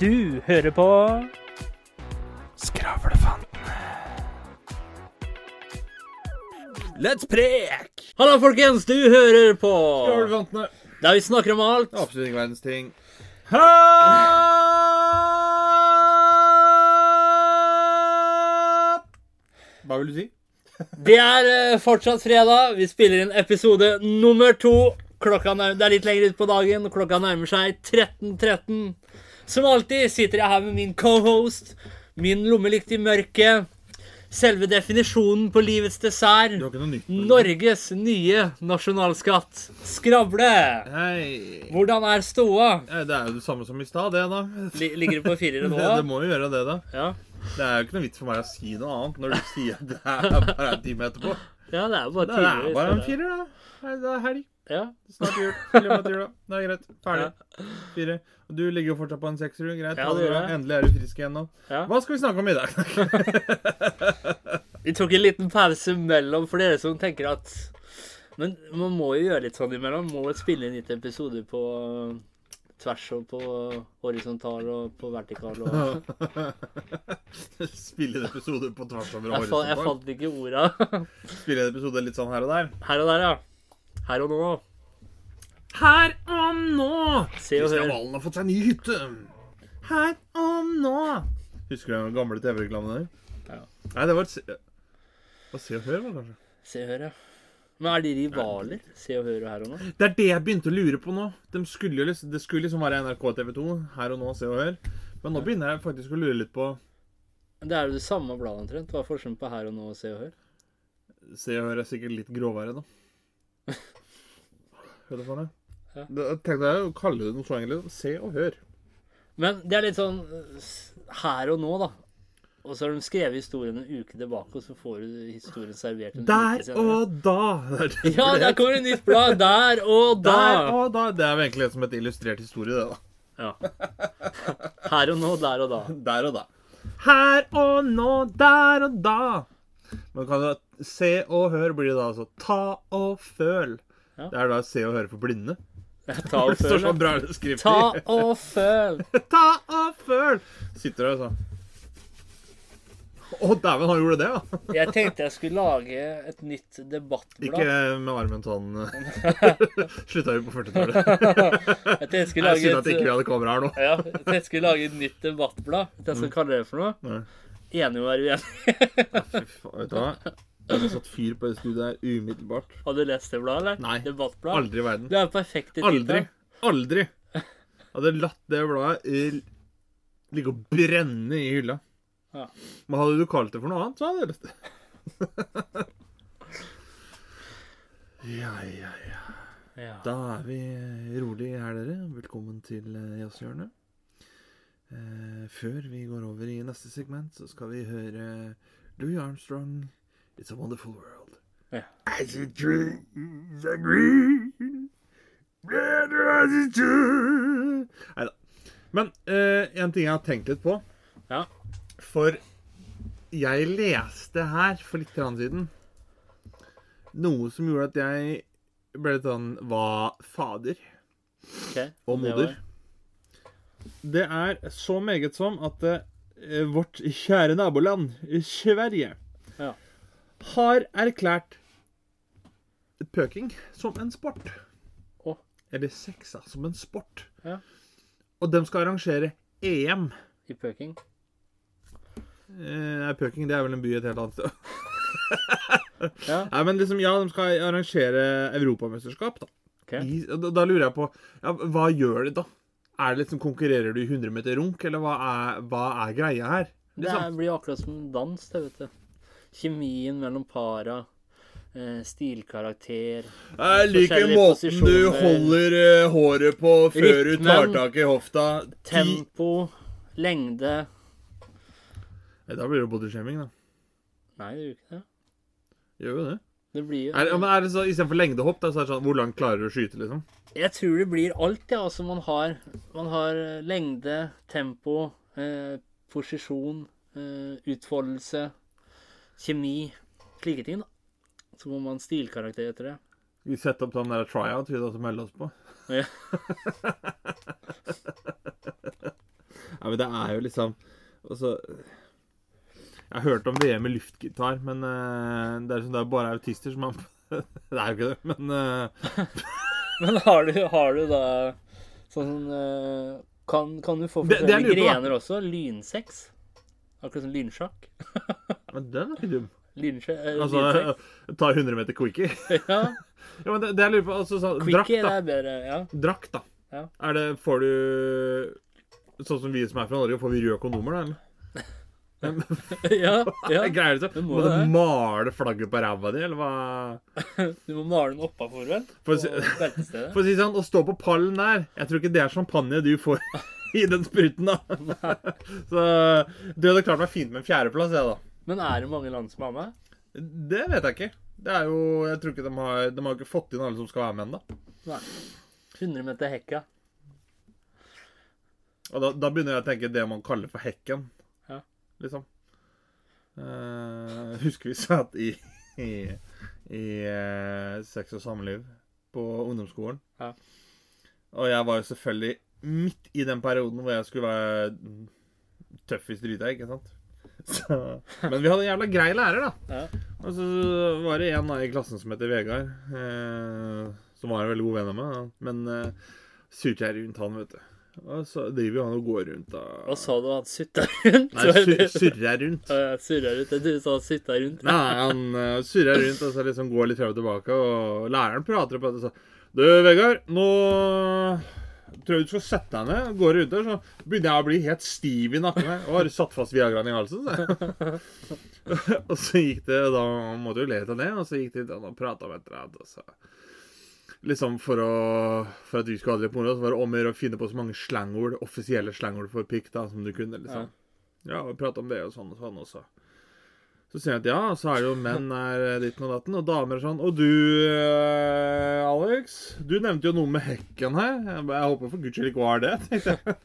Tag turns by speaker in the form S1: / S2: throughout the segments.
S1: Du hører på
S2: Skravlefantene.
S1: Let's prek! Hallo, folkens. Du hører på
S2: Skravlefantene.
S1: Der vi snakker om alt.
S2: Absolutt ingen verdens ting. Hva vil du si?
S1: Det er eh, fortsatt fredag. Vi spiller inn episode nummer to. Klokka nærmer, det er litt lenger ut på dagen. Klokka nærmer seg 13.13. Som alltid sitter jeg her med min cohost, min lommelykt i mørket. Selve definisjonen på livets dessert.
S2: Du?
S1: Norges nye nasjonalskatt. Skravle.
S2: Hei.
S1: Hvordan er ståa?
S2: Det er jo det samme som i stad, det, da.
S1: Li- Ligger det på firere nå?
S2: Det, det må jo gjøre det, da.
S1: Ja.
S2: Det er jo ikke noe vits for meg å si noe annet når du sier det er bare en time etterpå.
S1: ja, det er bare
S2: Det er bare en firer, da. Det er helg.
S1: Ja.
S2: Snart jul. Til da. Det er greit. Ferdig. Fire. Og du ligger jo fortsatt på en sekser. Greit.
S1: Ja, det gjør jeg.
S2: Endelig er du frisk igjen nå.
S1: Ja.
S2: Hva skal vi snakke om i dag?
S1: Vi tok en liten pause mellom for dere som tenker at Men man må jo gjøre litt sånn imellom. Må jo spille inn litt episoder på uh, tvers og på horisontal og på vertikal og
S2: Spille en episode på tvers over
S1: Jeg, fa jeg fant ikke orda.
S2: Spille en episode litt sånn her og der.
S1: Her og der, ja. Her og nå.
S2: Her og nå!
S1: Se og
S2: Kristian
S1: hør.
S2: Valen har fått seg ny hytte. Her og nå. Husker du den gamle TV-reklamen der?
S1: Ja.
S2: Nei, det var et se... Hva Se og Hør, var det kanskje?
S1: Se og hør, ja. Men er de rivaler? Se og hør og her og nå?
S2: Det er det jeg begynte å lure på nå. De skulle jo liksom, det skulle liksom være NRK TV 2. Her og nå, Se og Hør. Men nå begynner jeg faktisk å lure litt på
S1: Det er jo det samme bladet omtrent. Hva er forskjellen på her og nå og Se og hør?
S2: Se og Hør er sikkert litt grovere, da. Hør for deg.
S1: Ja.
S2: Tenk tenkte å kalle det noe så enkelt. Se og Hør.
S1: Men det er litt sånn uh, her og nå, da. Og så har de skrevet historien en uke tilbake, og så får du historien servert en
S2: Der
S1: uke senere.
S2: og da.
S1: Ja, der kommer et nytt blad! Der og da!
S2: Der og da. Det er jo egentlig som et illustrert historie, det, da.
S1: Ja. Her og nå, der og da.
S2: Der og da. Her og nå, der og da. Men kan du se og hør blir det da altså ta og føl.
S1: Ja.
S2: Det er da se og høre for blinde.
S1: Ta og føl.
S2: sånn bra skrift
S1: Ta og føl.
S2: Ta og føl. Sitter der sånn. Å, dæven, han gjorde det, ja.
S1: Jeg tenkte jeg skulle lage et nytt debattblad.
S2: Ikke med armen sånn Slutta jo på 40-tallet.
S1: Jeg tenkte jeg skulle
S2: Jeg et... at ikke vi hadde kamera her nå.
S1: ja, jeg tenkte jeg skulle lage et nytt debattblad. Vet skal jeg skal kalle det for noe? Enig å være uenig.
S2: Fy faen, vet du hva? Hadde satt fyr på det studioet her umiddelbart.
S1: Har du lest det bladet, eller?
S2: Nei.
S1: Debattblad?
S2: Aldri i verden.
S1: Det er perfekt i titelen.
S2: Aldri. Aldri. Hadde latt det bladet ligge og brenne i hylla.
S1: Ja.
S2: Men hadde du kalt det for noe annet, så hadde jeg lest det. ja, ja, ja.
S1: Ja.
S2: Da er vi rolig her, dere. Velkommen til eh, Jazzhjørnet. Eh, før vi går over i neste segment, så skal vi høre Louis Armstrong, 'It's a Wonderful World'.
S1: Ja.
S2: As the trees are green, red as too. Nei Neida. Men eh, en ting jeg har tenkt litt på
S1: Ja.
S2: For jeg leste her for litt grann siden noe som gjorde at jeg ble litt sånn Hva fader?
S1: Ok.
S2: Og moder. Det er så meget som at eh, vårt kjære naboland, Sverige,
S1: Ja.
S2: Har erklært pøking som en sport.
S1: Oh.
S2: Eller sexa som en sport.
S1: Ja.
S2: Og de skal arrangere EM.
S1: I pøking.
S2: Eh, pøking det er vel en by et helt annet sted.
S1: Ja.
S2: Nei, men liksom, ja, de skal arrangere europamesterskap, da.
S1: Ok.
S2: I, da. Da lurer jeg på ja, Hva gjør de da? Er det liksom, Konkurrerer du i 100 meter runk, eller hva er, hva er greia her?
S1: Det
S2: Liksom?
S1: Det blir akkurat som dans, det, vet du. Kjemien mellom para. Eh, stilkarakter.
S2: Jeg liker måten du holder eh, håret på før du tar
S1: Rytmen.
S2: tak i hofta.
S1: Tempo. Lengde.
S2: Da blir det bodyshaming, da.
S1: Nei, det gjør ikke det.
S2: Gjør jo det.
S1: Det blir jo
S2: Er, men er det så, Istedenfor lengdehopp, da, så er det sånn Hvor langt klarer du å skyte, liksom?
S1: Jeg tror det blir alt, ja. Altså, man har, man har eh, lengde, tempo, eh, posisjon, eh, utfoldelse, kjemi. Slike ting, da. Så må man stilkarakter etter det.
S2: Vi setter opp sånn der tryout vi da som melder oss på.
S1: Ja.
S2: Ja, men det er jo liksom altså, Jeg har hørt om VM med luftgitar, men uh, det er liksom det er bare autister som har Det er jo ikke det, men uh...
S1: Men har du, har du da sånn uh, kan, kan du få
S2: Det- det
S1: forskjellige
S2: da.
S1: grener også? Lynsex? Akkurat som lynsjakk?
S2: Men den er ikke dum.
S1: Lynsje, eh,
S2: Altså, ta 100 meter quickie.
S1: Ja.
S2: Ja, men det, det jeg lurer på altså, sånn,
S1: Quickie drakt,
S2: da.
S1: er bedre. Ja.
S2: Drakt, da.
S1: Ja.
S2: Er det Får du Sånn som vi som er fra Norge, får vi røde kondomer, da? eller?
S1: ja, ja.
S2: Greier det så?
S1: Det må
S2: Må du male flagget på ræva di, eller hva?
S1: Du må male den oppafor, vel?
S2: For å si- For å si sånn, å stå på pallen der Jeg tror ikke det er champagne du får i den spruten, da. Så du hadde klart meg fint med en fjerdeplass, jeg, da.
S1: Men er det mange land som har med?
S2: Det vet jeg ikke. Det er jo Jeg tror ikke de har De har ikke fått inn alle som skal være med ennå.
S1: Nei. 100 meter hekka.
S2: Og da, da begynner jeg å tenke det man kaller for hekken.
S1: Ja.
S2: Liksom. Eh, husker vi satt i i, i eh, sex og samliv på ungdomsskolen.
S1: Ja.
S2: Og jeg var jo selvfølgelig midt i den perioden hvor jeg skulle være tøff i stryta, ikke sant? Så, men vi hadde en jævla grei lærer, da.
S1: Ja.
S2: Og så var det en i klassen som heter Vegard, eh, som var en veldig god venn av meg. Men eh, surte jeg rundt han, vet du. Og så driver jo han og går rundt da
S1: Hva sa du? Han sutta rundt?
S2: Nei, sur, jeg rundt.
S1: Uh, surra rundt. Du sa han sutta rundt.
S2: Nei, han uh, surrer rundt og så liksom går litt frem og tilbake, og læreren prater på det og så Du, Vegard, nå tror jeg du skal sette deg ned. Går rundt der, så begynner jeg å bli helt stiv i nakken. her. Og har satt fast Viagraen i halsen, så. og så gikk det Da måtte jo le av det, og så gikk det og prata med et eller og så Liksom for, å, for at vi skulle ha det litt moro, så var det om å gjøre å finne på så mange slangord, offisielle slangord for pikk da, som du kunne. liksom. Ja, og prate om det og sånn og sånn også. Så sier jeg at ja, så er det jo menn er ditten og datten, og damer er sånn. Og du, eh, Alex, du nevnte jo noe med hekken her. Jeg, jeg håper for guds skyld ikke var det, tenkte jeg.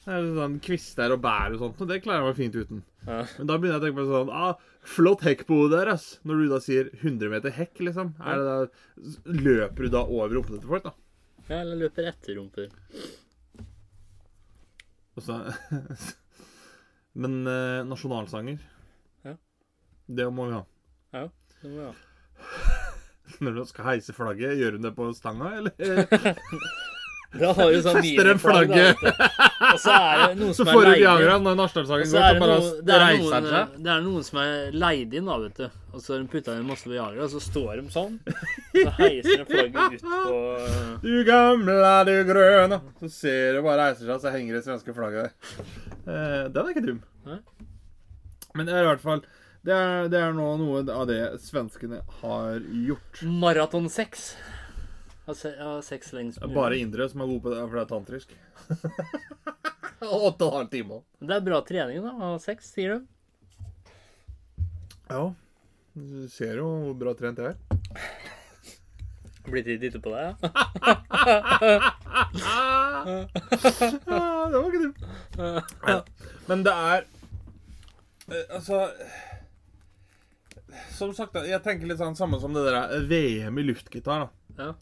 S2: Det er sånn Kvister og bær og sånt, og det klarer jeg meg fint uten.
S1: Ja.
S2: Men da begynner jeg å tenke på sånn ah, Flott hekk på hodet der, ass. Når du da sier 100 meter hekk, liksom. Er det da, løper du da over rumpene til folk, da?
S1: Ja, eller løper etter rumper.
S2: Og så Men eh, nasjonalsanger. Det må vi ha.
S1: Ja, det må vi ha.
S2: Når du skal heise flagget, gjør hun det på stanga, eller?
S1: Da har du sånn
S2: Fester en
S1: du. Og så er det noen som
S2: får
S1: er
S2: du
S1: leid
S2: Viagra
S1: inn.
S2: når nasjonalsangen går, så bare
S1: noen, det, er
S2: reiser
S1: noen,
S2: han seg.
S1: det er noen som er leid inn, da, vet du. Og så har de masse Viagra, og så står de sånn. Så heiser de flagget ut på
S2: Du gamle, du grønne Så ser du bare reiser seg, så henger det svenske flagget der. Eh, den er ikke dum. Men det er i hvert fall det er, det er nå noe av det svenskene har gjort.
S1: maratonsex. Ha sex lengst mulig.
S2: bare indre som er gode på det, for det er tantrisk. Åtte og en halv time.
S1: Det er bra trening, da. Ha sex, sier du.
S2: Ja. Du ser jo hvor bra trent jeg er.
S1: Blitt litt dyttet på deg, ja.
S2: Ah, det var ikke dumt. Men det er eh, Altså Som sagt, jeg tenker litt sånn samme som det der eh, VM i luftgitar. da
S1: Ja.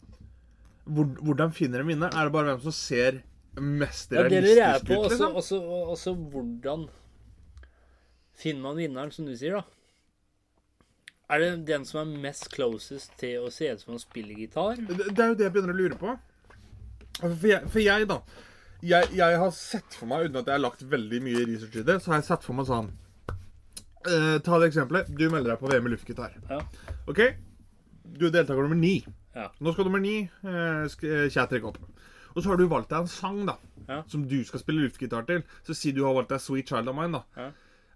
S2: Hvor, Hvordan finner en vinner? Er det bare hvem som ser mest
S1: Ja, det lurer jeg
S2: realistisk
S1: på.
S2: ut?
S1: Også,
S2: Liksom?
S1: også, også hvordan finner man vinneren, som du sier, da? Er det den som er mest closest til å se ut som han spiller gitar?
S2: Det, det er jo det jeg begynner å lure på. Altså, For jeg, for jeg da jeg, jeg har sett for meg, uten at jeg har lagt veldig mye research i det, så har jeg sett for meg sånn eh, Ta det eksempelet. Du melder deg på VM i luftgitar.
S1: Ja.
S2: OK? Du er deltaker nummer ni.
S1: Ja.
S2: Nå skal nummer ni uh, sk- trekke opp. Og så har du valgt deg en sang da
S1: Ja.
S2: som du skal spille luftgitar til. Så si du har valgt deg 'Sweet Child of Mine'. da
S1: Ja.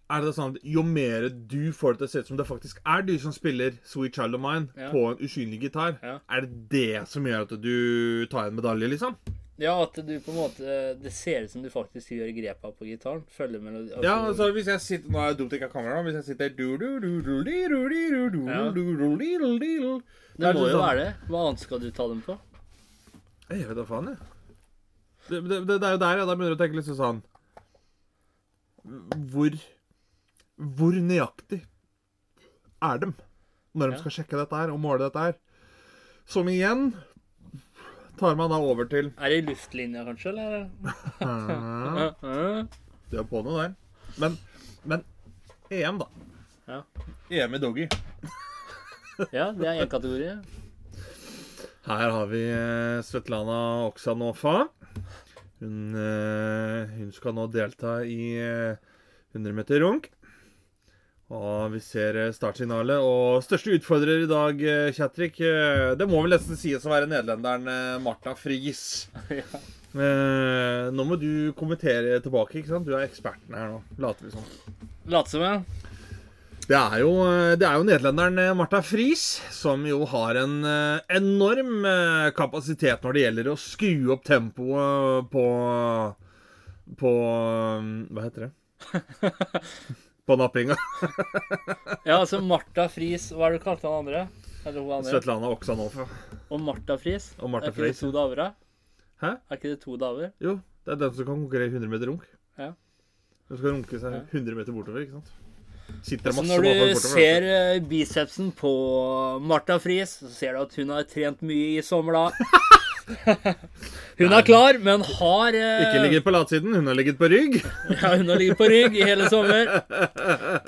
S2: Er det sånn at Jo mer du får det til å se ut som det faktisk er du som spiller 'Sweet Child of Mine'
S1: Ja.
S2: på en usynlig gitar, er det det som gjør at du tar en medalje, liksom?
S1: Ja, at du på en måte Det ser ut som du faktisk gjør grepa på gitaren. Følger melodi...
S2: Ja, altså hvis jeg sitter Nå er det dumt ikke jeg har kamera. Hvis jeg sitter
S1: Ja. Det må
S2: sånn-
S1: jo være det. Hva annet skal du ta dem på?
S2: Jeg vet da faen, jeg. Det, det, det, er jo der jeg da begynner å tenke litt sånn Hvor Hvor nøyaktig er dem når de skal sjekke dette her og måle dette her? Som igjen tar man da over til
S1: Er det i luftlinja, kanskje, eller?
S2: Du er på noe der. Men, men EM, da.
S1: Ja.
S2: EM i doggy.
S1: Ja, det er én kategori.
S2: Her har vi eh, Svetlana Oksanova. Hun, eh, hun skal nå delta i eh, 100 meter runk. Og vi ser eh, startsignalet. Og største utfordrer i dag, eh, Kjatrik, eh, det må vel nesten sies å være nederlenderen Marta Friis.
S1: Ja.
S2: Nå må du kommentere tilbake, ikke sant? Du er eksperten her nå. Later vi som.
S1: Later som, ja.
S2: Det er jo, det er jo nederlenderen Marta Friis som jo har en enorm kapasitet når det gjelder å skru opp tempoet på På Hva heter det? På nappinga.
S1: Ja, altså Martha Friis Hva er det du kalte han andre? Andre?
S2: Svetlana Oksanova.
S1: Og Martha Friis?
S2: Og Martha
S1: er ikke det to damer, da?
S2: Hæ?
S1: Er ikke det to damer?
S2: Jo, det er den som kan konkurrere i 100 meter runk.
S1: Ja.
S2: Hun skal runke seg 100 meter bortover, ikke sant? Sitter det
S1: Så
S2: masse
S1: når du
S2: bortover.
S1: ser eh, bicepsen på Martha Friis, så ser du at hun har trent mye i sommer, da. Hun er klar, men har eh,
S2: Ikke ligget på latsiden, hun har ligget på rygg.
S1: Ja, hun har ligget på rygg i hele sommer.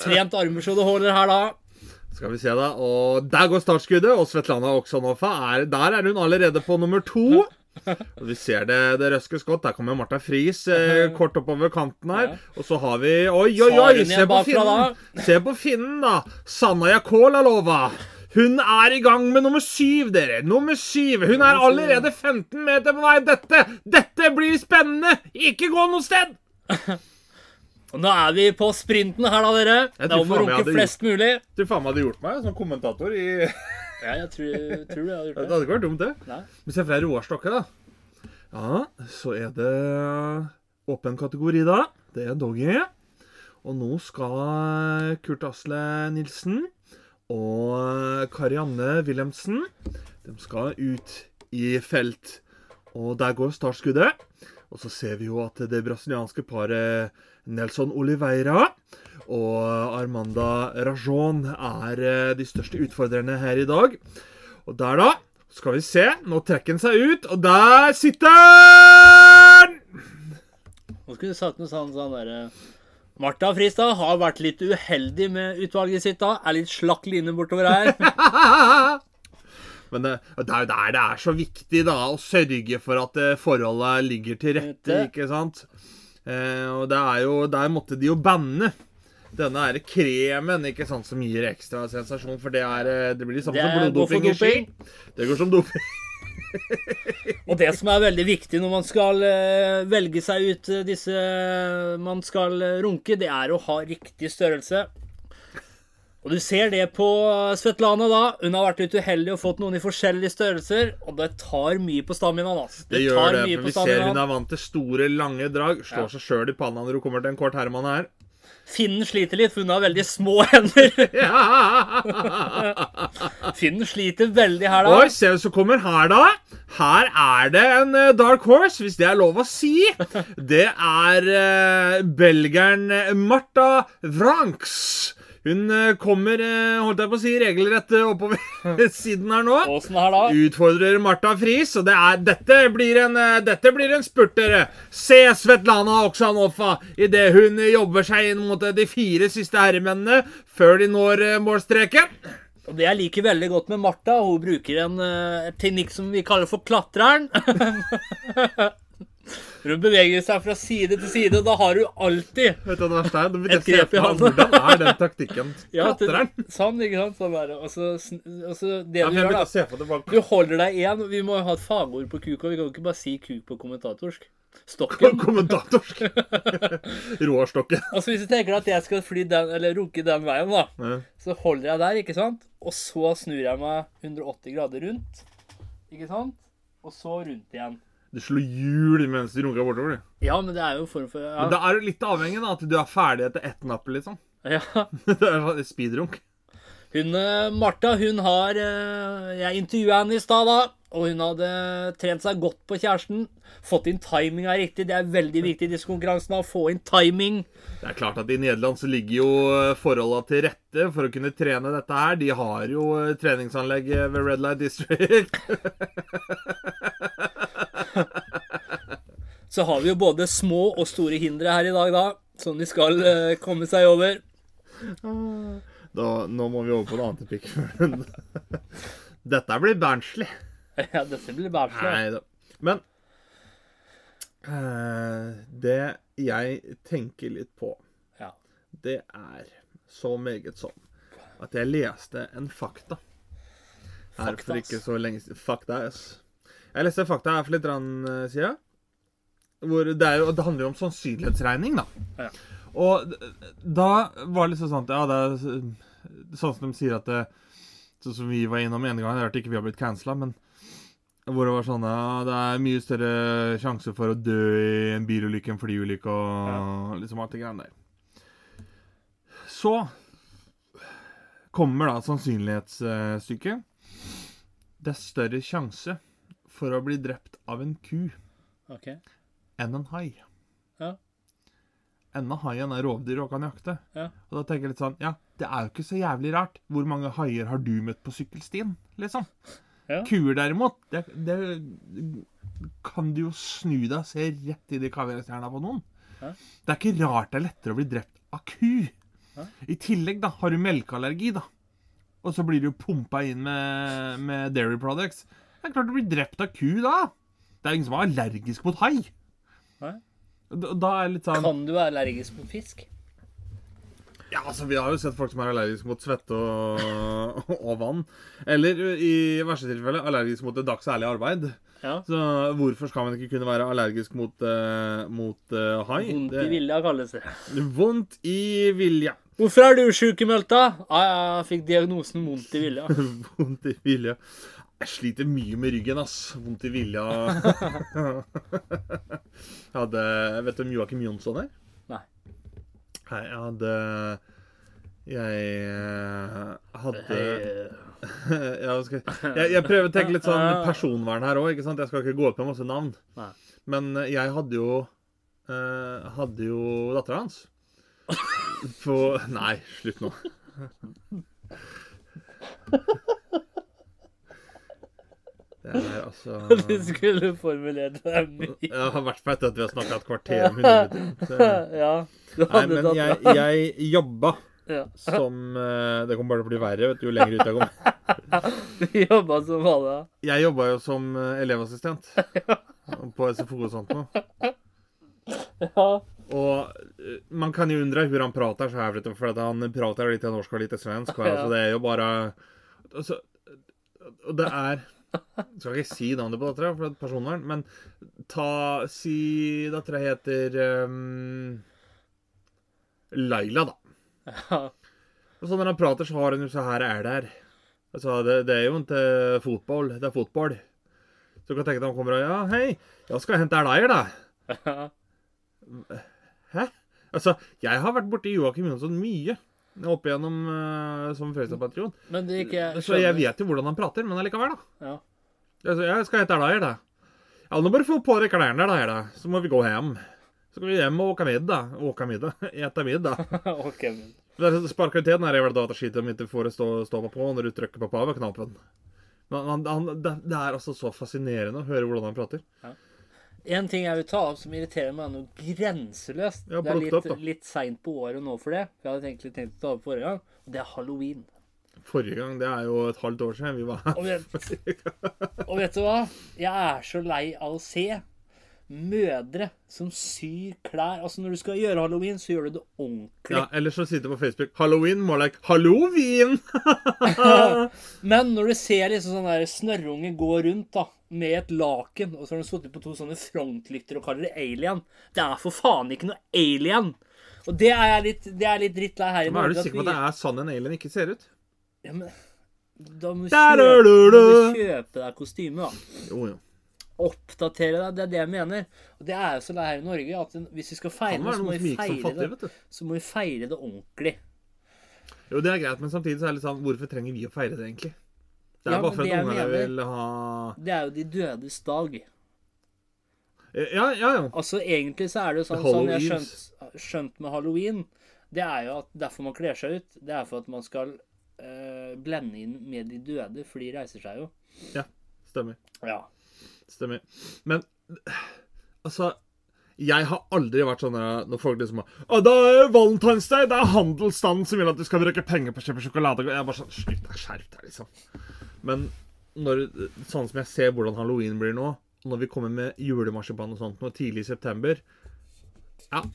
S1: Trent armer så det holder her, da.
S2: Skal vi se, da. Og der går startskuddet, og Svetlana Oksanova er Der er hun allerede på nummer to. Og vi ser det, det røskes godt. Der kommer Martha Friis eh, kort oppover kanten her.
S1: Ja.
S2: Og så har vi Oi, oi, oi! Se på finnen! Se på finnen, da! Sanna Jakolalova. Hun er i gang med nummer syv, dere. Nummer syv. Hun er allerede 15 meter på vei. Dette, dette blir spennende! Ikke gå noe sted!
S1: Nå er vi på sprinten her, da, dere.
S2: Ja,
S1: Det er om å runke
S2: flest
S1: flest mulig.
S2: Du faen meg hadde gjort meg som kommentator i
S1: Ja, jeg tror, tror du jeg hadde
S2: Det
S1: gjort det.
S2: hadde ikke vært dumt, det.
S1: Nei.
S2: Vi ser fra Roar Stokke, da. Ja, så er det åpen kategori, da. Det er doggy. Og nå skal Kurt Asle Nilsen og Karianne Wilhelmsen De skal ut i felt. Og der går startskuddet. Og så ser vi jo at det brasilianske paret Nelson Oliveira og Armanda Rajon er eh, de største utfordrerne her i dag. Og der, da, skal vi se. Nå trekker han seg ut, og der sitter han!
S1: Nå skulle du sagt noe sånn sånn derre Martha Fristad har vært litt uheldig med utvalget sitt da. Er litt slakk line bortover her.
S2: Men det, det er jo der det er så viktig da, å sørge for at eh, forholdet ligger til rette, ikke sant? Eh, og det er jo, der måtte de jo banne denne her kremen ikke sant, som gir ekstra sensasjon, for det, er, eh, det blir det samme
S1: Det
S2: som bloddoping i ski. Det går som doping.
S1: Og det som er veldig viktig når man skal eh, velge seg ut eh, disse man skal eh, runke, det er å ha riktig størrelse. Og du ser det på Svetlana da. Hun har vært litt uheldig og fått noen i forskjellige størrelser, og det tar mye på staminaen. Altså.
S2: Det, gjør
S1: tar
S2: det,
S1: mye
S2: for vi ser hun er vant til store, lange drag. Slår
S1: Ja.
S2: seg sjøl i panna når hun kommer til en kort herremann her.
S1: Finnen sliter litt, for hun har veldig små hender. Finnen sliter veldig her, da.
S2: Oi, se hvem som kommer her, da. Her er det en eh, dark horse, hvis det er lov å si. Det er uh, belgeren Marta Vranks. Hun eh, kommer, eh, holdt jeg på å si, regelrett eh, oppover siden her nå.
S1: Her, da.
S2: Utfordrer Marta Friis, og det er, dette, blir en, dette blir en spurt, dere. Se Svetlana Oksanova idet hun jobber seg inn mot de fire siste herremennene før de når målstreken.
S1: Og det jeg liker veldig godt med Martha, hun bruker en uh, teknikk som vi kaller for klatreren. Hun beveger seg fra side til side, og da har hun alltid
S2: Vet du hva det verste er?
S1: Et grep i hånda.
S2: Hvordan er den taktikken?
S1: Ja,
S2: Klatrer den?
S1: Sånn, ikke sant? Sånn der. Og så, og så det
S2: Ja,
S1: du gjør, da. Du holder deg igjen. Vi må ha et fagord på kuk, og vi kan ikke bare si kuk på kommentatorsk. Stokken.
S2: Kommentatorsk. Roar Stokke.
S1: Altså Hvis du tenker at jeg skal fly den, eller runke den veien, da,
S2: Ja.
S1: så holder jeg der, ikke sant? Og så snur jeg meg 180 grader rundt. Ikke sant? Og så rundt igjen.
S2: Du slo hjul mens du runka bortover. du.
S1: Ja, men det er jo form for
S2: Men
S1: ja.
S2: da er du litt avhengig da, at du er ferdig etter ett napp, liksom.
S1: ja.
S2: Det er sånn speedrunk.
S1: Hun, eh, Martha, hun har eh, Jeg intervjua henne i stad, da. Og hun hadde trent seg godt på kjæresten. Fått inn timinga riktig. Det er veldig viktig i disse konkurransene å få inn timing.
S2: Det er klart at I Nederland så ligger jo forholda til rette for å kunne trene dette her. De har jo eh, treningsanlegg ved Red Light District.
S1: Så har vi jo både små og store hindre her i dag, da. Som de skal eh, komme seg over.
S2: Da, nå må vi over på en annen topic. Dette blir Berntsley.
S1: Ja, dette blir bæslig.
S2: Nei da. Men eh, det jeg tenker litt på,
S1: Ja.
S2: det er så meget sånn at jeg leste en fakta her for ikke så lenge siden. Fakta, ass. Jeg leste fakta her for litt eh, siden. Hvor det, er jo, det handler jo om sannsynlighetsregning, da.
S1: Ja.
S2: Og da var det liksom sånn at Ja, det er sånn som de sier at det, Sånn som vi var innom en gang, rart ikke vi har blitt cancela, men hvor det var sånn ja, det er mye større sjanse for å dø i en bilulykke, en flyulykke og liksom alt det greiene der. Så kommer da sannsynlighetsstykket. Det er større sjanse for å bli drept av en ku
S1: Ok.
S2: enn en hai.
S1: Ja.
S2: Enda haien er rovdyr og kan jakte.
S1: Ja.
S2: Og da tenker jeg litt sånn Ja, det er jo ikke så jævlig rart. Hvor mange haier har du møtt på sykkelstien, liksom?
S1: Ja.
S2: Kuer, derimot, det, det kan du jo snu deg og se rett i de kaviarstjerna på noen.
S1: Ja.
S2: Det er ikke rart det er lettere å bli drept av ku.
S1: Ja.
S2: I tillegg da, har du melkeallergi, da. Og så blir du jo pumpa inn med, med dairy products. Det er klart du blir drept av ku da. Det er ingen som er allergisk mot hai.
S1: Nei.
S2: Da, da er det litt sånn
S1: Kan du være allergisk mot fisk?
S2: Ja, altså, vi har jo sett folk som er allergiske mot svette og, og vann. Eller i verste tilfelle allergisk mot et dags ærlig arbeid.
S1: Ja.
S2: Så hvorfor skal man ikke kunne være allergisk mot, uh, mot uh, hai?
S1: Vondt i vilja kalles det.
S2: Vondt i vilja.
S1: Hvorfor er du sykemeldt, da? Ah, jeg fikk diagnosen vondt i vilja.
S2: Vondt i vilja. Jeg sliter mye med ryggen, ass. Vondt i vilja. Jeg hadde Vet du hvem Joakim Jonsson er?
S1: Nei.
S2: Nei, jeg hadde Jeg eh, hadde jeg, jeg, jeg prøver å tenke litt sånn personvern her òg. Jeg skal ikke gå opp med masse navn.
S1: Nei.
S2: Men eh, jeg hadde jo eh, Hadde jo dattera hans på Nei, slutt nå. Det er altså
S1: Du skulle formulert deg mye.
S2: Jeg har vært etter at vi har snakka et kvarter om 100 minutter.
S1: Ja. Du
S2: Nei, men jeg, jeg jobba
S1: ja.
S2: som eh, Det kommer bare til å bli verre vet du, jo lenger ut jeg kommer.
S1: Du jobba som hva da?
S2: Jeg jobba jo som eh, elevassistent på SFO og sånt noe.
S1: Ja.
S2: Og eh, man kan jo undre hvordan han prater så her, for at han prater litt norsk og litt svensk.
S1: Ja.
S2: altså, det er jo bare altså, det er Skal ikke si navnet på dattera, for det er personvern, men ta Si dattera heter um, Laila, da.
S1: Ja.
S2: Og så når han prater, så har han jo så her er det her. Altså, det, det er jo ikke fotball, det er fotball. Så du kan tenke deg han kommer og Ja, hei, jeg skal hente Erleier, da.
S1: Ja.
S2: Hæ? Altså, jeg har vært borti Joakim Jonsson mye. Opp igjennom uh, som
S1: det ikke
S2: Så jeg vet jo hvordan han prater, men allikevel, da.
S1: Ja.
S2: Altså, jeg skal hete deg, da. Ja, nå bare få på deg klærne, da, da. Så må vi gå hjem. Så skal vi hjem og åke middag. Åke middag? Ete middag.
S1: okay. men
S2: Det er- vel da at skiten om ikke får det stå, stå på når du trykker på power-knappen. Men han, han, det, det er altså så fascinerende å høre hvordan han prater.
S1: En ting jeg vil ta opp som irriterer meg noe grenseløst
S2: Ja,
S1: Det er litt,
S2: opp,
S1: litt seint på året nå for det. For jeg hadde egentlig tenkt å ta opp forrige gang. Og det er halloween.
S2: Forrige gang, det er jo et halvt år siden vi var
S1: Og vet, og vet du hva? Jeg er så lei av å se mødre som syr klær. Altså Når du skal gjøre halloween, så gjør du det ordentlig.
S2: Ja, Eller så sitter du på Facebook 'Halloween more like Halloween'.
S1: Men når du ser liksom sånn der snørrunge gå rundt da med et laken, og så har de sittet på to sånne frontlykter og kaller det alien Det er for faen ikke noe alien! Og det er jeg litt, det er litt drittlei her i
S2: Men er du sikker på at det er sånn en alien ikke ser ut?
S1: Ja, men da må du kjøpe, må
S2: du.
S1: du kjøpe deg kostyme, da.
S2: Jo, jo.
S1: Oppdatere deg. Det er det jeg mener. Og det er jo så det her i Norge at hvis vi skal feire så må vi feire
S2: fattig,
S1: det, så må vi feire det ordentlig.
S2: Jo, det er greit, men samtidig så er det litt sånn Hvorfor trenger vi å feire det, egentlig? Det er
S1: Ja,
S2: bare for at ungene vil ha
S1: Det er jo de dødes dag.
S2: Ja, ja, ja.
S1: Altså Egentlig så er det jo sånn, sånn jeg har skjønt, skjønt med halloween. Det er jo at derfor man kler seg ut. Det er for at man skal øh, blende inn med de døde, for de reiser seg jo.
S2: ja. Stemmer.
S1: Ja.
S2: Stemmer. Men altså Jeg har aldri vært sånn når folk liksom Å, det er Valentine's Day, det er handelsstanden som vil at du skal bruke penger på å kjøpe sjokolade. Jeg er bare sånn Slutt deg, skjerp deg, liksom. Men når, sånn som jeg ser hvordan halloween blir nå, når vi kommer med julemarsipan og sånt nå tidlig i september Ja,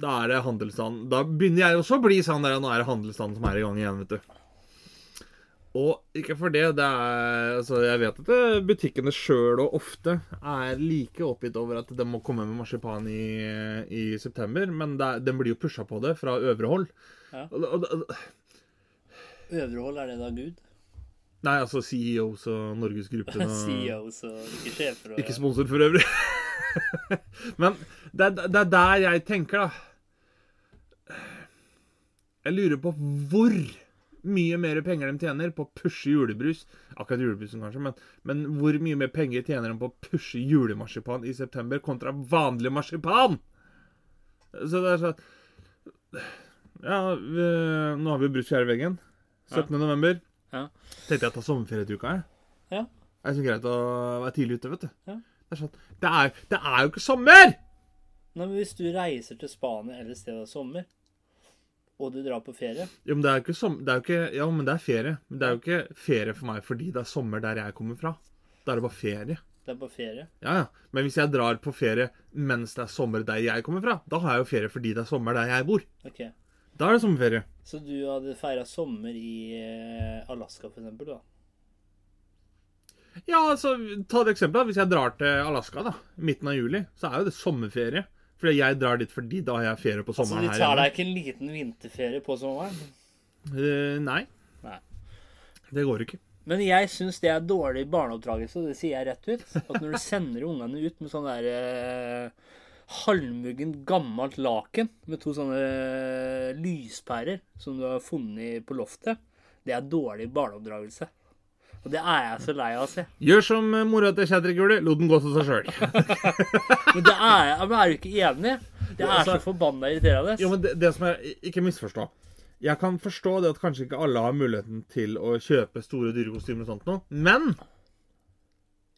S2: da er det handelsstanden. Da begynner jeg også å bli sånn der Nå er det handelsstanden som er i gang igjen, vet du. Og ikke for det, det er Altså, jeg vet at det, butikkene sjøl og ofte er like oppgitt over at de må komme med marsipan i, i september, men er- de blir jo pusha på det fra øvre hold.
S1: Ja.
S2: Og, og, og,
S1: Øvre hold, er det da Gud?
S2: nei, altså CEOs og Norgesgruppen og
S1: CEOs og ikke sjefer og
S2: Ikke sponsor for øvrig. Men det, det er der jeg tenker, da. Jeg lurer på hvor mye mer penger de tjener på å pushe julebrus. Akkurat julebrusen, kanskje, men, men hvor mye mer penger tjener de på å pushe julemarsipan i september kontra vanlig marsipan? Så det er sånn Ja, vi, nå har vi brus fjerde veggen. 17. november.
S1: Ja.
S2: Tenkte jeg å ta sommerferie til uka, jeg.
S1: Ja.
S2: Det er så greit å være tidlig ute, vet du.
S1: Ja.
S2: Det, er sånn, det, er, det er jo ikke sommer!
S1: Nei, men Hvis du reiser til Spania eller et sted sommer, og du drar på ferie
S2: Jo, men det er jo ikke som, det er jo ikke, Ja, men det er ferie. Men det er jo ikke ferie for meg fordi det er sommer der jeg kommer fra. Da er det bare ferie.
S1: Det er bare ferie.
S2: Ja, ja. Men hvis jeg drar på ferie mens det er sommer der jeg kommer fra, da har jeg jo ferie fordi det er sommer der jeg bor.
S1: Ok.
S2: Da er det sommerferie.
S1: Så du hadde feira sommer i eh, Alaska, for eksempel, da?
S2: Ja, altså, ta et eksempel. da. Hvis jeg drar til Alaska da, midten av juli, så er jo det sommerferie. Fordi jeg drar dit fordi da har jeg ferie på
S1: Så
S2: sommeren
S1: du
S2: her
S1: tar deg ikke en liten vinterferie på sommeren?
S2: Uh, nei.
S1: Nei.
S2: Det går ikke.
S1: Men jeg syns det er dårlig barneoppdragelse, det sier jeg rett ut. At når du sender ungene ut med sånn der eh, halvmuggen, gammelt laken med to sånne eh, lyspærer som du har funnet på loftet, det er dårlig barneoppdragelse. Og det er jeg så lei av å se.
S2: Gjør som eh, mora til gjorde, lot den gå til seg sjøl.
S1: Men det er, jeg- men er du ikke enig? Det er så forbanna irriterende.
S2: Jo, men det, det som er Ikke misforstå. Jeg kan forstå det at kanskje ikke alle har muligheten til å kjøpe store, dyrekostymer og sånt noe, men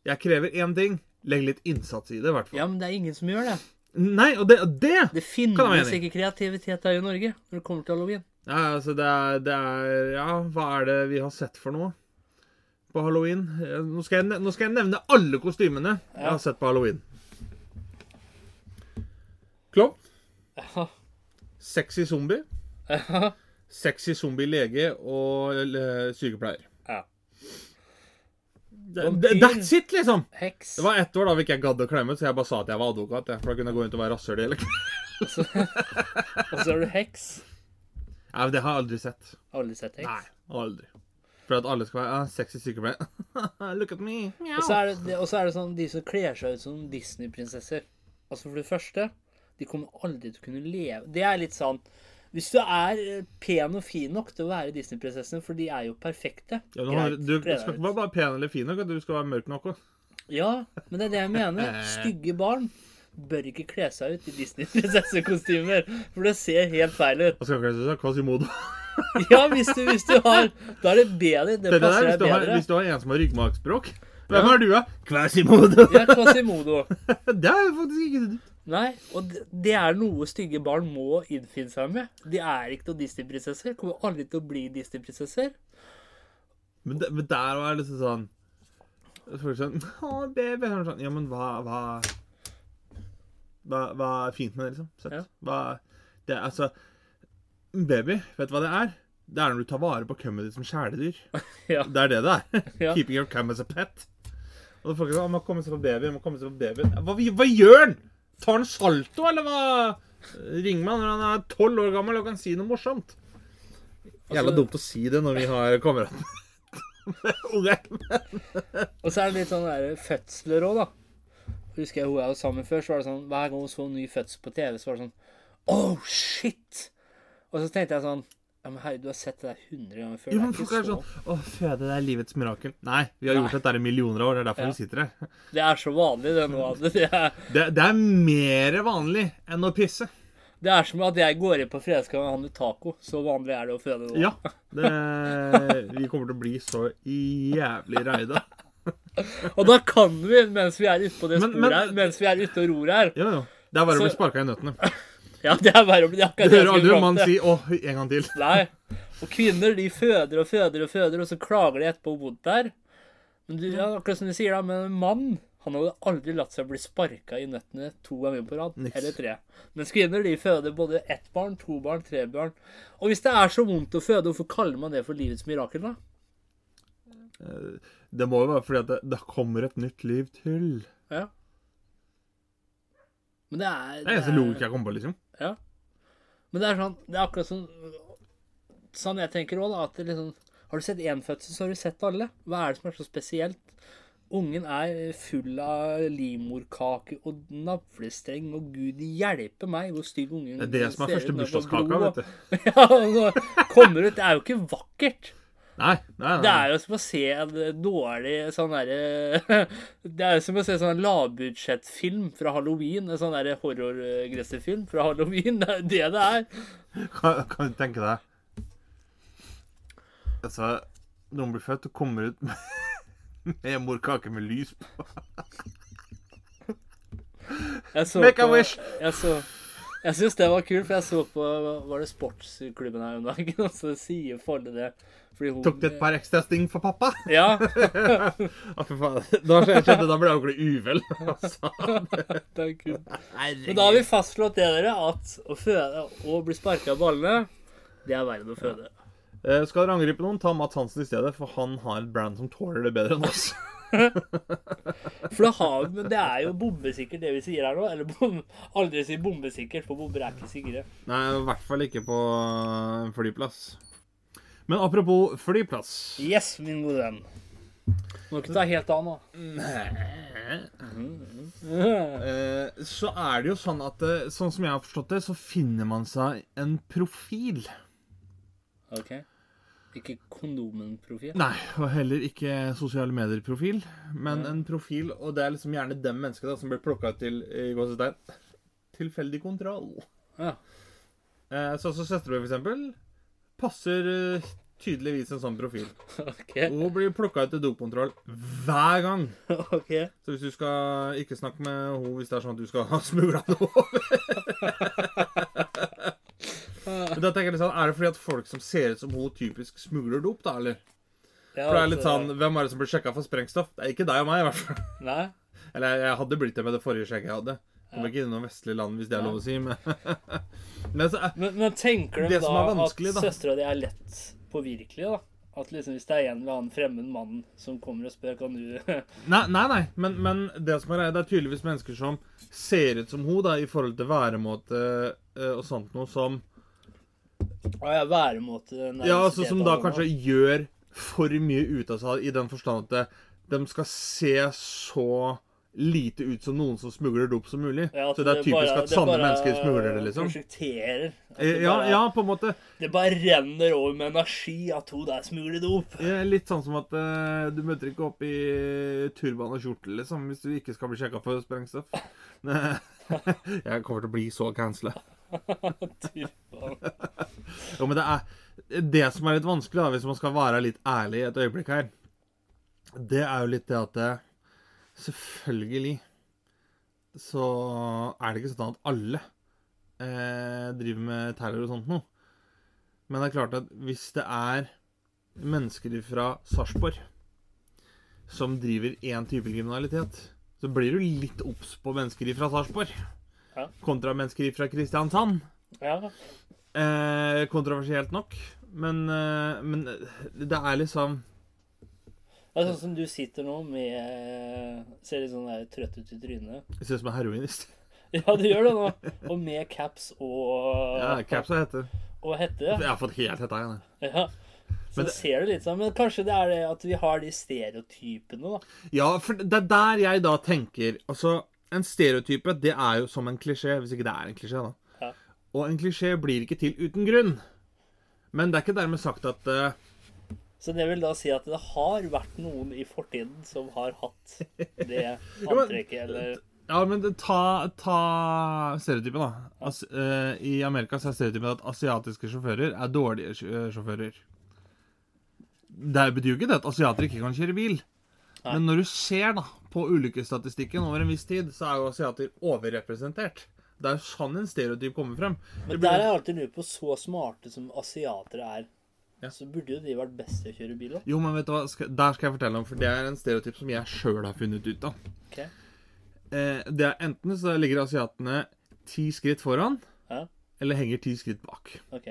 S2: jeg krever én ting. Legg litt innsats i det, i hvert fall.
S1: Ja, men det er ingen som gjør det.
S2: Nei, og det, og det
S1: Det
S2: jeg
S1: finnes ikke kreativitet her i Norge når det kommer til halloween.
S2: Ja, altså, det er, det er Ja, hva er det vi har sett for noe på halloween? Eh, Nå skal jeg, nå skal jeg nevne alle kostymene jeg har sett på halloween. Klovn.
S1: Ja.
S2: Sexy zombie.
S1: Ja.
S2: Sexy zombie lege og sykepleier.
S1: Ja.
S2: Det- That's it, liksom!
S1: Heks.
S2: Det var ett år da vi ikke gadd å klemme, så jeg bare sa at jeg var advokat. For da kunne jeg gå rundt og være rasshøl hele kvelden.
S1: Og så er du heks.
S2: Nei, men Det har jeg aldri sett.
S1: Aldri sett heks.
S2: Nei, aldri. For at alle skal være ah, sexy sykepleier. Look at me.
S1: Og så er det, og så er det sånn de som kler seg ut som Disney-prinsesser. Altså For det første, de kommer aldri til å kunne leve Det er litt sånn Hvis du er eh, pen og fin nok til å være Disney-prinsessen, for de er jo perfekte
S2: Ja, du, har,
S1: greit,
S2: du skal ikke bare være pen eller fin nok, du skal være mørk nok òg.
S1: Ja, men det er det jeg mener. Stygge barn bør ikke kle seg ut i Disney-prinsessekostymer, for det ser helt feil ut.
S2: Hva skal kalle det? Quasimodo.
S1: Ja, hvis du, hvis du har Da er det bedre. Det
S2: Det
S1: passer deg
S2: bedre. har, hvis du har en som har ryggmargspråk Hvem er du, da? Quasimodo.
S1: Ja, Quasimodo.
S2: det er faktisk ikke det.
S1: Nei, og det, det er noe stygge barn må innfinne seg med. De er ikke noen Disney-prinsesser. Kommer aldri til å bli Disney-prinsesser.
S2: Men, men der var det liksom sånn Folk sånn Å, baby. Sånn, ja, men hva, hva hva, hva er fint med det, liksom? Søtt.
S1: Ja.
S2: Hva, det er altså Baby, vet du hva det er? Det er når du tar vare på kummet ditt som kjæledyr.
S1: Ja.
S2: Det er det det er. Keeping your cum as a pet. Og da folk sier, «Å, må komme seg på baby, må komme seg på baby. Hva, hva gjør han? Tar han salto, eller hva? Ring meg når han er tolv år gammel og kan si noe morsomt. Jævla
S1: Altså-
S2: dumt å si det når vi har kamerater med unger.
S1: Og så er det litt sånn der fødsler òg, da. Husker jeg hun jeg var sammen med før, så var det sånn hver gang hun så en ny fødsel på TV, så var det sånn Oh, shit! Og så tenkte jeg sånn Ja, men herregud, du har sett det der 100 ganger før.
S2: Jo, men folk er
S1: så
S2: sånn Å, føde, det er livets mirakel. Nei, vi har
S1: Nei.
S2: gjort dette i millioner av år. Det er derfor
S1: Ja.
S2: vi sitter her.
S1: Det er så vanlig, det nå. Det er,
S2: Det, det er mer vanlig enn å pisse.
S1: det er som at jeg går inn på fredagskvelden og handler taco. Så vanlig er det å føde nå.
S2: Ja. Det, vi kommer til å bli så jævlig reida.
S1: Og da kan vi, mens vi er ute på det
S2: Men-
S1: sporet her, mens vi er ute og ror her,
S2: Ja, ja. Det er bare å bli
S1: Så-
S2: sparka i nøttene.
S1: Ja, det er bare å bli akkurat det jeg
S2: hører aldri en mann si 'åh, en gang til'.
S1: Nei. Og kvinner de føder og føder og føder, og så klager de etterpå hvor vondt det er. Men du, ja, akkurat som du sier, da, men en mann han hadde aldri latt seg bli sparka i nøttene to ganger på rad.
S2: Niks.
S1: Eller tre. Mens kvinner de føder både ett barn, to barn, tre barn. Og hvis det er så vondt å føde, hvorfor kaller man det for livets mirakel, da?
S2: Det må jo være fordi at det, det kommer et nytt liv til.
S1: Ja. Men det er
S2: Det er eneste logikk jeg kommer på, liksom.
S1: Ja. Men det er sånn Det er akkurat sånn Sånn jeg tenker òg, da. At det liksom Har du sett én fødsel, så har du sett alle. Hva er det som er så spesielt? Ungen er full av livmorkake og navlestreng, og gud hjelpe meg hvor stygg ungen
S2: Det er det som er første
S1: ut
S2: bursdagskaka, vet du.
S1: Ja, og så kommer ut Det er jo ikke vakkert.
S2: Nei, nei, nei.
S1: Det er jo som å se en dårlig sånn derre Det er jo som å se sånn lavbudsjettfilm fra halloween. En sånn derre horrorgressefilm fra halloween. Det er det det er.
S2: Kan, kan du tenke deg Altså, noen blir født og kommer ut med, med morkake med lys på.
S1: Jeg så
S2: Make a wish.
S1: Jeg, så, jeg syns det var kult, for jeg så på Var det sportsklubben her om dagen, og så sier Folle det fordi hun
S2: Tok du et par ekstra sting for pappa?
S1: Ja.
S2: Å, fy faen. Da jeg kjente da ble jeg ordentlig uvel. Altså.
S1: det er kult. Men da har vi fastslått det, dere, at å føde og bli sparka av ballene, det er verre enn å føde.
S2: Ja. Skal dere angripe noen, ta Mats Hansen i stedet, for han har et brand som tåler det bedre enn oss.
S1: For det, har, men det er jo bombesikkert det vi sier her nå. Eller bom, aldri si bombesikkert, for bomber er ikke sikre.
S2: Nei, i hvert fall ikke på en flyplass. Men apropos flyplass.
S1: Yes, min gode venn. Må ikke ta helt av nå.
S2: Eh, Så er det jo sånn at eh, sånn som jeg har forstått det, så finner man seg en profil.
S1: OK. Ikke kondomen-profil.
S2: Nei, og heller ikke sosiale medier-profil, men en profil, og det er liksom gjerne dem menneskene som blir plukka ut til i gåsestein tilfeldig kontroll.
S1: Ja.
S2: Eh, Så så søstera mi, for eksempel, passer eh, tydeligvis en sånn profil.
S1: OK.
S2: Hun blir plukka ut til dopkontroll hver gang.
S1: ok.
S2: Så hvis du skal ikke snakke med henne hvis det er sånn at du skal ha smugla noe Men da tenker jeg litt sånn, Er det fordi at folk som ser ut som hun, typisk smugler dop, da, eller?
S1: Ja,
S2: For det er litt
S1: altså,
S2: sånn Hvem er det som blir sjekka for sprengstoff? Det er ikke deg og meg, i hvert fall.
S1: Nei.
S2: Eller jeg, jeg hadde blitt det med det forrige skjegget jeg hadde. Kommer ikke inn i noen vestlige land, hvis det er lov å si, men Men så
S1: Men, men tenker du da at søstera di er lett påvirkelig, da? At liksom hvis det er en eller annen fremmed mann som kommer og spør, kan du
S2: Nei, nei, nei. Men, men det som er det er tydeligvis mennesker som ser ut som hun, da, i forhold til væremåte eh, og sånt noe som
S1: ja, væremåte
S2: Ja, altså som da kanskje gjør for mye ut av seg, i den forstand at de skal se så lite ut som noen som smugler dop som mulig.
S1: Ja,
S2: så det er typisk
S1: bare-
S2: at
S1: sanne
S2: mennesker smugler det, liksom.
S1: Prosjekterer.
S2: Eh,
S1: det
S2: Ja,
S1: bare,
S2: ja, på en måte.
S1: Det bare renner over med energi at hun der smugler dop.
S2: Ja, Litt sånn som at uh, du møter ikke opp i turban og kjortel, liksom, hvis du ikke skal bli sjekka for sprengstoff. Jeg kommer til å bli så cancela. Jo, men det er det som er litt vanskelig, da, hvis man skal være litt ærlig et øyeblikk her, det er jo litt det at det, selvfølgelig så er det ikke sånn at alle eh, driver med terror og sånt noe. Men det er klart at hvis det er mennesker fra Sarpsborg som driver én type kriminalitet, så blir du litt obs på mennesker fra Sarpsborg
S1: Ja.
S2: kontra mennesker fra Kristiansand.
S1: Ja.
S2: Eh, kontroversielt nok. Men, eh, men det er liksom
S1: Det er sånn som du sitter nå med Ser litt sånn der trøtt ut i trynet.
S2: Jeg ser ut som en heroinist.
S1: Ja, du gjør det nå. Og med caps og,
S2: Ja, caps og hette.
S1: og hette.
S2: Jeg har fått helt hetta igjen.
S1: Ja. Så
S2: Men det-
S1: ser du litt sånn Men kanskje det er det at vi har de stereotypene, da.
S2: Ja, for det er der jeg da tenker Altså, en stereotype, det er jo som en klisjé, hvis ikke det er en klisjé, da.
S1: Ja.
S2: Og en klisjé blir ikke til uten grunn. Men det er ikke dermed sagt at uh...
S1: Så det vil da si at det har vært noen i fortiden som har hatt det antrekket, eller
S2: Ja, men ta, ta stereotypen, da. As, uh, I Amerika så er stereotypen at asiatiske sjåfører er dårlige eh, sjåfører. Det betyr jo ikke det at asiater ikke kan kjøre bil. Men når du ser da på ulykkesstatistikken over en viss tid, så er jo asiater overrepresentert. Det er sånn en stereotyp kommer frem.
S1: Men
S2: blir...
S1: der har jeg alltid lurt på, så smarte som asiatere er,
S2: Ja.
S1: så burde jo de vært best til å kjøre bil Da.
S2: Jo, men vet du hva? Der skal jeg fortelle om, for det er en stereotyp som jeg sjøl har funnet ut av.
S1: Ok.
S2: Eh, det er enten så ligger asiatene ti skritt foran,
S1: Ja.
S2: eller henger ti skritt bak.
S1: Ok.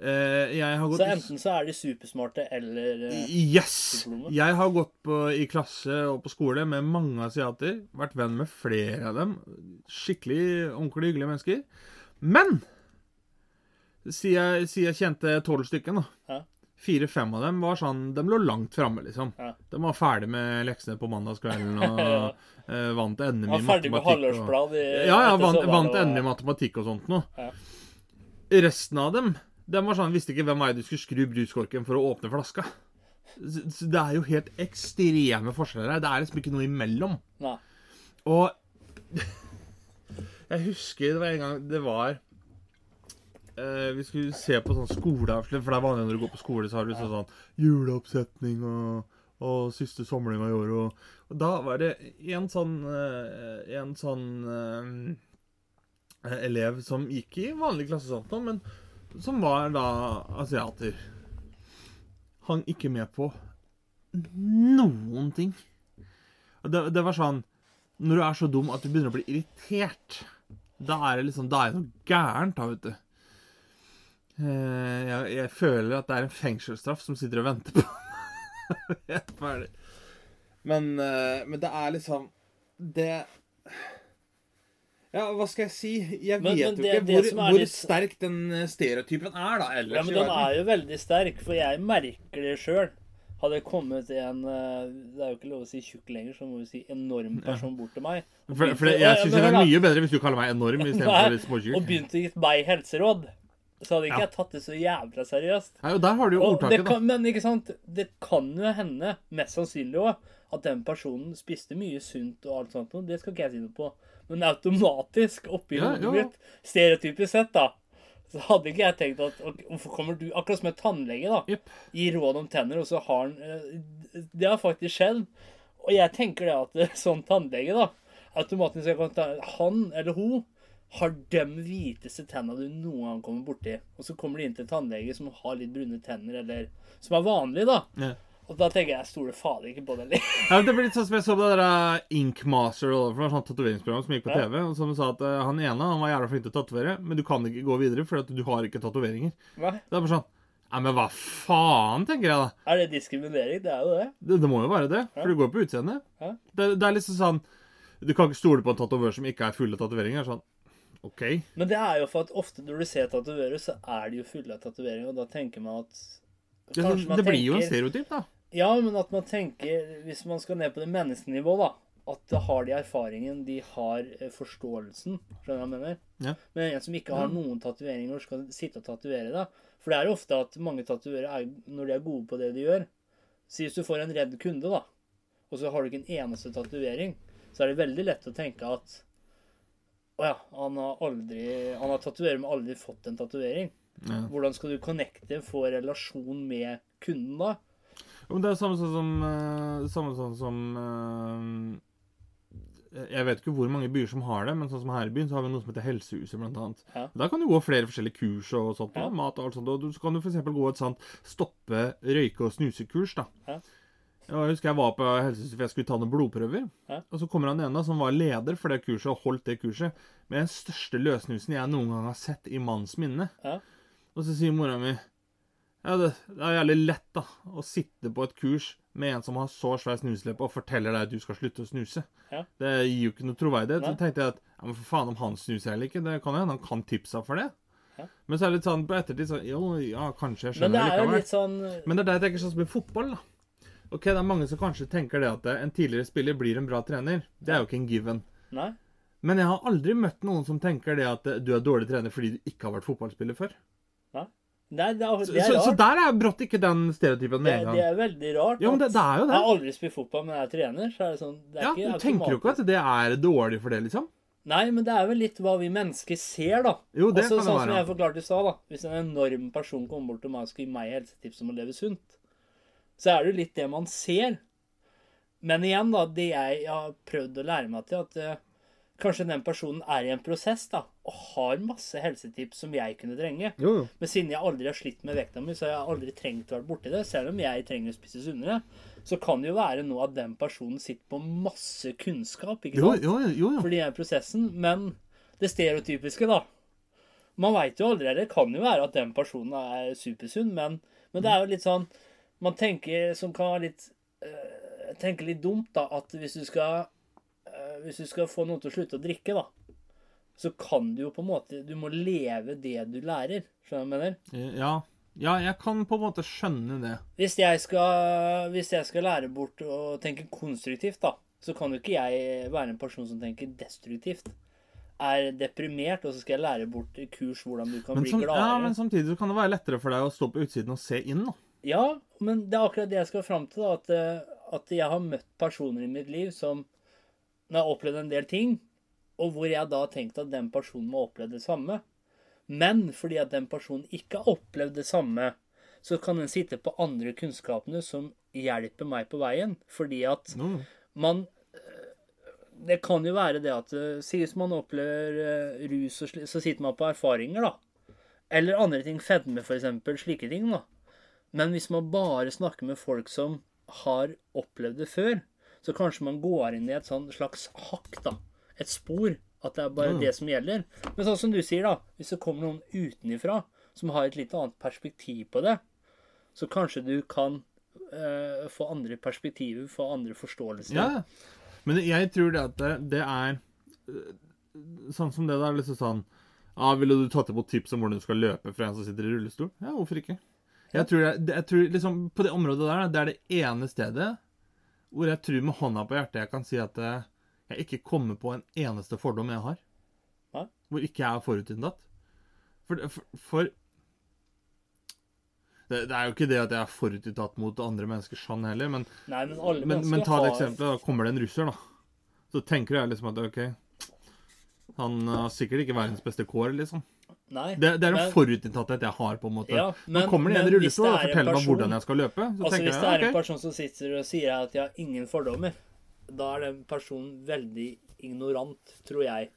S2: Eh, jeg har gått
S1: Så enten så er de supersmarte eller eh,
S2: Yes! Jeg har gått på, i klasse og på skole med mange asiater. Vært venn med flere av dem. Skikkelig ordentlig hyggelige mennesker. Men siden jeg, si jeg kjente tolv stykker, da.
S1: Ja.
S2: Fire-fem av dem var sånn De lå langt framme, liksom.
S1: Ja.
S2: De var ferdig med leksene på mandagskvelden og eh, vant NM i
S1: ferdig med
S2: matematikk.
S1: halvårsblad i
S2: ja, ja, vant, vant NM i matematikk og sånt noe.
S1: Ja.
S2: Resten av dem de var sånn, visste ikke hvem vei du skulle skru bruskorken for å åpne flaska. Så, det er jo helt ekstreme forskjeller her. Det er liksom ikke noe imellom.
S1: Nei.
S2: Og jeg husker det var en gang det var eh, Vi skulle se på sånn skoleavslutning, for det er vanlig når du går på skole, så har du sånn, sånn juleoppsetning og, og siste samlinga i år. Og, og da var det en sånn eh, En sånn eh, elev som gikk i vanlig klasse, sånn, men som var da asiater. Hang ikke med på noen ting. Det, det var sånn Når du er så dum at du begynner å bli irritert, da er det liksom Da er det noe gærent, da, vet du. Eh, Jeg, jeg føler at det er en fengselsstraff som sitter og venter på ferdig. Men, eh, men det er liksom Det Ja, hva skal jeg si? Jeg
S1: Men-
S2: vet
S1: men
S2: jo ikke hvor, hvor
S1: litt-
S2: sterk den eh, stereotypen er, da. Ellers
S1: Ja, men den er jo veldig sterk, for jeg merker det sjøl. Hadde det kommet en eh, Det er jo ikke lov å si tjukk lenger, så må vi si enorm person bort til meg.
S2: For, for jeg syns det er mye bedre hvis du kaller meg enorm istedenfor småtjukk.
S1: Og begynte å gi meg helseråd. Så hadde ikke
S2: Ja.
S1: jeg tatt det så jævla seriøst.
S2: Nei, og der har du jo
S1: det
S2: ordtaket, da.
S1: kan, men ikke sant, det kan jo hende, mest sannsynlig òg, at den personen spiste mye sunt og alt sånt. noe. det skal ikke jeg si noe på. Men automatisk oppi
S2: Ja,
S1: hodet mitt, stereotypisk sett, da, så hadde ikke jeg tenkt at Hvorfor kommer du Akkurat som en tannlege, da.
S2: Yep.
S1: Gir råd om tenner, og så har han eh, Det har faktisk skjedd. Og jeg tenker det at sånn tannlege, da Automatisk Han eller hun har de hviteste tenna du noen gang kommer borti. Og så kommer de inn til en tannlege som har litt brune tenner, eller som er vanlig, da.
S2: Ja.
S1: Og da tenker jeg jeg stoler fader ikke på det. heller.
S2: Ja, det blir litt sånn som jeg så på det der uh, Ink Master, og for det et sånt tatoveringsprogram som gikk på
S1: Ja.
S2: TV, og som sa at uh, han ene han var jævla flink til å tatovere, men du kan ikke gå videre fordi du har ikke tatoveringer. Det er bare sånn Nei, men hva faen, tenker jeg da.
S1: Er det diskriminering? Det er jo det.
S2: Det, det må jo være det, for det går på utseendet.
S1: Ja.
S2: Det, det er liksom sånn Du kan ikke stole på en tatovør som ikke er full av tatoveringer. Sånn OK.
S1: Men det er jo for at ofte når du ser tatovører, så er de jo fulle av tatoveringer, og da tenker man at
S2: Det,
S1: Kanskje man
S2: det blir jo en stereotyp, da.
S1: Ja, men at man tenker, hvis man skal ned på det menneskenivå, da At da har de erfaringen, de har eh, forståelsen. Skjønner du hva jeg mener?
S2: Ja.
S1: Men en som ikke har noen tatoveringer, skal sitte og tatovere, da. For det er jo ofte at mange tatoverer er når de er gode på det de gjør Si hvis du får en redd kunde, da, og så har du ikke en eneste tatovering, så er det veldig lett å tenke at Å ja, han har aldri Han har tatoverer, men aldri fått en tatovering.
S2: Ja.
S1: Hvordan skal du connecte, få relasjon med kunden da?
S2: Men det er samme sånn som eh, Samme sånn som eh, Jeg vet ikke hvor mange byer som har det, men sånn som her i byen så har vi noe som heter Helsehuset, blant annet.
S1: Ja.
S2: Der kan du gå flere forskjellige kurs og sånt,
S1: Ja.
S2: mat og alt sånt. Og du- så kan du f.eks. gå et sånt stoppe røyke- og snusekurs, da.
S1: Ja.
S2: Jeg husker jeg var på Helsehuset for jeg skulle ta noen blodprøver.
S1: Ja.
S2: Og så kommer han ene som var leder for det kurset og holdt det kurset, med den største løssnusen jeg noen gang har sett i manns minne.
S1: Ja.
S2: Og så sier mora mi ja, det, det er jævlig lett da, å sitte på et kurs med en som har så svær snusleppe og forteller deg at du skal slutte å snuse.
S1: Ja.
S2: Det gir jo ikke noe troverdighet.
S1: Nei.
S2: Så tenkte jeg at ja, men for faen om han snuser eller ikke, det kan jo hende han kan tipsa for det.
S1: Ja.
S2: Men så er det litt sånn på ettertid sånn Jo, ja, kanskje jeg skjønner
S1: Men det er
S2: likevel.
S1: sånn
S2: Men det er det jeg tenker sånn som i fotball, da. Ok, det er mange som kanskje tenker det at en tidligere spiller blir en bra trener. Det er jo ikke en given.
S1: Nei.
S2: Men jeg har aldri møtt noen som tenker det at du er dårlig trener fordi du ikke har vært fotballspiller før.
S1: Nei, det er, det er
S2: så, så der er brått ikke den stereotypen med en gang.
S1: det er veldig rart.
S2: Ja, men det, det er
S1: Jeg har aldri spilt fotball, men jeg er trener, så er det sånn det er
S2: Ja,
S1: ikke
S2: Du tenker jo ikke at det er dårlig for det, liksom?
S1: Nei, men det er vel litt hva vi mennesker ser, da.
S2: Jo, det
S1: altså,
S2: kan det
S1: sånn
S2: være.
S1: som jeg forklarte i stad, da. Hvis en enorm person kommer bort til meg og skal gi meg helsetips om å leve sunt, så er det jo litt det man ser. Men igjen, da, det jeg har prøvd å lære meg til, at uh, kanskje den personen er i en prosess, da, og har masse helsetips som jeg kunne trenge.
S2: Jo, jo.
S1: Men siden jeg aldri har slitt med vekta mi, så har jeg aldri trengt å være borti det. Selv om jeg trenger å spise sunnere, så kan det jo være noe at den personen sitter på masse kunnskap, ikke sant?
S2: jo, jo, jo.
S1: Fordi det er prosessen. Men det stereotypiske, da. Man veit jo aldri. Det kan jo være at den personen er supersunn, men, men det er jo litt sånn Man tenker som kan være litt øh, Tenker litt dumt, da, at hvis du skal øh, Hvis du skal få noen til å slutte å drikke, da, så kan du jo på en måte Du må leve det du lærer. Skjønner du hva jeg mener?
S2: Ja. ja, jeg kan på en måte skjønne det.
S1: Hvis jeg skal, hvis jeg skal lære bort å tenke konstruktivt, da, så kan jo ikke jeg være en person som tenker destruktivt. Er deprimert, og så skal jeg lære bort kurs hvordan du kan
S2: Men,
S1: bli
S2: gladere. ja, men samtidig så kan det være lettere for deg å stå på utsiden og se inn. da.
S1: Ja, men det er akkurat det jeg skal fram til. da, At, eh, at jeg har møtt personer i mitt liv som Når jeg har opplevd en del ting, og hvor jeg da har tenkt at den personen må ha opplevd det samme. Men fordi at den personen ikke har opplevd det samme, så kan den sitte på andre kunnskapene som hjelper meg på veien. Fordi at man eh, Det kan jo være det at Sies hvis man opplever eh, rus, og sli- så sitter man på erfaringer, da. Eller andre ting. Fedme, eksempel. Slike ting, da. Men hvis man bare snakker med folk som har opplevd det før, så kanskje man går inn i et sånn slags hakk, da. Et spor. At det er bare
S2: Ja.
S1: det som gjelder. Men sånn som du sier, da. Hvis det kommer noen utenifra som har et litt annet perspektiv på det, så kanskje du kan eh, få andre perspektiver, få andre forståelser.
S2: Ja, men jeg tror det at det, det er øh, Sånn som det der, liksom sånn ja, Ville du tatt imot tips om hvordan du skal løpe fra en som sitter i rullestol? Ja, hvorfor ikke? Jeg tror, det, det- jeg tror liksom På det området der, det er det ene stedet hvor jeg tror med hånda på hjertet jeg kan si at eh, jeg ikke kommer på en eneste fordom jeg har.
S1: Hæ?
S2: Hvor ikke jeg er forutinntatt. For, for, for det, det er jo ikke det at jeg er forutinntatt mot andre mennesker sånn heller, men
S1: Nei, men
S2: men,
S1: mennesker
S2: men ta et
S1: eksempelet.
S2: eksempel. Da kommer det en russer, da. Så tenker jeg liksom at OK Han har sikkert ikke verdens beste kår, liksom.
S1: Nei,
S2: Det, det er en forutinntatthet jeg har, på en måte.
S1: Ja,
S2: men,
S1: Nå
S2: kommer det en rullestol
S1: det
S2: og
S1: er en
S2: meg hvordan jeg skal løpe, så
S1: Altså, Hvis det er en person som sitter og sier at jeg har ingen fordommer, da er den personen veldig ignorant, tror jeg.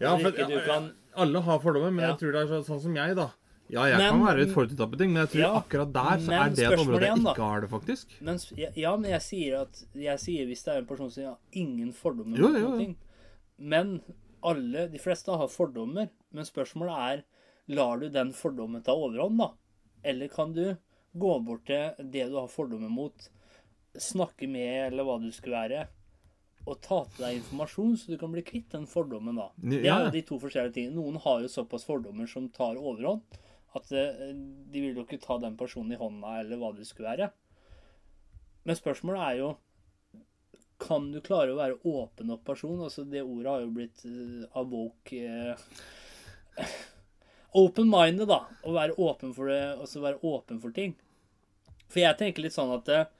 S2: Ja, for, ja,
S1: kan
S2: alle har fordommer, men
S1: Ja.
S2: jeg tror det er så, sånn som jeg, da. Ja, jeg
S1: Men-
S2: kan være litt forutinntatt på ting, men jeg tror
S1: Ja,
S2: akkurat der så er det et område jeg
S1: igjen,
S2: ikke har det, faktisk.
S1: men, ja, men jeg sier at Jeg sier hvis det er en person som har ingen fordommer
S2: Jo, jo, jo.
S1: ting. Men alle, de fleste har fordommer. Men spørsmålet er lar du den fordommen ta overhånd, da? Eller kan du gå bort til det du har fordommer mot, snakke med, eller hva du skulle være, og ta til deg informasjon, så du kan bli kvitt den fordommen, da. Det er jo de to forskjellige tingene. Noen har jo såpass fordommer som tar overhånd, at eh, de vil jo ikke ta den personen i hånda, eller hva det skulle være. Men spørsmålet er jo Kan du klare å være åpen opp person? Altså Det ordet har jo blitt uh, awoke uh, Open-minded, da. Å være åpen for det, altså være åpen for ting. For jeg tenker litt sånn at eh,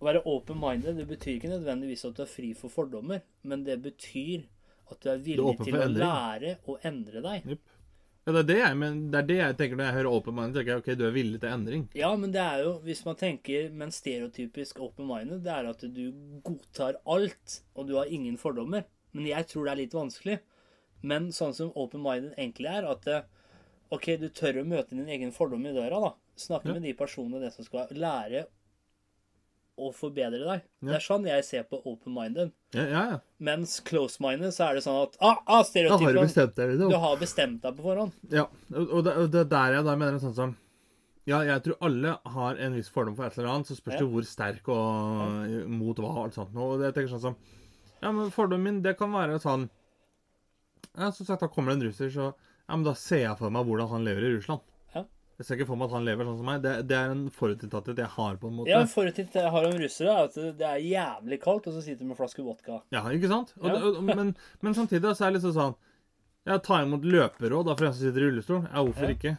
S1: å være open-minded det betyr ikke nødvendigvis at du er fri for fordommer, men det betyr at du er
S2: Du er
S1: villig til å
S2: endring.
S1: lære å endre deg.
S2: Yep. Ja, det er det jeg, men det er det jeg tenker når jeg hører open-minded. tenker jeg, ok, Du er villig til endring.
S1: Ja, men det er jo, hvis man tenker med en stereotypisk open-minded, det er at du godtar alt, og du har ingen fordommer. Men jeg tror det er litt vanskelig. Men sånn som open-minded egentlig er, at eh, OK, du tør å møte din egen fordom i døra, da. Snakke
S2: Ja.
S1: med de personene det som skal lære å forbedre deg.
S2: Ja.
S1: Det er sånn jeg ser på open-minded.
S2: Ja, ja. ja.
S1: Mens close-minded så er det sånn at ah, ah,
S2: Da har du bestemt deg.
S1: Du
S2: liksom.
S1: har bestemt deg på forhånd.
S2: Ja, og det, og det er der jeg da mener sånn som Ja, jeg tror alle har en viss fordom for et eller annet, så spørs det hvor sterk og mot hva og alt sånt. Og jeg tenker sånn som Ja, men fordommen min, det kan være sånn Ja, som sagt, da kommer det en russer, så Ja, men da ser jeg for meg hvordan han lever i Russland.
S1: Ja.
S2: Jeg ser ikke for meg at han lever sånn som meg. Det, det er en forutinntatthet jeg har, på en måte.
S1: Ja, Forutinntatthet jeg har om russere, er at det er jævlig kaldt, og så sitter de med en flaske vodka.
S2: Ja, ikke sant? Og,
S1: Ja.
S2: og, men, men samtidig så er det liksom sånn Ja, ta imot løperåd for en som sitter i rullestol. Ja, hvorfor
S1: Ja.
S2: ikke?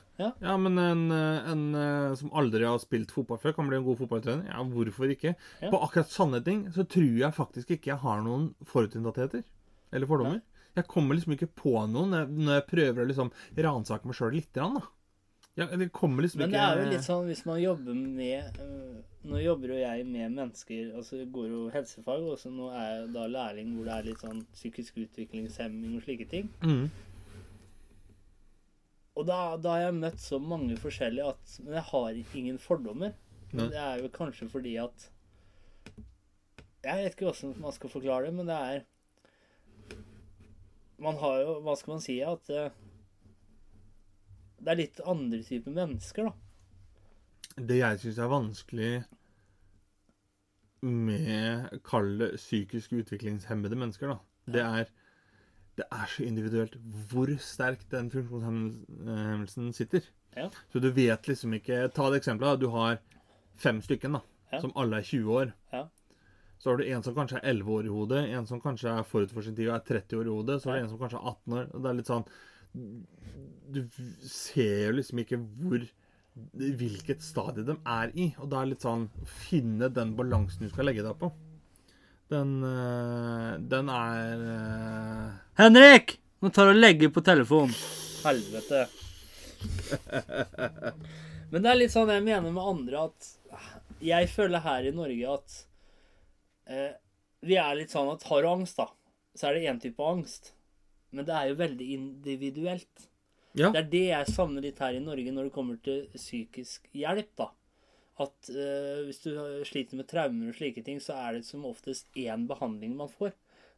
S1: Ja.
S2: men en, en eh, som aldri har spilt fotball før, kan bli en god fotballtrener. Ja, hvorfor ikke?
S1: Ja.
S2: På akkurat sånne ting så tror jeg faktisk ikke jeg har noen forutinntattheter. Eller fordommer. Jeg kommer liksom ikke på noen når jeg, prøver å liksom ransake meg sjøl litt. Grann, da. Ja, det kommer liksom
S1: Men det er jo litt sånn hvis man jobber med øh, Nå jobber jo jeg med mennesker, altså jeg går jo helsefag, og så nå er jeg da lærling hvor det er litt sånn psykisk utviklingshemming og slike ting.
S2: mm.
S1: Og da, da har jeg møtt så mange forskjellige at Men jeg har ingen fordommer. Men det er jo kanskje fordi at Jeg vet ikke hvordan man skal forklare det, men det er Man har jo Hva skal man si? At eh, det er litt andre typer mennesker, da.
S2: Det jeg syns er vanskelig med Kall det psykisk utviklingshemmede mennesker, da, det er det er så individuelt hvor sterk den funksjonshemmelsen sitter.
S1: Ja.
S2: Så du vet liksom ikke Ta det eksempelet. Du har fem stykken da,
S1: Ja.
S2: som alle er 20 år.
S1: Ja.
S2: Så har du en som kanskje er 11 år i hodet, en som kanskje er forut for sin tid og er 30 år i hodet. Så har du en som kanskje er 18 år. og det er litt sånn Du ser jo liksom ikke hvor Hvilket stadie de er i. Og det er litt sånn Finne den balansen du skal legge deg på. Den øh, Den er øh,
S1: Henrik! Nå tar du og legger på telefonen. Helvete. Men det er litt sånn jeg mener med andre at Jeg føler her i Norge at eh, vi er litt sånn at har du angst, da, så er det én type angst. Men det er jo veldig individuelt.
S2: Ja.
S1: Det er det jeg savner litt her i Norge når det kommer til psykisk hjelp, da. At uh, hvis du sliter med traumer og slike ting, så er det som oftest én behandling man får.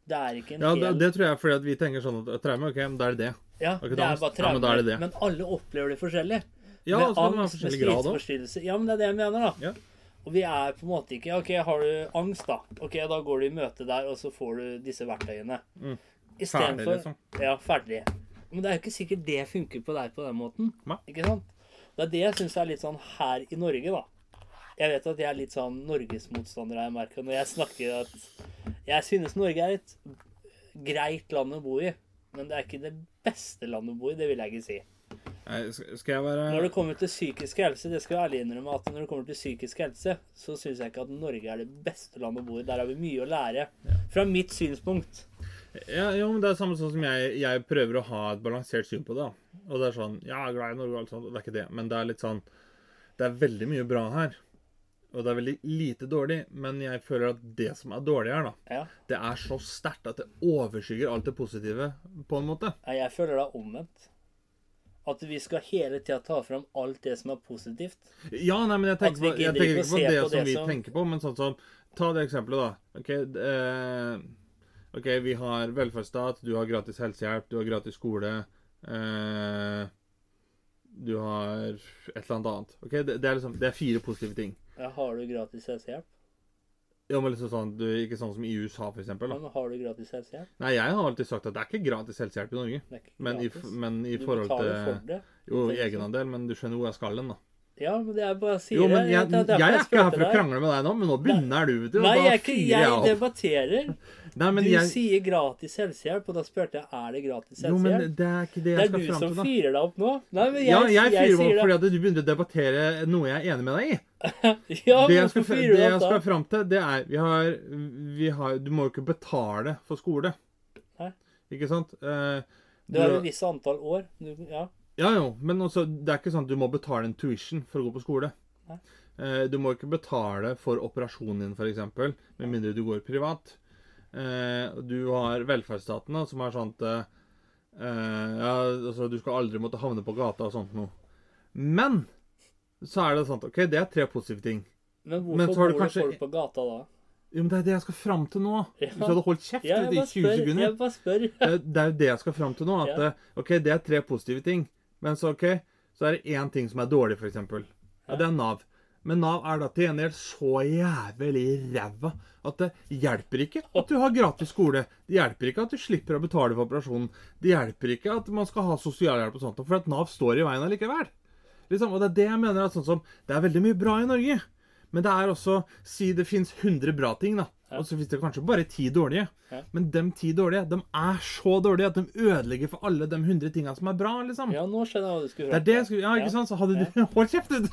S1: Det er ikke en
S2: ja, det,
S1: hel
S2: det tror jeg er fordi at vi tenker sånn at traume, OK, men da er det det.
S1: Ja, det er bare
S2: ja, men er det det.
S1: Men alle opplever det forskjellig.
S2: Ja,
S1: med
S2: det
S1: angst, med
S2: òg.
S1: Ja, men det er det jeg mener, da.
S2: Ja.
S1: Og vi er på en måte ikke OK, har du angst, da? OK, da går du i møte der, og så får du disse verktøyene.
S2: Mm. Ferdig, liksom.
S1: Ja, ferdig. Men det er jo ikke sikkert det funker på deg på den måten.
S2: Nei.
S1: Ikke sant? Det er det jeg syns er litt sånn her i Norge, da. Jeg vet at jeg er litt sånn norgesmotstander, har jeg merka når jeg snakker at Jeg synes Norge er et greit land å bo i. Men det er ikke det beste landet å bo i. Det vil jeg ikke si.
S2: Nei, skal jeg være
S1: Når det kommer til psykisk helse, det skal jeg ærlig innrømme at når det kommer til psykisk helse, så syns jeg ikke at Norge er det beste landet å bo i. Der har vi mye å lære. Fra mitt synspunkt.
S2: Ja, jo, men det er samme sånn som jeg, jeg prøver å ha et balansert syn på det. da. Og det er sånn Ja, jeg er glad i Norge og alt sånt, og det er ikke det. Men det er litt sånn Det er veldig mye bra her. Og det er veldig lite dårlig. Men jeg føler at det som er dårlig her, da,
S1: Ja.
S2: det er så sterkt at det overskygger alt det positive, på en måte.
S1: Ja, Jeg føler det er omvendt. At vi skal hele tida ta fram alt det som er positivt.
S2: Ja, nei, men jeg tenker, på, jeg tenker
S1: ikke
S2: på det,
S1: på det som
S2: vi
S1: som-
S2: tenker på, men sånn som Ta det eksempelet, da. OK, eh, ok, vi har velferdsstat, du har gratis helsehjelp, du har gratis skole. Eh, du har et eller annet annet. Ok, det, det, er liksom, det er fire positive ting.
S1: Ja, har du gratis helsehjelp?
S2: Ja, men liksom sånn, du, Ikke sånn som i USA, for eksempel. Da.
S1: men har du gratis helsehjelp?
S2: Nei, jeg har alltid sagt at det er ikke gratis helsehjelp i Norge. Men i, men i forhold til
S1: for det.
S2: Jo, egenandel, men du skjønner hvor jeg skal hen, da.
S1: Ja, men det er bare å si
S2: Jo, men jeg,
S1: Det er derfor
S2: jeg er ikke her for å krangle med deg nå, men nå begynner du, du.
S1: Nei, jeg, er jeg debatterer.
S2: Nei, men
S1: du
S2: jeg,
S1: sier gratis helsehjelp, og da spurte jeg er det gratis helsehjelp.
S2: Jo, men det er ikke det
S1: det
S2: jeg
S1: er
S2: skal
S1: du
S2: Det
S1: som
S2: du som
S1: fyrer deg opp nå. Nei, men jeg,
S2: Ja, jeg fyrer opp fordi at du begynner å debattere noe jeg er enig med deg i.
S1: det. Ja,
S2: Det jeg skal, det jeg
S1: opp
S2: skal fram til, det er vi har, vi har Du må jo ikke betale for skole.
S1: Nei.
S2: Ikke sant? Eh,
S1: Du har et visst antall år. Du, ja.
S2: Ja, jo, men også, det er ikke sånn at du må betale en tuition for å gå på skole.
S1: Nei.
S2: Eh, du må ikke betale for operasjonen din, f.eks., med mindre du går privat. Eh, du har velferdsstaten, da, som er sånn at eh, Ja, altså, du skal aldri måtte havne på gata og sånt noe. Men så er det sånn OK, det er tre positive ting.
S1: Men hvorfor
S2: men
S1: bor det
S2: kanskje-
S1: folk på gata da?
S2: Jo, men det er det jeg skal fram til nå. Hvis du hadde holdt kjeft
S1: Ja,
S2: i 20 sekunder. Det, er jo det jeg skal fram til nå. At
S1: Ja.
S2: OK, det er tre positive ting. Men så OK, så er det én ting som er dårlig, f.eks. Ja, det er Nav. Men Nav er da til gjengjeld så jævlig ræva at det hjelper ikke at du har gratis skole. Det hjelper ikke at du slipper å betale for operasjonen. Det hjelper ikke at man skal ha sosialhjelp og sånt, for at Nav står i veien allikevel. Liksom, og det er det jeg mener at sånn som Det er veldig mye bra i Norge. Men det er også Si det fins 100 bra ting, da. Og så fins det kanskje bare ti dårlige. Men de ti dårlige de er så dårlige at de ødelegger for alle de 100 tinga som er bra. liksom.
S1: Ja, nå skjønner jeg hva du skulle
S2: Det er det jeg skulle, ja, ikke sant? Så hadde du Hold kjeft, du!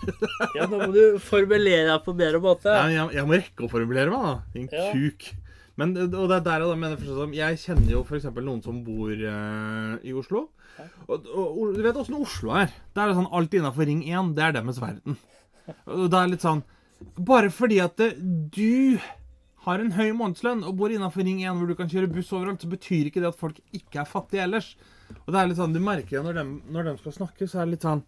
S1: Ja, nå må du formulere deg på bedre måte.
S2: Ja, jeg, jeg må rekke å formulere meg, da. Din
S1: Ja.
S2: kuk. Men, og det er der jeg mener forstått Jeg kjenner jo f.eks. noen som bor uh, i Oslo. Og, og, og du vet åssen Oslo er. Det er sånn alt innafor Ring 1, det er deres verden. Og det er litt sånn Bare fordi at det, du har en høy månedslønn og bor innafor Ring 1 hvor du kan kjøre buss overalt, så betyr ikke det at folk ikke er fattige ellers. Og det er litt sånn, Du merker det når de, når de skal snakke, så er det litt sånn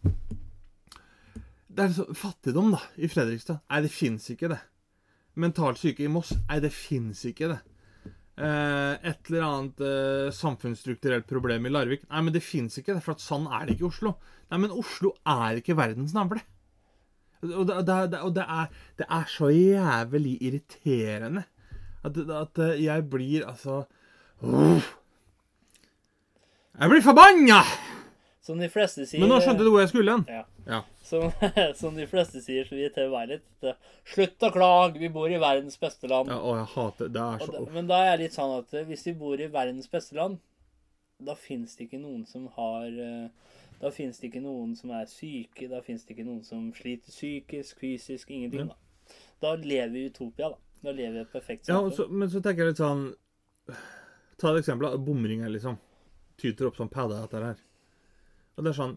S2: Det er litt sånn fattigdom, da, i Fredrikstad. Nei, det fins ikke, det. Mentalt syke i Moss. Nei, det fins ikke, det. Eh, et eller annet eh, samfunnsstrukturelt problem i Larvik. Nei, men det fins ikke, det, for at sånn er det ikke i Oslo. Nei, men Oslo er ikke verdens navle. Og, det, det, og det, er, det er så jævlig irriterende at, at jeg blir altså uh, Jeg blir forbanna!
S1: Som de fleste sier
S2: Men nå skjønte du hvor jeg skulle hen.
S1: Ja.
S2: Ja.
S1: Som, som de fleste sier, så vi TV være litt eh, Slutt å klage, vi bor i verdens beste land.
S2: Ja, og jeg hater Det er så
S1: da, men da er jeg litt sånn at eh, hvis vi bor i verdens beste land, da fins det ikke noen som har eh, Da fins det ikke noen som er syke, da fins det ikke noen som sliter psykisk, fysisk, ingenting. Da, da lever vi i utopia, da. Da lever vi i et perfekt
S2: Ja,
S1: samfunn.
S2: så, men så tenker jeg litt sånn Ta et eksempel. av Bomringer, liksom. Tyter opp som padda det her. Og det er sånn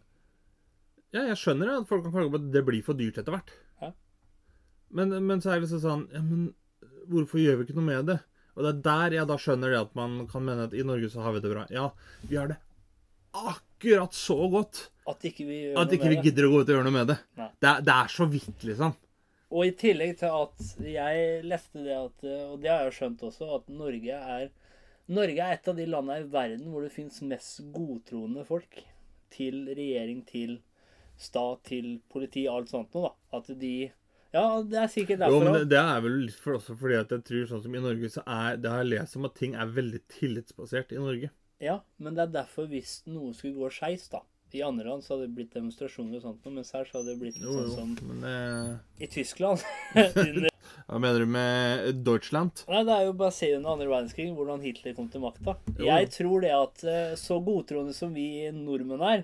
S2: Ja, jeg skjønner at folk kan klage på at det blir for dyrt etter hvert.
S1: Ja.
S2: Men, men så er det liksom sånn Ja, men hvorfor gjør vi ikke noe med det? Og det er der jeg da skjønner det at man kan mene at i Norge så har vi det bra. Ja, vi har det akkurat så godt
S1: At ikke vi
S2: at ikke vi gidder å gå ut og gjøre noe med det. Det er, det er så vidt, liksom.
S1: Og i tillegg til at jeg leste det at Og det har jeg skjønt også, at Norge er Norge er et av de landene i verden hvor det fins mest godtroende folk. Til regjering, til stat, til politi, alt sånt noe, da. At de Ja, det er sikkert
S2: Jo,
S1: derfor
S2: men det, det er vel litt for også fordi at jeg tror sånn som i Norge, så er det har jeg lest om at ting er veldig tillitsbasert i Norge.
S1: Ja, men det er derfor hvis noe skulle gå skeis, da. I andre land så hadde det blitt demonstrasjoner og sånt, mens her så hadde det blitt litt
S2: Jo,
S1: sånn som
S2: men eh,
S1: i Tyskland.
S2: Hva mener du med Deutschland?
S1: nei, det er jo bare å se under andre verdenskrig hvordan Hitler kom til makta. Jeg tror det at eh, så godtroende som vi nordmenn er,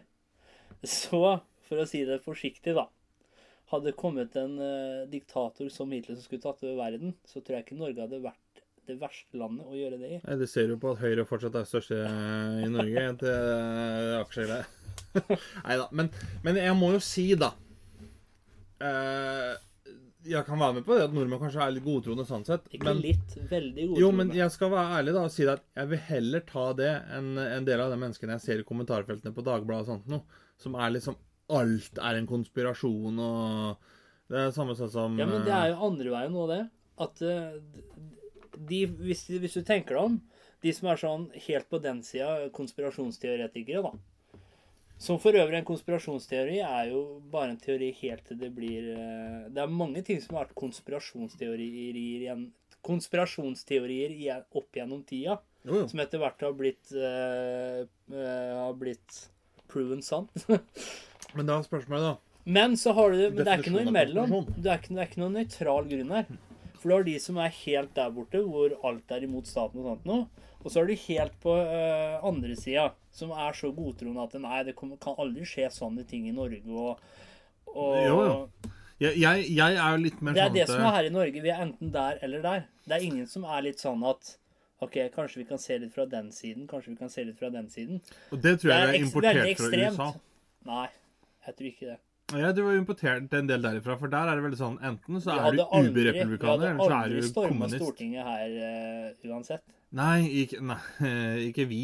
S1: så, for å si det forsiktig, da Hadde kommet en uh, diktator som Hitler som skulle tatt over verden, så tror jeg ikke Norge hadde vært det verste landet å gjøre det i.
S2: Nei, Det ser jo på at Høyre fortsatt er største eh, i Norge til eh, aksjegreier. Nei da. Men, men jeg må jo si, da eh, Jeg kan være med på det at nordmenn kanskje er litt godtroende sånn sett.
S1: Ikke
S2: Men,
S1: litt, veldig godtroende.
S2: jo, men jeg skal være ærlig da og si det at jeg vil heller ta det enn en del av de menneskene jeg ser i kommentarfeltene på Dagbladet og sånt noe, som er liksom Alt er en konspirasjon og Det er samme sånn som
S1: Ja, men det er jo andre veien nå, det. At de, hvis, hvis du tenker deg om, de som er sånn helt på den sida, konspirasjonsteoretikere, da. Som for øvrig en konspirasjonsteori er jo bare en teori helt til det blir eh, Det er mange ting som har vært konspirasjonsteorier igjen konspirasjonsteorier igjen- opp gjennom tida,
S2: jo.
S1: som etter hvert har blitt uh, uh, har blitt proven sant.
S2: Men da er spørsmålet, da.
S1: Men så har du Men det er ikke noe imellom. Det er ikke, det er ikke noe nøytral grunn her. For du har de som er helt der borte, hvor alt er imot staten og sånt noe. Og så har du helt på uh, andre sida, som er så godtroende at nei, det kan aldri skje sånne ting i Norge. Og, og
S2: Jo, jo. Jeg, jeg, jeg er jo litt mer sånn
S1: Det er
S2: sånn
S1: det som er her i Norge. Vi er enten der eller der. Det er ingen som er litt sånn at OK, kanskje vi kan se litt fra den siden, kanskje vi kan se litt fra den siden.
S2: Og det tror
S1: Det
S2: jeg
S1: er
S2: er importert fra. USA.
S1: Nei, jeg tror ikke det.
S2: Ja, Du var importert en del derifra, for der er det veldig sånn Enten så er du
S1: aldri, vi
S2: UB-republikaner,
S1: hadde
S2: eller så er
S1: aldri
S2: du
S1: storma
S2: kommunist.
S1: Stortinget her uh, uansett.
S2: Nei ikke, nei, ikke vi.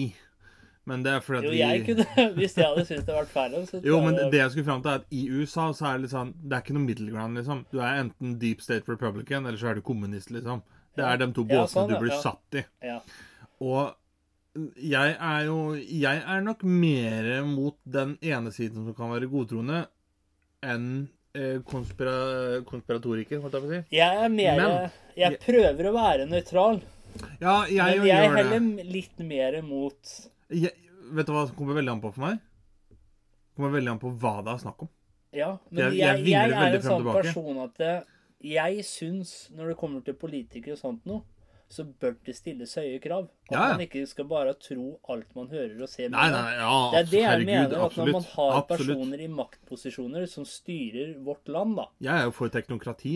S2: Men det er fordi at
S1: Jo,
S2: vi
S1: jeg kunne Hvis jeg hadde syntes det hadde vært så
S2: Jo, men
S1: det-
S2: det jeg skulle fram til, er at i USA så er det litt sånn Det er ikke noe middle ground, liksom. Du er enten deep state republican, eller så er du kommunist, liksom. Det er de to
S1: Ja,
S2: båsene
S1: sånn,
S2: du blir
S1: ja.
S2: satt i.
S1: Ja.
S2: Og jeg er jo Jeg er nok mer mot den ene siden som kan være godtroende, enn eh, konspira konspiratoriker, holdt jeg på å si.
S1: Jeg er mer
S2: Men-
S1: Jeg prøver å være nøytral,
S2: Ja, jeg
S1: men jeg heller
S2: det.
S1: litt mer mot
S2: Jeg, vet du hva som kommer veldig an på for meg? kommer veldig an på hva det er snakk om.
S1: Ja, men
S2: Jeg-
S1: jeg,
S2: jeg
S1: jeg, er en sånn person at eh, jeg syns, når det kommer til politikere og sånt noe, så bør det stilles høye krav. At
S2: Ja, ja.
S1: man ikke skal bare tro alt man hører og ser.
S2: Nei,
S1: med
S2: nei, ja,
S1: Det er det jeg
S2: herregud,
S1: mener. At når man har
S2: absolutt.
S1: personer i maktposisjoner som styrer vårt land, da.
S2: Jeg er jo for teknokrati.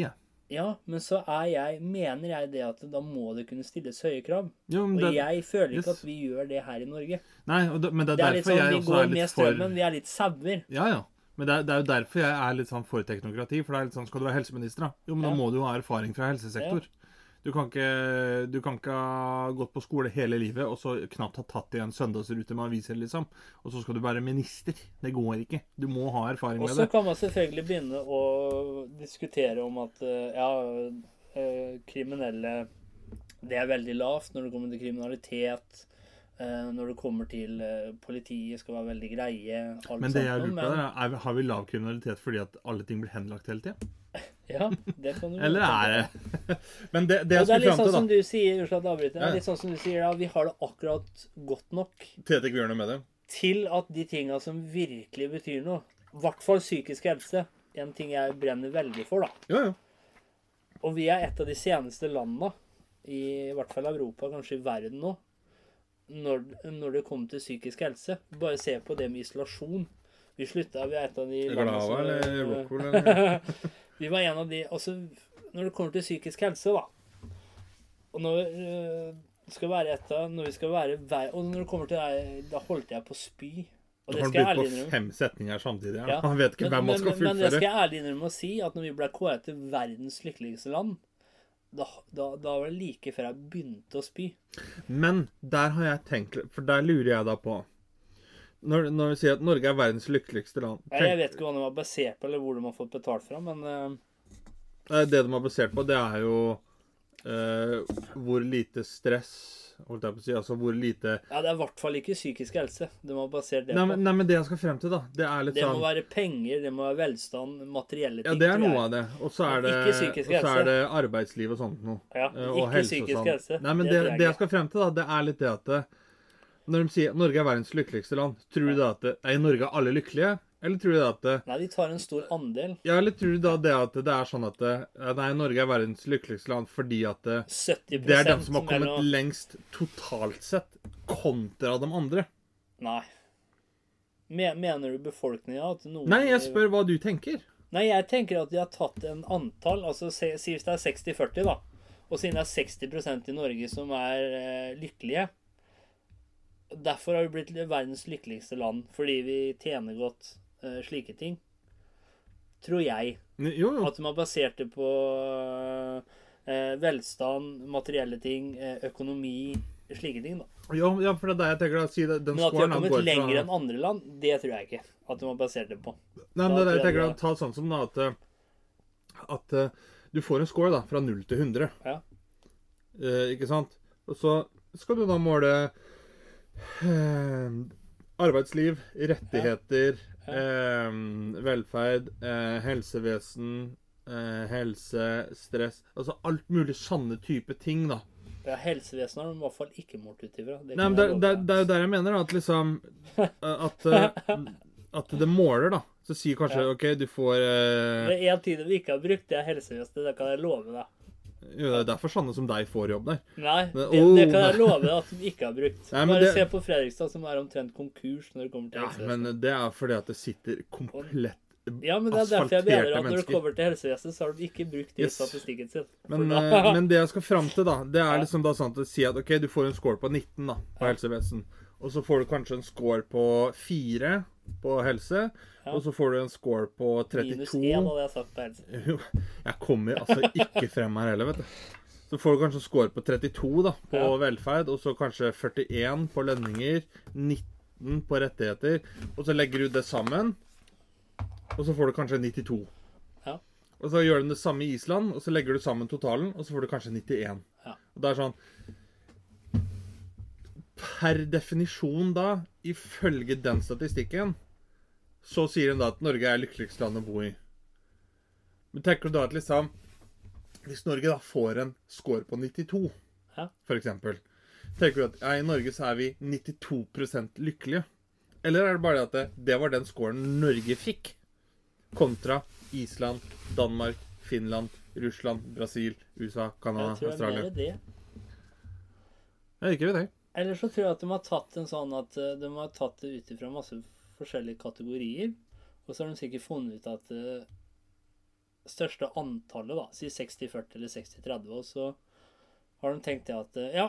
S1: Ja, men så er jeg, mener jeg det at da må det kunne stilles høye krav.
S2: Jo,
S1: Og
S2: det,
S1: jeg føler ikke
S2: yes.
S1: at vi gjør det her i Norge.
S2: nei, det, men det er,
S1: Det er
S2: derfor
S1: sånn,
S2: jeg
S1: Vi
S2: også
S1: går
S2: er
S1: med
S2: litt for
S1: strømmen, vi er litt sauer.
S2: Ja, ja. Men det er, det er jo derfor jeg er litt sånn for teknokrati. For det er litt sånn, Skal du være helseminister, da? Jo, men
S1: Ja.
S2: da må du jo ha erfaring fra helsesektor. Du kan, ikke, du kan ikke ha gått på skole hele livet og så knapt ha tatt i en søndagsrute med aviser, liksom. Og så skal du være minister. Det går ikke. Du må ha erfaring
S1: Og
S2: med
S1: så kan man selvfølgelig begynne å diskutere om at eh, ja, eh, kriminelle Det er veldig lavt når det kommer til kriminalitet. eh, Når det kommer til politiet skal være veldig greie. alt
S2: Men det jeg lurer på, er, er har vi lav kriminalitet fordi at alle ting blir henlagt hele tida?
S1: Ja, det kan du
S2: Eller er det Men det, det
S1: ja,
S2: jeg
S1: Det er litt sånn som du sier, jeg avbryter,
S2: Ja.
S1: litt sånn som du sier, da, vi har det akkurat godt nok
S2: Tete ikke med det.
S1: til at de tinga som virkelig betyr noe, i hvert fall psykisk helse, en ting jeg brenner veldig for, da.
S2: Ja, ja.
S1: Og vi er et av de seneste landene, i, i hvert fall Europa, kanskje i verden nå, når, når det kommer til psykisk helse. Bare se på det med isolasjon. Vi slutta Vi er et av de
S2: Glava eller
S1: som-
S2: Rockwool eller
S1: Vi var en av de Altså, når det kommer til psykisk helse, da Og når det skal være etter, Når vi skal være vei- Og når det kommer til deg, da holdt jeg på å spy. Og det skal jeg ærlig innrømme.
S2: fem setninger samtidig. Ja. Han vet ikke
S1: Men,
S2: hvem
S1: men,
S2: skal
S1: fullføre. men det skal jeg ærlig innrømme å si, at når vi ble kåret til verdens lykkeligste land, da, da, da var det like før jeg begynte å spy.
S2: Men der har jeg tenkt For der lurer jeg da på Når, når vi sier at Norge er verdens lykkeligste land
S1: Jeg, jeg vet ikke hva de har basert på, eller hvor de har fått betalt fra, men eh,
S2: eh, Det de har basert på, det er jo uh, hvor lite stress Holdt jeg på å si. Altså hvor lite
S1: ja, det er i hvert fall ikke psykisk helse. De har basert det
S2: nei
S1: på.
S2: men, nei, men det jeg skal frem til, da, det er litt
S1: Det må
S2: sånn
S1: være penger, det må være velstand, materielle ting.
S2: Ja, det er noe av det. Og så er det, og så er det arbeidsliv og sånt noe.
S1: Ja,
S2: ikke og helse
S1: psykisk
S2: sånn.
S1: helse.
S2: Nei, men
S1: Det
S2: det,
S1: jeg
S2: det skal frem til, da, det er litt det at det, Når de sier at Norge er verdens lykkeligste land, tror du da at det, er i Norge alle lykkelige? Eller tror du da at det,
S1: Nei, de tar en stor andel.
S2: Ja, eller tror du da det at det er sånn at Nei, Norge er verdens lykkeligste land fordi at det,
S1: 70
S2: det er dem som har kommet
S1: mellom...
S2: lengst totalt sett, kontra de andre?
S1: Nei. Mener du befolkninga at noen
S2: Nei, jeg spør hva du tenker.
S1: Nei, jeg tenker at de har tatt en antall Altså si hvis det er 60-40, da. Og siden det er 60% i Norge som er eh, lykkelige Derfor har vi blitt verdens lykkeligste land. Fordi vi tjener godt uh, slike ting. Tror jeg.
S2: Jo, jo.
S1: At de har basert det på uh, velstand, materielle ting, uh, økonomi, slike ting. da.
S2: Ja, ja, for det er det jeg tenker. da, si det,
S1: Men at de har kommet
S2: lenger fra-
S1: enn andre land, det tror jeg ikke. At de har basert det på.
S2: Nei, men
S1: Da
S2: det er det jeg tenker da, Ta sånn som da at, at du får en score da, fra 0 til 100.
S1: Ja.
S2: Eh, ikke sant? Og så skal du da måle arbeidsliv, rettigheter, eh, velferd, eh, helsevesen, eh, helse, stress Altså alt mulig sanne type ting, da.
S1: Ja, Helsevesenet har de i hvert fall ikke målt ut ifra. Det
S2: er jo der jeg mener, da, at liksom At, eh, at det måler, da. Så sier kanskje
S1: Ja.
S2: OK, du får eh,
S1: Det er en tid vi ikke har brukt, det er helsevesenet. Det kan jeg love deg.
S2: Jo, det er derfor sånne som deg får jobb der.
S1: Nei, det,
S2: oh,
S1: det kan jeg love at de ikke har brukt.
S2: Nei,
S1: Bare
S2: det-
S1: se på Fredrikstad, som er omtrent konkurs når det kommer til
S2: Ja, men det er fordi at det sitter komplett
S1: Ja, men det er derfor jeg mener at når det kommer til helsevesenet, så har de ikke brukt det i
S2: Yes.
S1: statistikken sin.
S2: Men, eh, men det jeg skal fram til, da, det er liksom da sånn at si at OK, du får en score på 19 da, på helsevesen. Og så får du kanskje en score på 4 på helse.
S1: Ja.
S2: Og så får du en score på 32.
S1: Minus 1 hadde jeg sagt på helse.
S2: Jeg kommer altså ikke frem her heller, vet du. Så får du kanskje en score på 32 da, på
S1: Ja.
S2: velferd, og så kanskje 41 på lønninger, 19 på rettigheter, og så legger du det sammen, og så får du kanskje 92.
S1: Ja.
S2: Og så gjør du det samme i Island, og så legger du sammen totalen, og så får du kanskje 91.
S1: Ja.
S2: Og det er sånn Per definisjon da, ifølge den statistikken, så sier hun da at Norge er lykkeligste land å bo i. Men tenker du da at liksom Hvis Norge da får en score på 92,
S1: Ja.
S2: for eksempel Tenker du at ja, i Norge så er vi 92% lykkelige? Eller er det bare at det, det var den scoren Norge fikk? Kontra Island, Danmark, Finland, Russland, Brasil, USA, Canada,
S1: Jeg tror det er mer det.
S2: Jeg ikke vet det.
S1: Eller så tror jeg at de har tatt en sånn at eh, de har tatt det ut ifra masse forskjellige kategorier. Og så har de sikkert funnet ut at det største antallet, da, si 60-40 eller 60-30, og så har de tenkt det at eh, ja,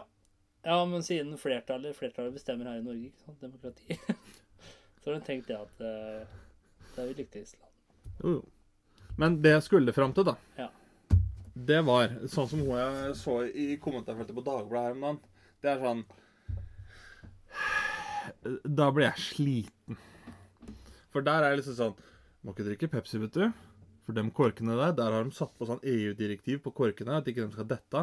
S1: ja, men siden flertallet, flertallet bestemmer her i Norge, ikke sant, demokrati, så har de tenkt det at eh, det er vi lykkeligste land.
S2: Jo, jo. Men det jeg skulle fram til, da
S1: Ja.
S2: det var sånn som hun jeg så i kommentarfeltet på Dagbladet her om dagen. Det er sånn Da blir jeg sliten. For der er det liksom sånn Må ikke drikke Pepsi, vet du. For de korkene der, der har de satt på sånn EU-direktiv på korkene at ikke de skal dette.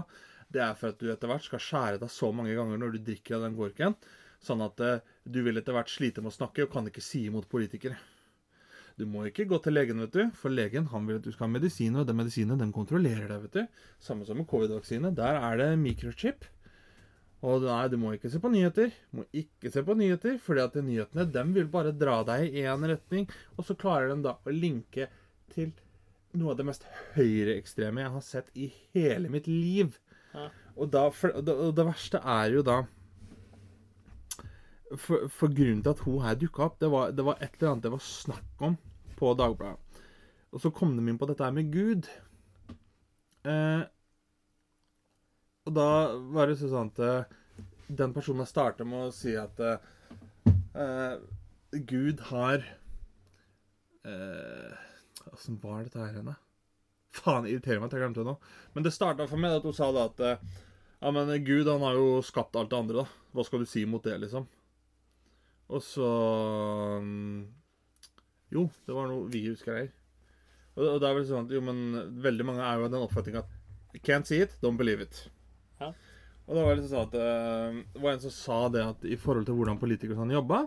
S2: Det er for at du etter hvert skal skjære deg så mange ganger når du drikker av den korken, sånn at eh, du vil etter hvert slite med å snakke og kan ikke si imot politikere. Du må ikke gå til legen, vet du, for legen han vil at du skal ha medisiner, og den medisinen den kontrollerer deg, vet du. Samme som med covid-vaksine. Der er det mikrochip. Og nei, du må ikke se på nyheter. Du må ikke se på nyheter, fordi at nyhetene dem vil bare dra deg i én retning, og så klarer de da å linke til noe av det mest høyreekstreme jeg har sett i hele mitt liv.
S1: Ja.
S2: Og, da, for, og det, og det verste er jo da for, for grunnen til at hun her dukka opp, det var, det var et eller annet det var snakk om på Dagbladet. Og så kom de inn på dette her med Gud. Eh, og da var det sånn at eh, den personen starta med å si at eh, Gud har Åssen uh, var dette her henne? Faen, det irriterer meg at jeg glemte det nå. Men det starta for meg at hun sa da at uh, Ja, men Gud, han har jo skapt alt det andre, da. Hva skal du si mot det, liksom? Og så um, Jo, det var noe virusgreier. Og, og det er vel sånn at jo, men veldig mange er jo av den oppfatning at Can't see it, don't believe it. Og da var det liksom at eh, det var en som sa det at i forhold til hvordan politikere sånn jobba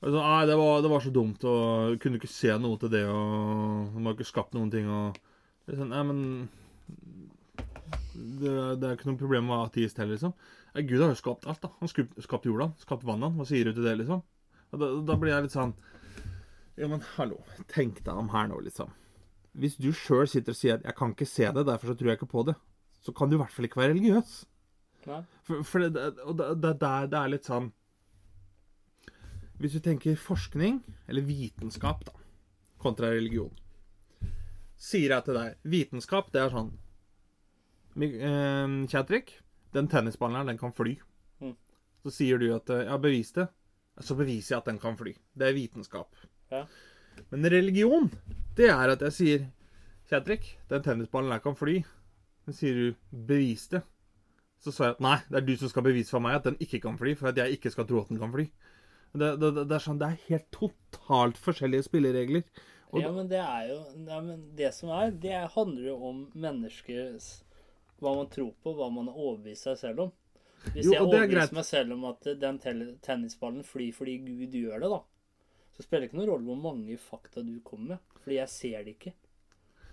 S2: altså, Nei, det var, det var så dumt, og kunne ikke se noe til det, og de har ikke skapt noen ting, og sånn, Nei, men det, det er ikke noe problem med ateist heller, liksom. Nei, Gud har jo skapt alt, da. Han skapt, skapt jorda, skapt vannet. Hva sier du til det, liksom? Og da, da blir jeg litt sånn Ja, men hallo, tenk deg om her nå, liksom. Hvis du sjøl sitter og sier at 'jeg kan ikke se det, derfor så tror jeg ikke på det', så kan du i hvert fall ikke være religiøs.
S1: Nei.
S2: For, for det, det- og det, det, det, er- er litt sånn Hvis du tenker forskning, eller vitenskap, da, kontra religion Sier jeg til deg Vitenskap, det er sånn eh, Kjatrik, den tennisballen her, den kan fly.
S1: Mm.
S2: Så sier du at eh, Ja, bevis det. Så beviser jeg at den kan fly. Det er vitenskap.
S1: Ja.
S2: Men religion, det er at jeg sier Kjatrik, den tennisballen her kan fly. Så sier du 'bevis det'. Så sa jeg at nei, det er du som skal bevise for meg at den ikke kan fly, for at jeg ikke skal tro at den kan fly. Det, det, det, er sånn, det er helt totalt forskjellige spilleregler. Og
S1: Ja, men det er jo ja, men Det som er, det handler jo om menneskers Hva man tror på, hva man har overbevist seg selv om. Hvis
S2: Jo,
S1: jeg
S2: er
S1: overbeviser meg selv om at den tennisballen flyr fordi Gud gjør det, da, så spiller det ikke noen rolle hvor mange fakta du kommer med. Fordi jeg ser det ikke.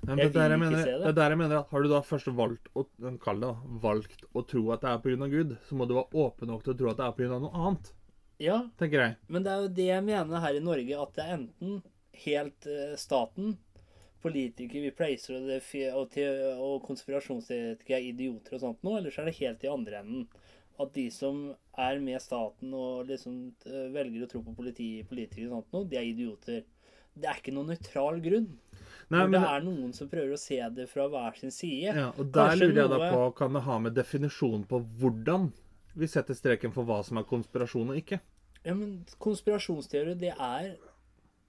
S1: Jeg
S2: jeg
S1: vil ikke
S2: mener,
S1: se det.
S2: det er der jeg mener at Har du da først valgt å da, valgt å tro at det er pga. Gud, så må du være åpen nok til å tro at det er pga. noe annet.
S1: Ja,
S2: tenker jeg.
S1: men det er jo det jeg mener her i Norge, at det er enten helt uh, staten, politikere vi pleiser og, og, og konspirasjonsteoretikere er idioter og sånt nå, eller så er det helt i andre enden. At de som er med staten og liksom eh, velger å tro på politi, politikere og sånt nå, de er idioter. Det er ikke noen nøytral grunn.
S2: Nei,
S1: hvor
S2: men,
S1: det er noen som prøver å se det fra hver sin side.
S2: ja, og der
S1: Kanskje
S2: lurer jeg da på Kan det ha med definisjonen på hvordan vi setter streken for hva som er konspirasjon og ikke?
S1: Ja, men konspirasjonsteori, det er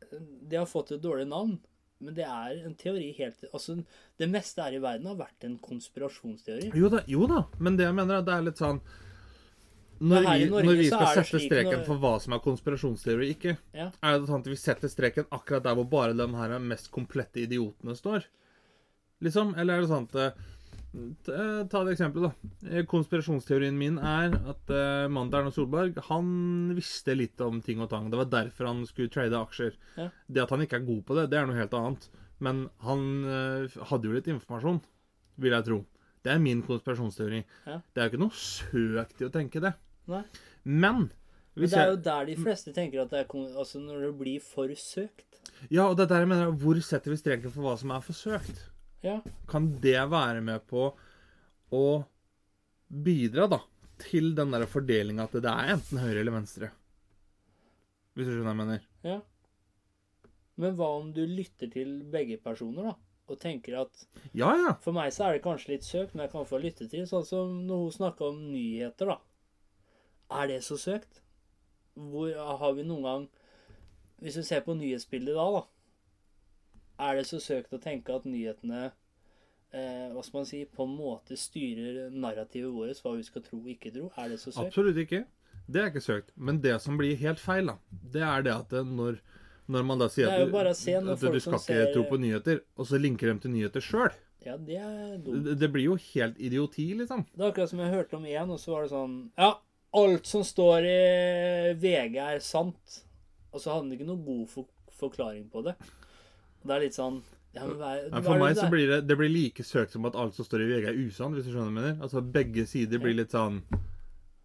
S1: Det har fått et dårlig navn. Men det er en teori helt Altså, det meste her i verden har vært en konspirasjonsteori.
S2: Jo da, jo da, men det jeg mener er det er litt sånn Når vi,
S1: Norge
S2: når vi skal sette streken
S1: noe...
S2: for hva som er konspirasjonsteori og ikke,
S1: Ja.
S2: er det sånn at vi setter streken akkurat der hvor bare de her mest komplette idiotene står? Liksom? Eller er det sånn at eh, Ta et eksempel, da. Eh, Konspirasjonsteorien min er at uh, Mandern og Solberg han visste litt om ting og tang. Det var derfor han skulle trade aksjer.
S1: Ja.
S2: Det at han ikke er god på det, det er noe helt annet. Men han uh, hadde jo litt informasjon, vil jeg tro. Det er min konspirasjonsteori.
S1: Ja.
S2: Det er jo ikke noe søkt i å tenke det.
S1: Nei.
S2: Men
S1: Men det er jo der de fleste tenker at det er Altså, når det blir for søkt.
S2: Ja, og det er der jeg mener Hvor setter vi streken for hva som er forsøkt?
S1: Ja.
S2: Kan det være med på å bidra, da, til den der fordelinga at det er enten høyre eller venstre? Hvis du skjønner hva jeg mener?
S1: ja. Men hva om du lytter til begge personer, da? Og tenker at
S2: Ja, ja.
S1: For meg så er det kanskje litt søkt, men jeg kan få lytte til. Sånn som når hun snakka om nyheter, da. Er det så søkt? Hvor har vi noen gang Hvis du ser på nyhetsbildet da, da. Er det så søkt å tenke at nyhetene eh, hva skal man si, på en måte styrer narrativet vårt, hva vi skal tro og ikke tro? Er det så søkt?
S2: Absolutt ikke. Det er ikke søkt. Men det som blir helt feil, da, det er det at når, når man da sier
S1: er
S2: at,
S1: når
S2: at du skal ikke
S1: ser-
S2: tro på nyheter, og så linker dem til nyheter sjøl.
S1: Ja, det er dumt.
S2: Det, det blir jo helt idioti, liksom.
S1: Det er akkurat som jeg hørte om én, og så var det sånn Ja, alt som står i VG er sant. Og så hadde han ikke noen god for forklaring på det. Og det er litt sånn ja, er,
S2: Ja, for meg
S1: det
S2: så blir det, det blir like søkt som at alt som står i VG er usant, hvis du skjønner hva jeg mener. Altså begge sider blir litt sånn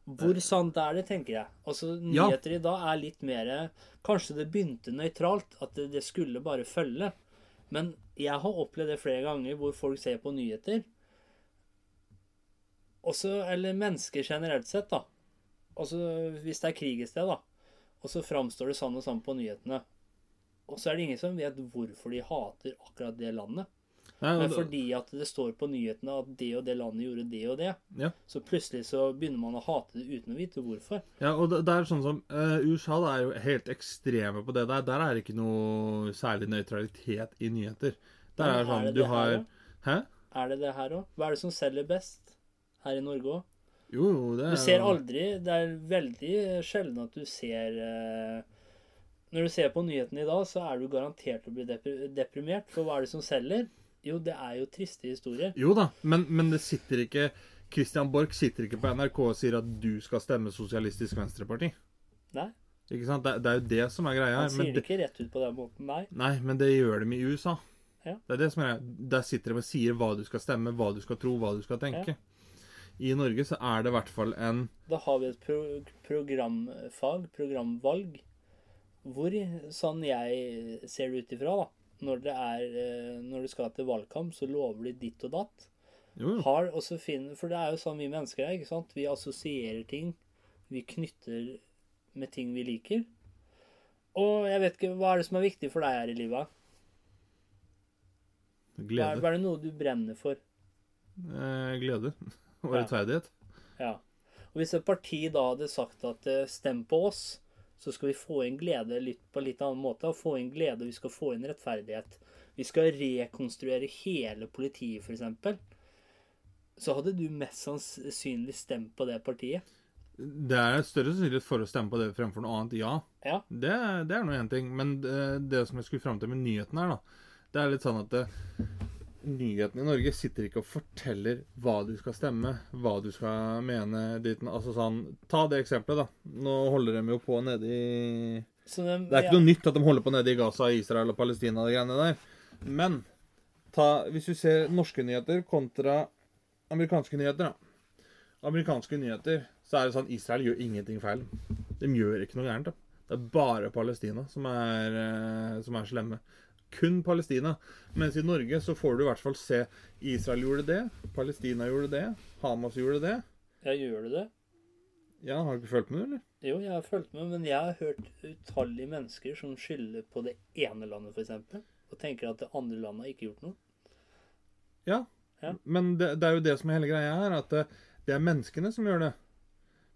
S1: Hvor sant er det, tenker jeg. Altså,
S2: Ja.
S1: Nyheter i dag er litt mer Kanskje det begynte nøytralt, at det, det skulle bare følge. Men jeg har opplevd det flere ganger hvor folk ser på nyheter. Også, eller mennesker generelt sett, da. Altså, hvis det er krig et sted, da. Og så framstår det sånn og sånn på nyhetene. Og så er det ingen som vet hvorfor de hater akkurat det landet.
S2: Nei,
S1: Men fordi at det står på nyhetene at det og det landet gjorde det og det,
S2: Ja.
S1: så plutselig så begynner man å hate det uten å vite hvorfor.
S2: Ja, og det, er sånn som uh, USA da er jo helt ekstreme på det der. Der er det ikke noe særlig nøytralitet i nyheter. Der er
S1: er
S2: det sånn
S1: det
S2: Du
S1: det her
S2: har? Hæ?
S1: Er det det her òg? Hva er det som selger best her i Norge òg?
S2: Jo, jo, det er
S1: Du ser aldri Det er veldig sjelden at du ser eh, Når du ser på nyhetene i dag, så er du garantert å bli deprimert. For hva er det som selger? Jo, det er jo triste historier.
S2: Jo da, men, men det sitter ikke Christian Borch sitter ikke på NRK og sier at du skal stemme Sosialistisk Venstreparti.
S1: Nei,
S2: Ikke sant? Det, det er jo det som er greia
S1: han sier det ikke rett ut på den måten. Nei.
S2: nei, men det gjør de i USA.
S1: Ja.
S2: Det er det som er greia. Der sitter de og sier hva du skal stemme, hva du skal tro, hva du skal tenke. I Norge så er det i hvert fall en
S1: Da har vi et pro programfag, programvalg, hvor, sånn jeg ser det ut ifra, da når det, er, eh, når du skal til valgkamp, så lover de ditt og datt. Har også finner, For det er jo sånn vi mennesker er. ikke sant? Vi assosierer ting. Vi knytter med ting vi liker. Og jeg vet ikke, hva er det som er viktig for deg her i livet? Hva er,
S2: Glede.
S1: hva er det noe du brenner for?
S2: Eh, glede. Og rettferdighet.
S1: Ja. Og hvis et parti da hadde sagt at eh, stem på oss, så skal vi få inn glede litt på en litt annen måte. Og få inn glede, vi skal få inn rettferdighet. Vi skal rekonstruere hele politiet, f.eks. Så hadde du mest sannsynlig stemt på det partiet.
S2: Det er større sannsynlighet for å stemme på det fremfor noe annet, ja.
S1: Ja.
S2: Det, det er nå én ting. Men det, det som jeg skulle fram til med nyheten her, da, det er litt sånn at det, nyhetene i Norge sitter ikke og forteller hva du skal stemme, hva du skal mene dit Altså sånn Ta det eksempelet, da. Nå holder de jo på nede i
S1: Så de,
S2: Det er ikke noe nytt at de holder på nede i Gaza, Israel og Palestina og de greiene der. Men ta, hvis du ser norske nyheter kontra amerikanske nyheter, da. Amerikanske nyheter, så er det sånn Israel gjør ingenting feil. De gjør ikke noe gærent. da. Det er bare Palestina som er, eh, som er slemme. Kun Palestina. Mens i Norge så får du i hvert fall se Israel gjorde det, Palestina gjorde det, Hamas gjorde det.
S1: Ja, gjør du det?
S2: Ja, Har du ikke fulgt med, eller?
S1: Jo, jeg har fulgt med, men jeg har hørt utallige mennesker som skylder på det ene landet, f.eks. Og tenker at det andre landet har ikke gjort noe.
S2: Ja.
S1: Ja.
S2: Men det, det er jo det som er hele greia her, at det, det er menneskene som gjør det.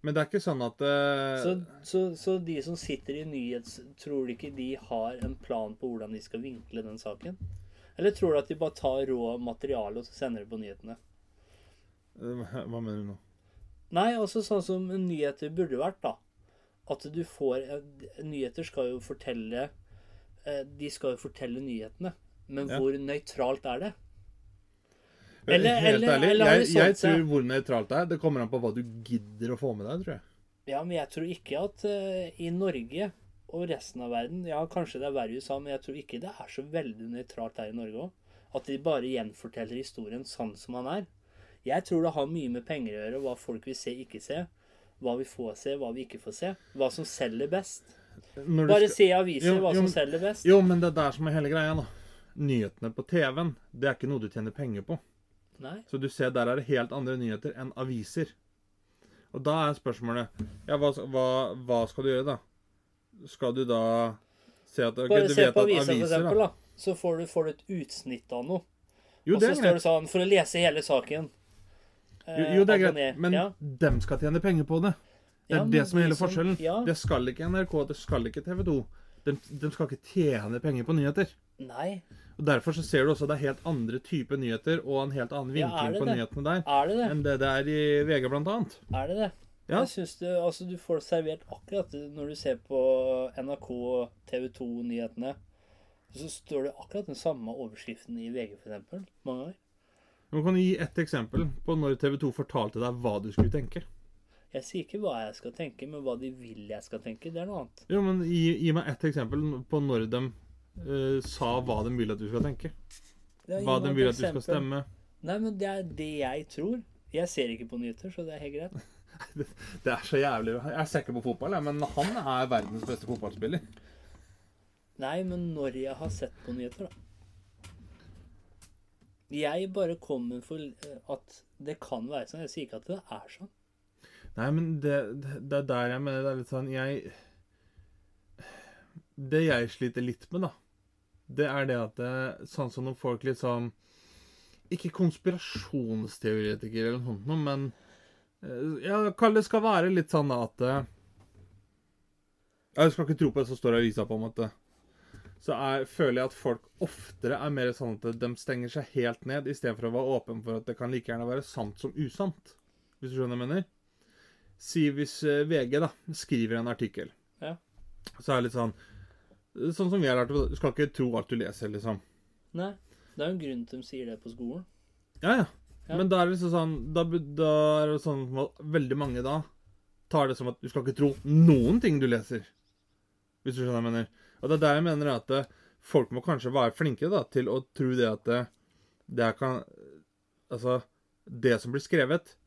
S2: Men det er ikke sånn at uh...
S1: Så, så, så de som sitter i nyhets... Tror du ikke de har en plan på hvordan de skal vinkle den saken? Eller tror du at de bare tar rå materiale og så sender det på nyhetene?
S2: eh, Hva mener du nå?
S1: Nei, altså sånn som nyheter burde vært, da. At du får eh, Nyheter skal jo fortelle De skal jo fortelle nyhetene. Men
S2: Ja.
S1: hvor nøytralt er det? Eller-
S2: Helt
S1: eller-
S2: ærlig,
S1: eller
S2: jeg, jeg tror hvor nøytralt det er. Det kommer an på hva du gidder å få med deg, tror jeg.
S1: Ja, men jeg tror ikke at uh, i Norge og resten av verden Ja, kanskje det er verre i USA, men jeg tror ikke det er så veldig nøytralt her i Norge òg. At de bare gjenforteller historien sånn som han er. Jeg tror det har mye med penger å gjøre, hva folk vil se, ikke se. Hva vi får se, hva vi ikke får se. Hva som selger best. Bare
S2: skal-
S1: se i aviser
S2: Jo,
S1: hva
S2: jo,
S1: som selger best.
S2: Jo, men det er der som er hele greia, da. Nyhetene på TV-en, det er ikke noe du tjener penger på.
S1: Nei.
S2: Så du ser, der er det helt andre nyheter enn aviser. Og da er spørsmålet Ja, hva, hva, hva skal du gjøre, da? Skal du da se at okay,
S1: Bare
S2: du
S1: se
S2: vet
S1: på avisa, for
S2: aviser,
S1: eksempel,
S2: da.
S1: Så får du, får du et utsnitt av noe.
S2: Jo,
S1: og
S2: det
S1: så står det sånn For å lese hele saken.
S2: Jo,
S1: eh,
S2: jo, det er greit. Men
S1: ja.
S2: dem skal tjene penger på det. Det er
S1: Ja,
S2: det som er hele
S1: som-
S2: forskjellen.
S1: ja.
S2: Det skal ikke NRK, det skal ikke TV 2. De, de skal ikke tjene penger på nyheter.
S1: Nei,
S2: Og Derfor så ser du også at det er helt andre typer nyheter og en helt annen
S1: Ja, er
S2: vinkling
S1: det
S2: på
S1: det?
S2: nyhetene der
S1: er det det?
S2: enn det det er i VG, blant annet.
S1: Er det det?
S2: Ja.
S1: Jeg synes det, altså Du får servert akkurat det når du ser på NRK TV 2-nyhetene. Så står det akkurat den samme overskriften i VG, eksempel, mange ganger.
S2: Nå kan du gi ett eksempel på når TV 2 fortalte deg hva du skulle tenke.
S1: Jeg sier ikke hva jeg skal tenke, men hva de vil jeg skal tenke. Det er noe annet.
S2: Jo, men Gi, gi meg ett eksempel på når de eh, sa hva de vil at du skal tenke. Hva de vil at du skal stemme.
S1: Nei, men det er det jeg tror. Jeg ser ikke på nyheter, så det er helt greit.
S2: Det er så jævlig Jeg ser ikke på fotball, jeg, men han er verdens beste fotballspiller.
S1: Nei, men når jeg har sett på nyheter, da. Jeg bare kommer for eh, at det kan være sånn. Jeg sier ikke at det er sånn.
S2: Nei, men det, det, det er der jeg mener det er litt sånn Jeg Det jeg sliter litt med, da, det er det at det, Sånn som når folk sånn Ikke konspirasjonsteoretikere eller noe sånt noe, men eh, Ja, det skal være litt sånn at eh, Jeg skal ikke tro på det som står i avisa, på en måte. Så er, føler jeg at folk oftere er mer sånn at de stenger seg helt ned, istedenfor å være åpen for at det kan like gjerne være sant som usant. Hvis du skjønner hva jeg mener? Si hvis eh, VG da skriver en artikkel,
S1: Ja.
S2: så er det litt sånn Sånn som vi har lært, du skal ikke tro alt du leser, liksom.
S1: Nei. Det er jo en grunn til de sier det på skolen.
S2: Ja, ja.
S1: Ja.
S2: Men da er det liksom sånn Da, da er det sånn at veldig mange da tar det som at du skal ikke tro noen ting du leser. Hvis du skjønner hva jeg mener. Og det er der jeg mener at eh, folk må kanskje være flinke da, til å tro det at det, det er kan Altså, det som blir skrevet,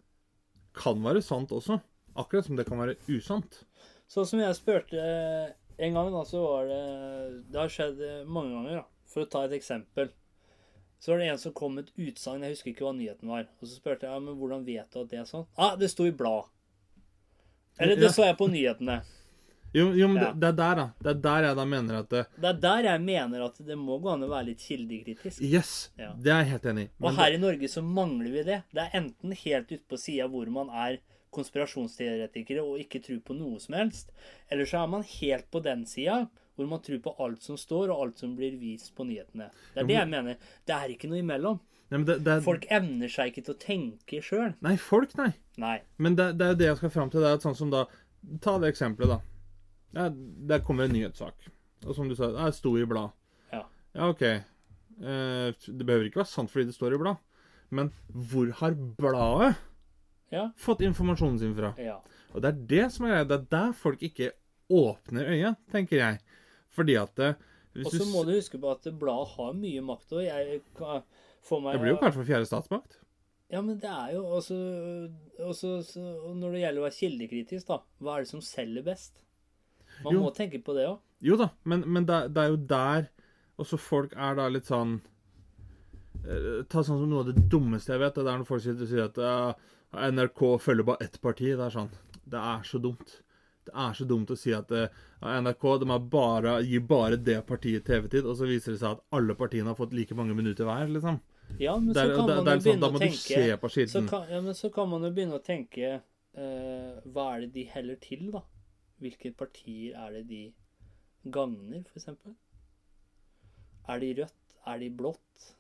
S2: kan være sant også. Akkurat som det kan være usant.
S1: Sånn som jeg spurte eh, en gang, da, så var det Det har skjedd eh, mange ganger, da. For å ta et eksempel. Så var det en som kom med et utsagn, jeg husker ikke hva nyheten var. Og så spurte jeg ja, men hvordan vet du at det er sånn. Ah, det sto i blad. Eller det
S2: Ja.
S1: så jeg på nyhetene.
S2: Jo, jo men
S1: Ja.
S2: det, det er der, da. Det er der jeg da mener at det,
S1: Det er der jeg mener at det må gå an å være litt kildekritisk.
S2: Yes!
S1: Ja.
S2: Det er jeg helt enig i.
S1: Og
S2: her
S1: her i Norge så mangler vi det. Det er enten helt ute på sida hvor man er konspirasjonsteoretikere og ikke tror på noe som helst, eller så er man helt på den sida hvor man tror på alt som står og alt som blir vist på nyhetene. Det er det jeg mener. Det er ikke noe imellom.
S2: Nei, men det, det er,
S1: Folk evner seg ikke til å tenke sjøl.
S2: Nei, folk, nei.
S1: Nei.
S2: Men det, det er jo det jeg skal fram til. Det er et sånn som da Ta det eksempelet, da. Der kommer en nyhetssak. Og som du sa, det sto i blad.
S1: Ja.
S2: Ja, OK. Eh, det behøver ikke være sant fordi det står i blad. Men hvor har bladet
S1: Ja.
S2: fått informasjonen sin fra?
S1: Ja.
S2: Og det er det som er greia. Det er der folk ikke åpner øyet, tenker jeg. Fordi at det, hvis
S1: Og så må du huske på at bladet har mye makt. Og jeg får meg
S2: Det blir jo kanskje for fjerde statsmakt.
S1: Ja, men det er jo også, også så, og Når det gjelder å være kildekritisk, da. Hva er det som selger best? Man
S2: Jo.
S1: må tenke på det òg.
S2: Jo da, men, men det, det er jo der også folk er da litt sånn eh, Ta sånn som noe av det dummeste jeg vet. Det er når folk sier at NRK følger bare ett parti. Det er sånn Det er så dumt. Det er så dumt å si at uh, NRK de er bare, gir bare det partiet TV-tid, og så viser det seg at alle partiene har fått like mange minutter hver. liksom.
S1: Ja, men så kan man jo
S2: sånn,
S1: begynne å
S2: må du se
S1: tenke så kan, ja, men så kan man jo begynne å tenke uh, Hva er det de heller til, da? Hvilke partier er det de gagner, eksempel? Er de rødt? Er de blått?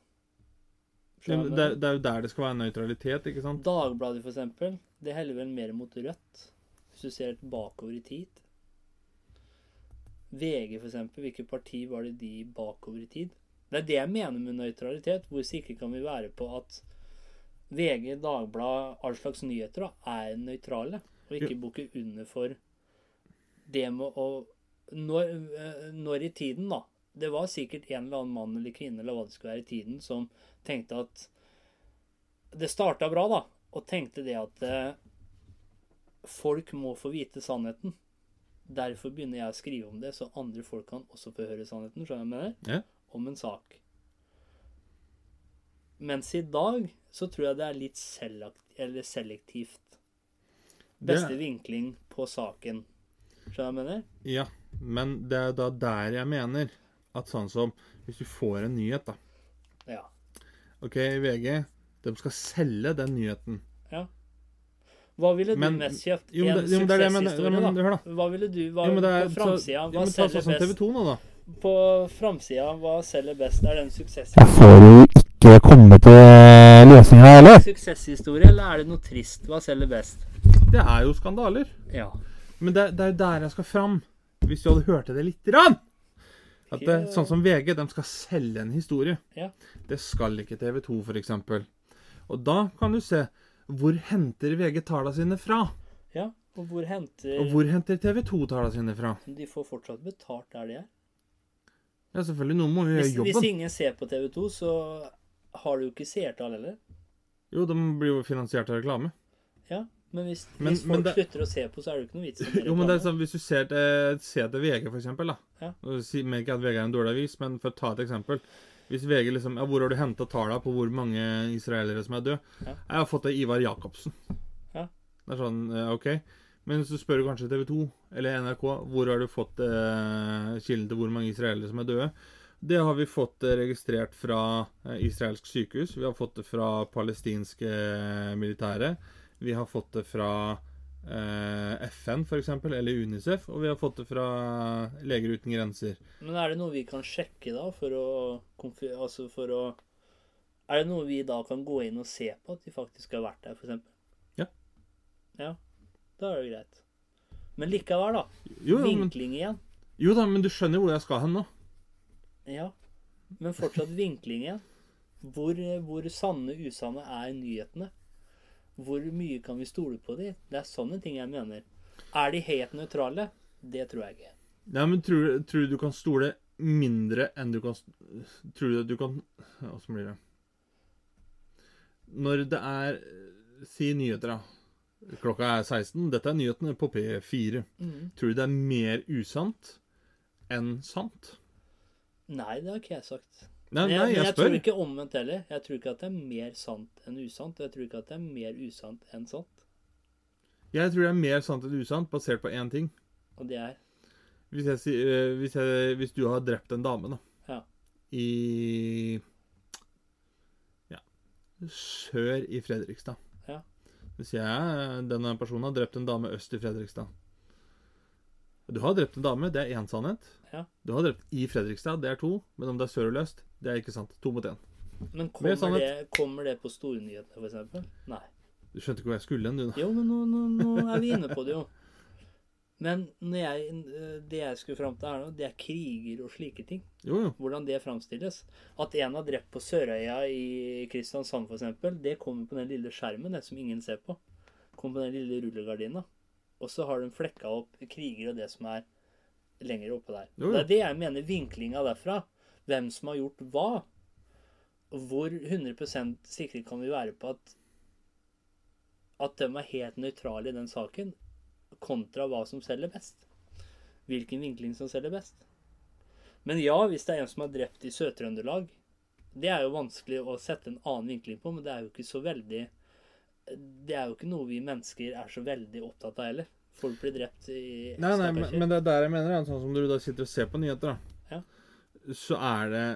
S1: Skjønner?
S2: Det, det er jo der det skal være nøytralitet, ikke sant?
S1: Dagbladet, for eksempel, det heller vel mer mot rødt, hvis du ser bakover i tid. VG, for eksempel, hvilket parti var det de bakover i tid? Det er det jeg mener med nøytralitet. Hvor sikre kan vi være på at VG, Dagbladet, all slags nyheter da, er nøytrale, og ikke bukker under for det med å når, eh, når i tiden, da Det var sikkert en eller annen mann eller kvinne eller hva det skulle være i tiden, som tenkte at det starta bra, da, og tenkte det at eh, folk må få vite sannheten. Derfor begynner jeg å skrive om det, så andre folk kan også få høre sannheten. Skjønner jeg mener?
S2: Ja.
S1: Om en sak. Mens i dag så tror jeg det er litt selektivt. Beste
S2: Det-
S1: vinkling på saken. Skjønner du jeg mener?
S2: Ja, men det er da der jeg mener at sånn som Hvis du får en nyhet, da.
S1: Ja.
S2: OK, VG, de skal selge den nyheten. Ja.
S1: Hva ville du
S2: Men-
S1: mest kjøpt?
S2: jo,
S1: en suksesshistorie,
S2: men
S1: da?
S2: hør da.
S1: Hva ville du hva,
S2: Jo, er
S1: på framsida? Hva
S2: jo,
S1: selger
S2: sånn
S1: best?
S2: 2 nå, da.
S1: på framsida, hva selger best? Er det en suksess?
S3: Får du ikke komme til løsninga eller?
S1: suksesshistorie, eller er det noe trist? Hva selger best?
S2: Det er jo skandaler.
S1: Ja.
S2: Men det, det er jo der jeg skal fram. Hvis du hadde hørt det lite grann. At det, sånn som VG, de skal selge en historie.
S1: Ja.
S2: Det skal ikke TV 2, f.eks. Og da kan du se hvor henter VG tallene sine fra?
S1: ja. Og hvor henter
S2: Og hvor henter TV 2 tallene sine fra?
S1: De får fortsatt betalt der de er.
S2: Ja, selvfølgelig, noen må jo gjøre
S1: Hvis, hvis ingen ser på TV2, så har du jo ikke seertall heller.
S2: Jo, de blir jo finansiert av reklame.
S1: Ja, men hvis,
S2: Men-
S1: hvis
S2: men
S1: folk
S2: det-
S1: slutter å se på, så er det ikke noe vits i
S2: Jo, men det er sånn, Hvis du ser til, ser til VG, for eksempel, da.
S1: Ja.
S2: Og si- Mener ikke at VG er en dårlig avis, men for å ta et eksempel. Hvis VG liksom ja, Hvor har du henta tallene på hvor mange israelere som er døde?
S1: Ja.
S2: Jeg har fått det av Ivar Jacobsen.
S1: Ja.
S2: Det er sånn eh, OK. Men så spør du kanskje TV 2 eller NRK hvor har du fått eh, kilden til hvor mange israelere som er døde. Det har vi fått eh, registrert fra eh, israelsk sykehus. Vi har fått det fra palestinske militære. Vi har fått det fra eh, FN, f.eks., eller Unicef. Og vi har fått det fra Leger uten grenser.
S1: Men er det noe vi kan sjekke da, for å Altså for å Er det noe vi da kan gå inn og se på at de faktisk har vært der, f.eks.?
S2: Ja.
S1: Ja. Da er det greit. Men likevel, da.
S2: Jo, men,
S1: Vinkling igjen.
S2: jo da, men du skjønner hvor jeg skal hen nå.
S1: Ja. Men fortsatt vinkling igjen. Hvor, hvor sanne, usanne er nyhetene? Hvor mye kan vi stole på de? Det er sånne ting jeg mener. Er de helt nøytrale? Det tror jeg ikke.
S2: Nei, men tror, tror du du kan stole mindre enn du kan Tror du at du kan Åssen blir det? Når det er Si nyheter, da. Klokka er 16. Dette er nyhetene på P4. Tror du det er mer usant enn sant?
S1: Nei, det har ikke jeg sagt.
S2: Nei,
S1: nei, jeg, men
S2: jeg
S1: jeg tror ikke omvendt heller. Jeg tror ikke at det er mer sant enn usant. Jeg tror ikke at det er mer usant enn sant.
S2: Jeg tror det er mer sant enn usant, basert på én ting.
S1: Og det er
S2: Hvis, jeg, eh, hvis, jeg, hvis du har drept en dame, da.
S1: Ja.
S2: I Ja. Sør i Fredrikstad.
S1: Ja.
S2: Hvis jeg denne personen har drept en dame øst i Fredrikstad. Du har drept en dame, det er én sannhet.
S1: Ja.
S2: Du har drept i Fredrikstad, det er to. Men om det er sør eller øst, det er ikke sant. To mot én.
S1: Men
S2: Mer
S1: kommer
S2: sannhet.
S1: det, kommer det på stornyhetene, f.eks.? Nei.
S2: Du skjønte ikke hvor jeg skulle hen, du, da.
S1: Jo, men nå, nå, nå er vi inne på det, jo. Men når jeg, det jeg skulle fram til her nå, det er kriger og slike ting.
S2: Jo, jo.
S1: Hvordan det framstilles. At en har drept på Sørøya i Kristiansand f.eks., det kommer på den lille skjermen, det som ingen ser på. Kommer på den lille rullegardina. Og så har de flekka opp kriger og det som er lenger oppe der.
S2: Jo.
S1: Det er det jeg mener vinklinga derfra. Hvem som har gjort hva. Hvor 100% sikre kan vi være på at at de er helt nøytrale i den saken, kontra hva som selger best. Hvilken vinkling som selger best. Men ja, hvis det er en som er drept i Sør-Trøndelag Det er jo vanskelig å sette en annen vinkling på, men det er jo ikke så veldig Det er jo ikke noe vi mennesker er så veldig opptatt av heller. Folk blir drept i
S2: Nei, nei, men, men det er der jeg mener. Sånn som du da sitter og ser på nyheter, da.
S1: Ja.
S2: Så er det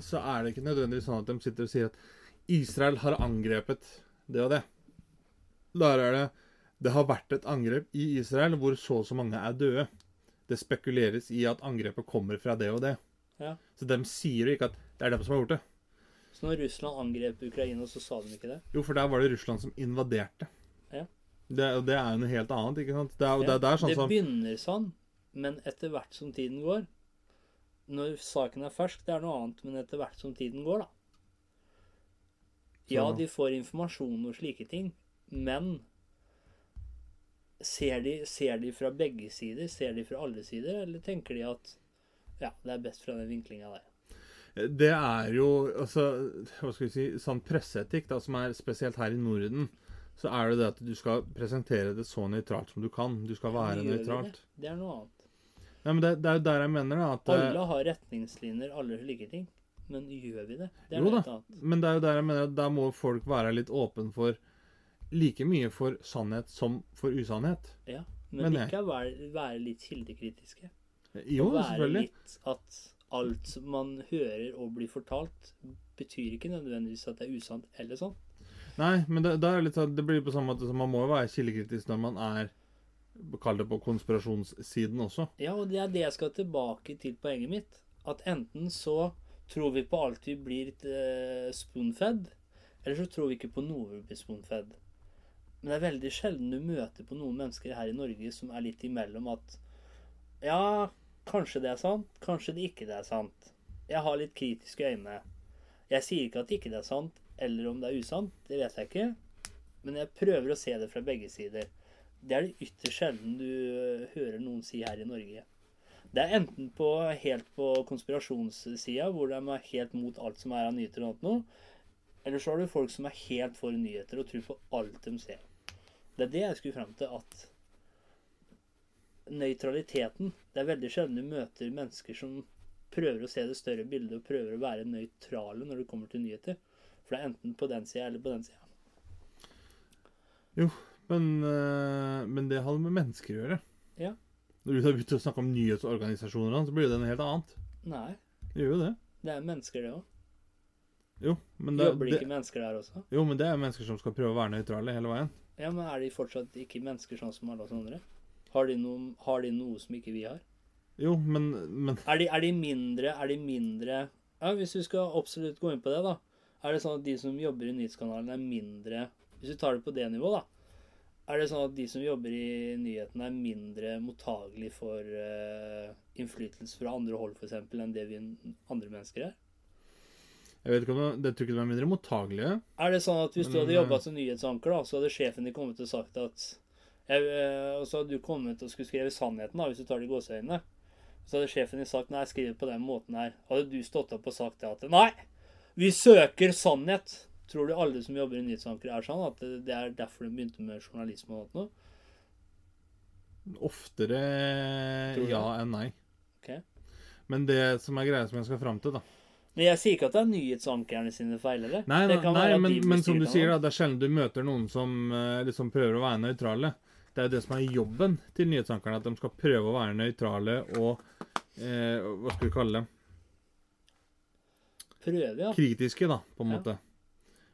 S2: Så er det ikke nødvendigvis sånn at de sitter og sier at Israel har angrepet det og det. Der er det Det har vært et angrep i Israel hvor så og så mange er døde. Det spekuleres i at angrepet kommer fra det og det.
S1: Ja.
S2: Så de sier jo ikke at det er dem som har gjort det.
S1: Så når Russland angrep Ukraina, så sa de ikke det?
S2: Jo, for der var det Russland som invaderte.
S1: Ja.
S2: Det, og det er jo noe helt annet, ikke sant? Det er, ja. det
S1: det,
S2: er sånn
S1: det begynner sånn, men etter hvert som tiden går Når saken er fersk, det er noe annet, men etter hvert som tiden går, da. Ja, de får informasjon og slike ting, men ser de, ser de fra begge sider? Ser de fra alle sider, eller tenker de at ja, det er best fra den vinklinga der?
S2: Det er jo altså, hva skal vi si, sånn presseetikk, da, som er spesielt her i Norden, så er det det at du skal presentere det så nøytralt som du kan. Du skal være nøytralt.
S1: Det? det er noe annet.
S2: Nei, men det, det er jo der jeg mener, da. At, eh,
S1: Alle har retningslinjer, alle slike ting. Men gjør vi det? Det er
S2: Jo da. men det er jo der jeg mener at da må folk være litt åpen for like mye for sannhet som for usannhet.
S1: Ja, men,
S2: Men jeg-
S1: likevel være litt kildekritiske.
S2: Jo,
S1: være
S2: selvfølgelig.
S1: litt at alt man hører og blir fortalt, betyr ikke nødvendigvis at det er usant eller sånn.
S2: Nei, men det, det, litt sånn, det blir på samme måte som man må være kildekritisk når man er Kall det på konspirasjonssiden også.
S1: Ja, og det er det jeg skal tilbake til poenget mitt. At enten så tror vi på alt vi blir eh, spoonfed, eller så tror vi ikke på noe vi blir spoonfed. Men det er veldig sjelden du møter på noen mennesker her i Norge som er litt imellom at Ja, kanskje det er sant, kanskje det ikke det er sant. Jeg har litt kritiske øyne. Jeg sier ikke at ikke det er sant, eller om det er usant. Det vet jeg ikke. Men jeg prøver å se det fra begge sider. Det er det ytterst sjelden du øh, hører noen si her i Norge. Det er enten på, helt på konspirasjonssida, hvor de er helt mot alt som er av nyheter og noe, eller så har du folk som er helt for nyheter og tror på alt de ser. Det er det jeg skulle frem til, at nøytraliteten Det er veldig sjelden du møter mennesker som prøver å se det større bildet og prøver å være nøytrale når det kommer til nyheter. For det er enten på den sida eller på den sida.
S2: Men, eh, men det hadde med mennesker å gjøre.
S1: Ja.
S2: Når du har begynt å snakke om nyhetsorganisasjoner, så blir det noe helt annet.
S1: Nei,
S2: Det gjør jo det.
S1: det er mennesker, det òg.
S2: Jo, men det,
S1: Jobber det ikke mennesker der også?
S2: jo, men det er mennesker som skal prøve å være nøytrale hele veien.
S1: Ja, men er de fortsatt ikke mennesker sånn som alle oss andre? Har de, noe, har de noe som ikke vi har?
S2: Jo, men, men
S1: Er de, er de mindre Er de mindre Ja, Hvis du skal absolutt gå inn på det, da. Er det sånn at de som jobber i nyhetskanalen, er mindre Hvis du tar det på det nivået, da. Er det sånn at de som jobber i nyhetene, er mindre mottagelig for uh, innflytelse fra andre hold, f.eks., enn det vi andre mennesker er?
S2: jeg vet ikke om det, det tror ikke de er mindre mottagelige.
S1: Er det sånn at hvis du hadde
S2: eh,
S1: jobba som nyhetsanker, da, så hadde sjefen din kommet og sagt at jeg, eh, Og så hadde du kommet og skulle skrive sannheten, da, hvis du tar det i gåseøynene. Så hadde sjefen din sagt nei, skriv det på den måten her. Hadde du stått opp og sagt det at nei, vi søker sannhet. Tror du alle som jobber i nyhetsanker er sånn? At det, er derfor de begynte med journalisme og noe?
S2: Oftere ja enn nei.
S1: Okay.
S2: Men det som er greia som jeg skal fram til, da
S1: Men jeg sier ikke at det er nyhetsankerne sine feil, eller?
S2: Nei, nei, nei men, men som du sier, da, det er sjelden du møter noen som eh, liksom prøver å være nøytrale. Det er jo det som er jobben til nyhetsankerne, at de skal prøve å være nøytrale og eh, Hva skal vi kalle det?
S1: Prøve, ja.
S2: Kritiske, da, på en
S1: Ja.
S2: måte.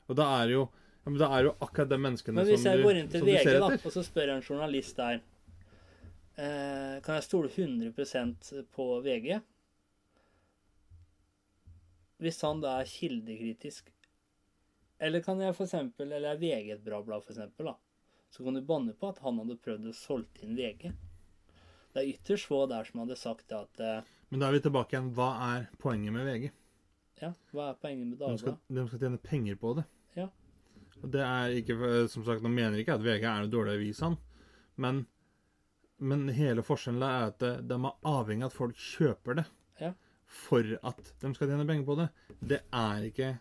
S2: Og da er jo ja, men da er jo akkurat de menneskene
S1: Men hvis
S2: som
S1: jeg
S2: du,
S1: går inn til VG,
S2: ser
S1: da,
S2: etter.
S1: og så spør jeg en journalist der eh, Kan jeg stole 100% på VG? Hvis han da er kildekritisk Eller kan jeg for eksempel, eller er VG et bra blad, for eksempel, da? Så kan du banne på at han hadde prøvd å solgt inn VG. Det er ytterst få der som hadde sagt det at eh,
S2: Men da er vi tilbake igjen. Hva er poenget med VG?
S1: Ja, hva er poenget med
S2: De de skal tjene penger på det. Det er ikke Som sagt, nå mener ikke at VG er noe dårlig avis. Men, men hele forskjellen er at de, de er avhengig av at folk kjøper det.
S1: Ja.
S2: For at de skal tjene penger på det. Det er ikke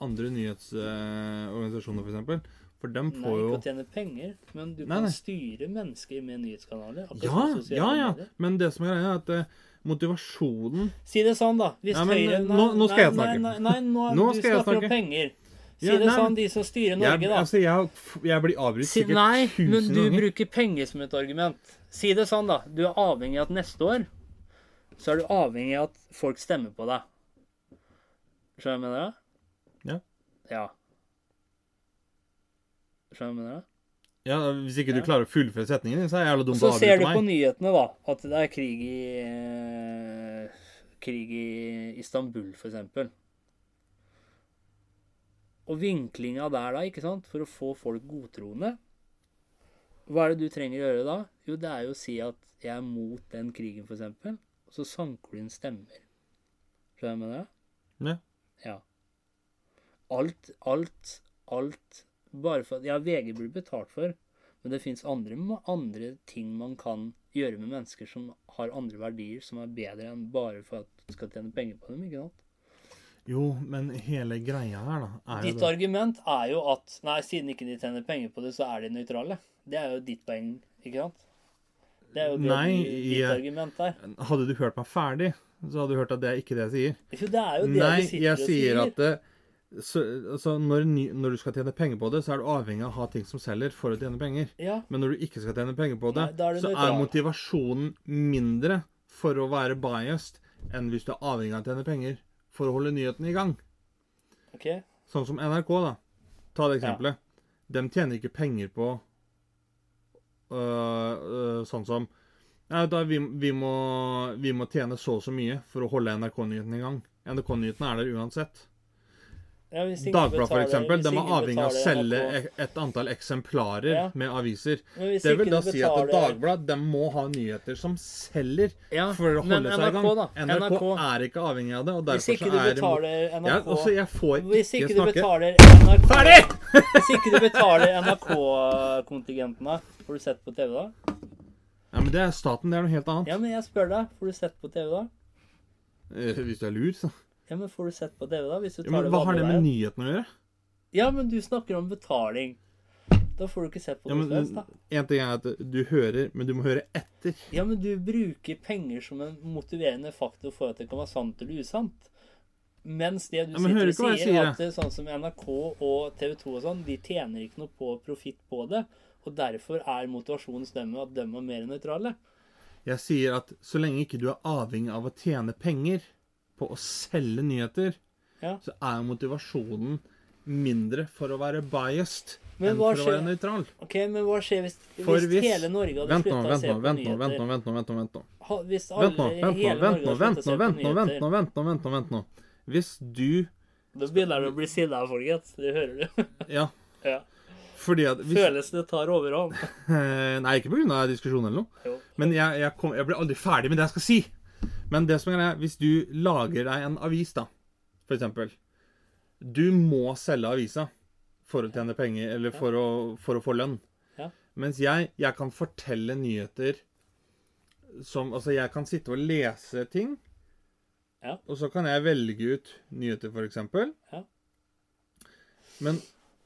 S2: andre nyhetsorganisasjoner, for eksempel. For de
S1: Nei,
S2: får jo
S1: ikke å tjene penger, men du
S2: Nei,
S1: kan
S2: nei.
S1: styre mennesker med nyhetskanaler.
S2: Ja, ja, ja.
S1: medier.
S2: Men det som er greia, er at eh, motivasjonen
S1: Si det sånn, da. Hvis
S2: Ja, men,
S1: Høyre
S2: nei, nå- nå skal jeg snakke.
S1: Nei, nei, nei, nå,
S2: Nå
S1: du
S2: skal jeg
S1: snakker
S2: snakke.
S1: om penger. Si
S2: Ja,
S1: det sånn, de som styrer
S2: jeg,
S1: Norge, da.
S2: altså, jeg, jeg blir avbrutt
S1: Si,
S2: sikkert
S1: nei,
S2: tusen
S1: men du
S2: ganger.
S1: bruker penger som et argument. Si det sånn, da. Du er avhengig av at neste år så er du avhengig av at folk stemmer på deg. Skjønner du hva jeg mener?
S2: Ja.
S1: Ja. Skjønner du hva jeg mener?
S2: Ja, Hvis ikke du klarer å fullføre setningen, så er jeg jævla dum
S1: Og
S2: meg.
S1: så ser du på nyhetene, da, at det er krig i eh, Krig i Istanbul, for eksempel. Og vinklinga der, da, ikke sant, for å få folk godtroende Hva er det du trenger å gjøre da? Jo, det er jo å si at jeg er mot den krigen, eksempel. Og så sanker du inn stemmer. Skjønner du hva jeg mener?
S2: Ja.
S1: Ja. Alt, alt, alt Bare for at Ja, VG blir betalt for, men det fins andre, andre ting man kan gjøre med mennesker som har andre verdier, som er bedre enn bare for at du skal tjene penger på dem. ikke sant?
S2: Jo, men hele greia her, da, er jo
S1: Ditt
S2: det
S1: argument er jo at nei, siden ikke de tjener penger på det, så er de nøytrale. Det er jo ditt poeng, ikke sant? Det er jo
S2: Nei,
S1: ditt
S2: jeg-
S1: argument der.
S2: Hadde du hørt meg ferdig, så hadde du hørt at det er ikke det jeg sier.
S1: Jo, det er jo det
S2: Nei,
S1: du sitter
S2: jeg
S1: og
S2: sier at det, så, altså når, når du skal tjene penger på det, så er du avhengig av å ha ting som selger for å tjene penger.
S1: Ja,
S2: Men når du ikke skal tjene penger på det,
S1: Nei, er det
S2: så er motivasjonen mindre for å være biased enn hvis du er avhengig av å tjene penger for å holde nyhetene i gang.
S1: OK.
S2: Sånn som NRK, da. Ta det eksempelet. De tjener ikke penger på øh, øh, sånn som ja, da, vi, vi, må, vi må tjene så og så mye for å holde NRK-nyhetene i gang. NRK-nyhetene er der uansett.
S1: Ja,
S2: Dagbladet, eksempel, de er avhengig av å selge et antall eksemplarer
S1: Ja.
S2: med aviser. Det vil da si at Dagbladet de må ha nyheter som selger
S1: Ja,
S2: for å holde seg i gang.
S1: NRK
S2: NRK, er ikke avhengig av det, og
S1: Hvis ikke du
S2: er
S1: betaler NRK
S2: ja, også, Jeg får
S1: Hvis ikke
S2: ikke
S1: du betaler NRK
S2: Ferdig!
S1: Hvis ikke du betaler NRK-kontingentene, får du sett på TV da?
S2: Ja, men det er staten. Det er noe helt annet.
S1: Ja, men jeg spør deg, får du sett på TV da?
S2: Eh, Hvis du er lur, så.
S1: Ja, men får du sett på TV da? Hvis du
S2: Ja, men
S1: det
S2: hva har det med nyhetene å gjøre?
S1: Ja, men du snakker om betaling. Da får du ikke sett på
S2: Ja,
S1: noe da.
S2: En ting er at du hører, men du må høre etter.
S1: Ja, men du bruker penger som en motiverende faktor for at det kan være sant eller usant. Mens det du
S2: Ja, men
S1: sitter og sier,
S2: sier,
S1: at sånn som NRK og TV 2 og sånn, de tjener ikke noe på profitt på det. Og derfor er motivasjonen stemme at de er mer nøytrale.
S2: Jeg sier at så lenge ikke du er avhengig av å tjene penger på å selge nyheter,
S1: Ja.
S2: så er motivasjonen mindre for å være biased
S1: Men
S2: enn
S1: for
S2: for å være nøytral.
S1: Ok, men hva skjer hvis, hvis,
S2: hvis-
S1: hele Norge hadde slutta å se på
S2: vent
S1: nyheter?
S2: vent nå, vent nå, vent nå, vent nå.
S1: Hvis alle,
S2: Vent nå, vent nå, vent nå, vent nå, vent nå, vent nå, vent nå, vent nå. Hvis du
S1: Da begynner det å bli sinna, folkens. Det hører du.
S2: Ja,
S1: ja.
S2: fordi at hvis,
S1: Følelsene tar overhånd.
S2: Eh, Nei, ikke pga. diskusjonen eller noe.
S1: Jo.
S2: Men jeg, jeg, kom, jeg blir aldri ferdig med det jeg skal si. Men det som er hvis du lager deg en avis, da, for eksempel Du må selge avisa for å tjene penger, eller for å, for å få lønn.
S1: Ja.
S2: Mens jeg, jeg kan fortelle nyheter som Altså, jeg kan sitte og lese ting,
S1: Ja.
S2: og så kan jeg velge ut nyheter, for eksempel.
S1: Ja.
S2: Men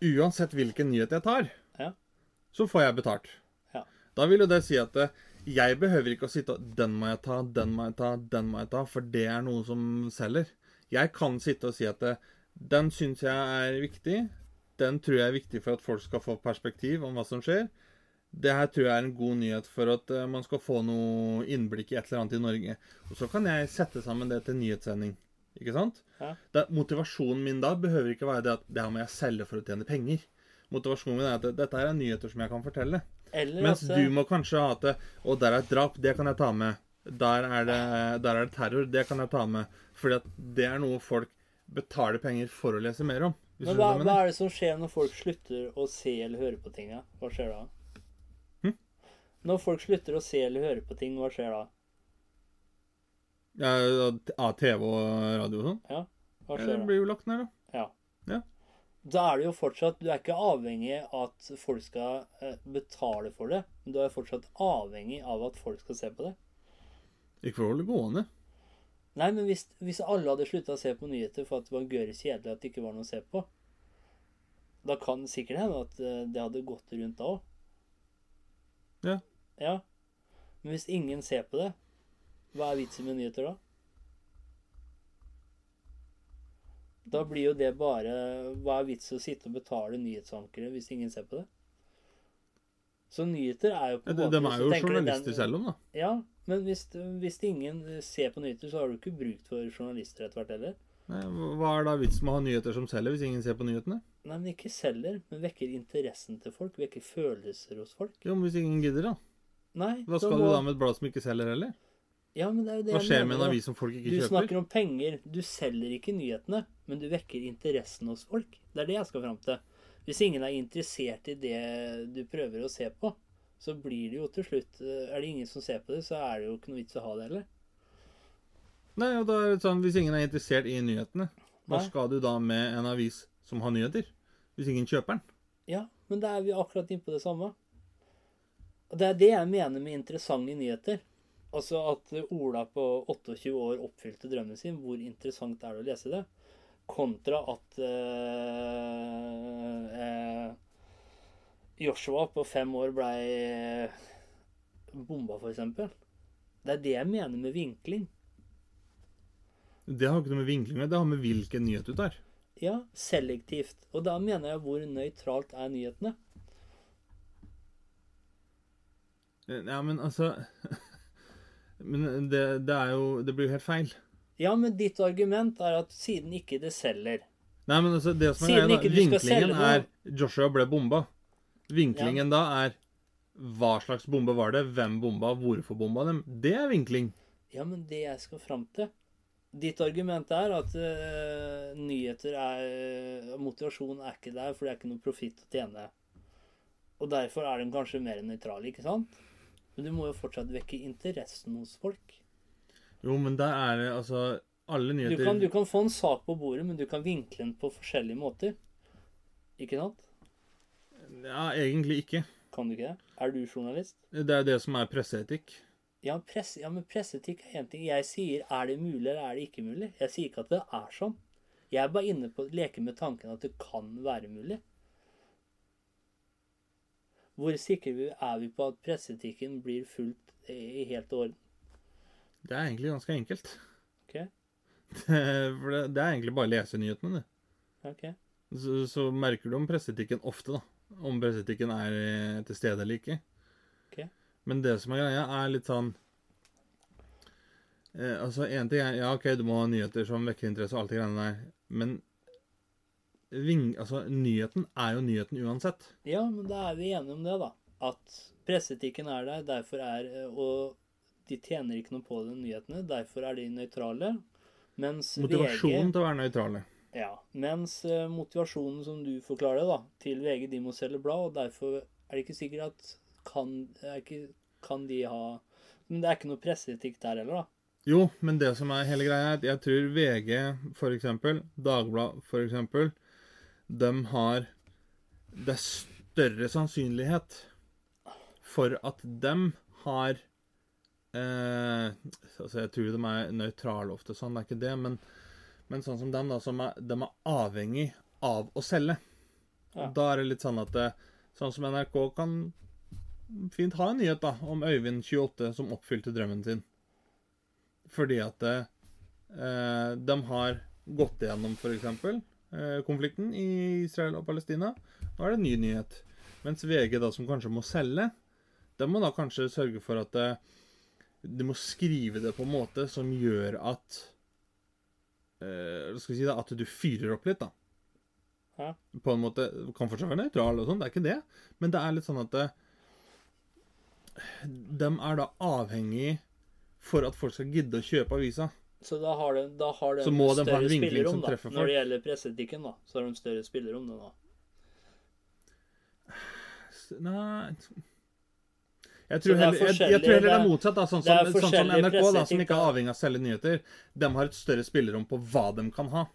S2: uansett hvilken nyhet jeg tar,
S1: Ja.
S2: så får jeg betalt.
S1: Ja.
S2: Da vil jo det si at eh, jeg behøver ikke å sitte og Den må jeg ta, den må jeg ta, den må jeg ta, for det er noe som selger. Jeg kan sitte og si at det, den syns jeg er viktig. Den tror jeg er viktig for at folk skal få perspektiv om hva som skjer. Det her tror jeg er en god nyhet for at eh, man skal få noe innblikk i et eller annet i Norge. Og så kan jeg sette sammen det til nyhetssending. Ikke sant?
S1: Ja.
S2: Det, motivasjonen min da behøver ikke være det at det her må jeg selge for å tjene penger. Motivasjonen min er at dette her er nyheter som jeg kan fortelle.
S1: Eller
S2: Mens
S1: at
S2: du må kanskje ha at Og der er et drap, det kan jeg ta med. Der er, det, der er det terror, det kan jeg ta med. Fordi at det er noe folk betaler penger for å lese mer om.
S1: Men hva,
S2: hva
S1: er det som skjer når folk slutter å se eller høre på ting? Ja? Hva skjer da?
S2: Hm?
S1: Når folk slutter å se eller høre på ting, hva skjer da?
S2: Ja, av TV og radio og sånn?
S1: Ja, Hva
S2: Ja,
S1: da?
S2: Det blir jo lagt ned, da.
S1: Ja.
S2: Ja.
S1: Da er det jo fortsatt Du er ikke avhengig av at folk skal eh, betale for det, men du er fortsatt avhengig av at folk skal se på det.
S2: Ikke for å holde gående.
S1: Nei, men hvis, hvis alle hadde slutta å se på nyheter for at det var gørre kjedelig at det ikke var noe å se på, da kan det sikkert hende at eh, det hadde gått rundt da òg.
S2: Ja.
S1: Ja. Men hvis ingen ser på det, hva er vitsen med nyheter da? Da blir jo det bare Hva er vitsen å sitte og betale nyhetsankere hvis ingen ser på det? Så nyheter er jo på en måte
S2: de er jo
S1: journalister den-
S2: selv om, da.
S1: Ja, men hvis, hvis ingen ser på nyheter, så har du ikke bruk for journalister etter hvert heller.
S2: Nei, Hva er da vitsen med å ha nyheter som selger, hvis ingen ser på nyhetene?
S1: Nei, men ikke selger, men vekker interessen til folk, vekker følelser hos folk.
S2: Jo, men hvis ingen gidder, da?
S1: Nei,
S2: Hva skal
S1: må-
S2: du da med et blad som ikke selger heller?
S1: Ja, men det er jo det
S2: Hva skjer med en avis som folk ikke
S1: Du
S2: kjøper?
S1: snakker om penger. Du selger ikke nyhetene, men du vekker interessen hos folk. Det er det jeg skal fram til. Hvis ingen er interessert i det du prøver å se på, så blir det jo til slutt Er det ingen som ser på det, så er det jo ikke noe vits å ha det heller.
S2: Nei, og da er det sånn, Hvis ingen er interessert i nyhetene, hva
S1: Nei.
S2: skal du da med en avis som har nyheter? Hvis ingen kjøper den?
S1: Ja, men da er vi akkurat inne på det samme. Og det er det jeg mener med interessante nyheter. Altså at Ola på 28 år oppfylte drømmen sin. Hvor interessant er det å lese det? Kontra at eh, eh, Joshua på fem år blei bomba, eksempel. Det er det jeg mener med vinkling.
S2: Det har ikke noe med vinkling å det har med hvilken nyhet du tar.
S1: Ja, selektivt. Og da mener jeg hvor nøytralt er nyhetene.
S2: Ja, men altså Men det, det er jo Det blir jo helt feil.
S1: Ja, men ditt argument er at siden ikke det selger
S2: Nei, men altså, det som er greia, da, vinklingen er Joshua ble bomba. Vinklingen da er hva slags bombe var det, hvem bomba, hvorfor bomba dem. Det er vinkling.
S1: Ja, men det jeg skal fram til Ditt argument er at uh, nyheter er Motivasjon er ikke der, for det er ikke noe profitt å tjene. Og derfor er de kanskje mer nøytrale, ikke sant? Men du må jo fortsatt vekke interessen hos folk.
S2: Jo, men der er det altså Alle
S1: Du
S2: nyheter
S1: kan, du kan få en sak på bordet, men du kan vinkle den på forskjellige måter. Ikke sant?
S2: Ja, egentlig ikke.
S1: Kan du ikke det? Er du journalist?
S2: Det er det som er presseetikk.
S1: Ja, press, ja men presseetikk er én ting. Jeg sier er det mulig eller er det ikke mulig. Jeg sier ikke at det er sånn. Jeg er bare inne på å leke med tanken at det kan være mulig. Hvor sikre er vi på at presseetikken blir fulgt i helt orden?
S2: Det er egentlig ganske enkelt.
S1: Ok?
S2: For det, det er egentlig bare å lese nyhetene, det.
S1: Ok.
S2: Så, så merker du om presseetikken ofte, da. Om presseetikken er eh, til stede eller ikke.
S1: Ok.
S2: Men det som er greia, er litt sånn eh, Altså, én ting er Ja, OK, du må ha nyheter som vekker interesse og alt det greiene der, men ving, altså, nyheten er jo nyheten uansett.
S1: Ja, men da er vi enige om det, da. At presseetikken er der, derfor er Og de tjener ikke noe på de nyhetene, derfor er de nøytrale. Mens
S2: Motivasjonen
S1: VG
S2: til å være nøytrale.
S1: Ja, mens eh, motivasjonen som du forklarer da, til VG, de må selge blad, og derfor er det ikke sikkert at kan, er ikke, kan de ha Men det er ikke noe presseetikk der heller, da.
S2: Jo, men det som er hele greia, er at jeg tror VG, eksempel, Dagbladet, eksempel, de har Det er større sannsynlighet for at de har eh, Altså, jeg tror de er nøytrale ofte, sånn, det er ikke det, men, men sånn som dem, da, som er, de er avhengig av å selge.
S1: Ja.
S2: Da er det litt sånn at det, Sånn som NRK kan fint ha en nyhet da, om Øyvind 28 som oppfylte drømmen sin. Fordi at eh, de har gått igjennom f.eks. Eh, konflikten i Israel og Palestina. Nå er det en ny nyhet. Mens VG, da, som kanskje må selge, de må da kanskje sørge for at eh, de må skrive det på en måte som gjør at eh, skal vi si da, At du fyrer opp litt, da.
S1: Hæ?
S2: På en måte Kan fortsatt være nøytral, og sånn, det er ikke det. Men det er litt sånn at det, de er da avhengig for at folk skal gidde å kjøpe avisa.
S1: Så da har de, da har de større spillerom,
S2: som
S1: da. Når det gjelder presseetikken, da, så har de større spillerom nå.
S2: Nei jeg tror,
S1: er
S2: heller, jeg, jeg tror heller det er motsatt. da, Sånn som, sånn som NRK, da, som ikke er avhengig av å selge nyheter. De har et større spillerom på hva de kan ha.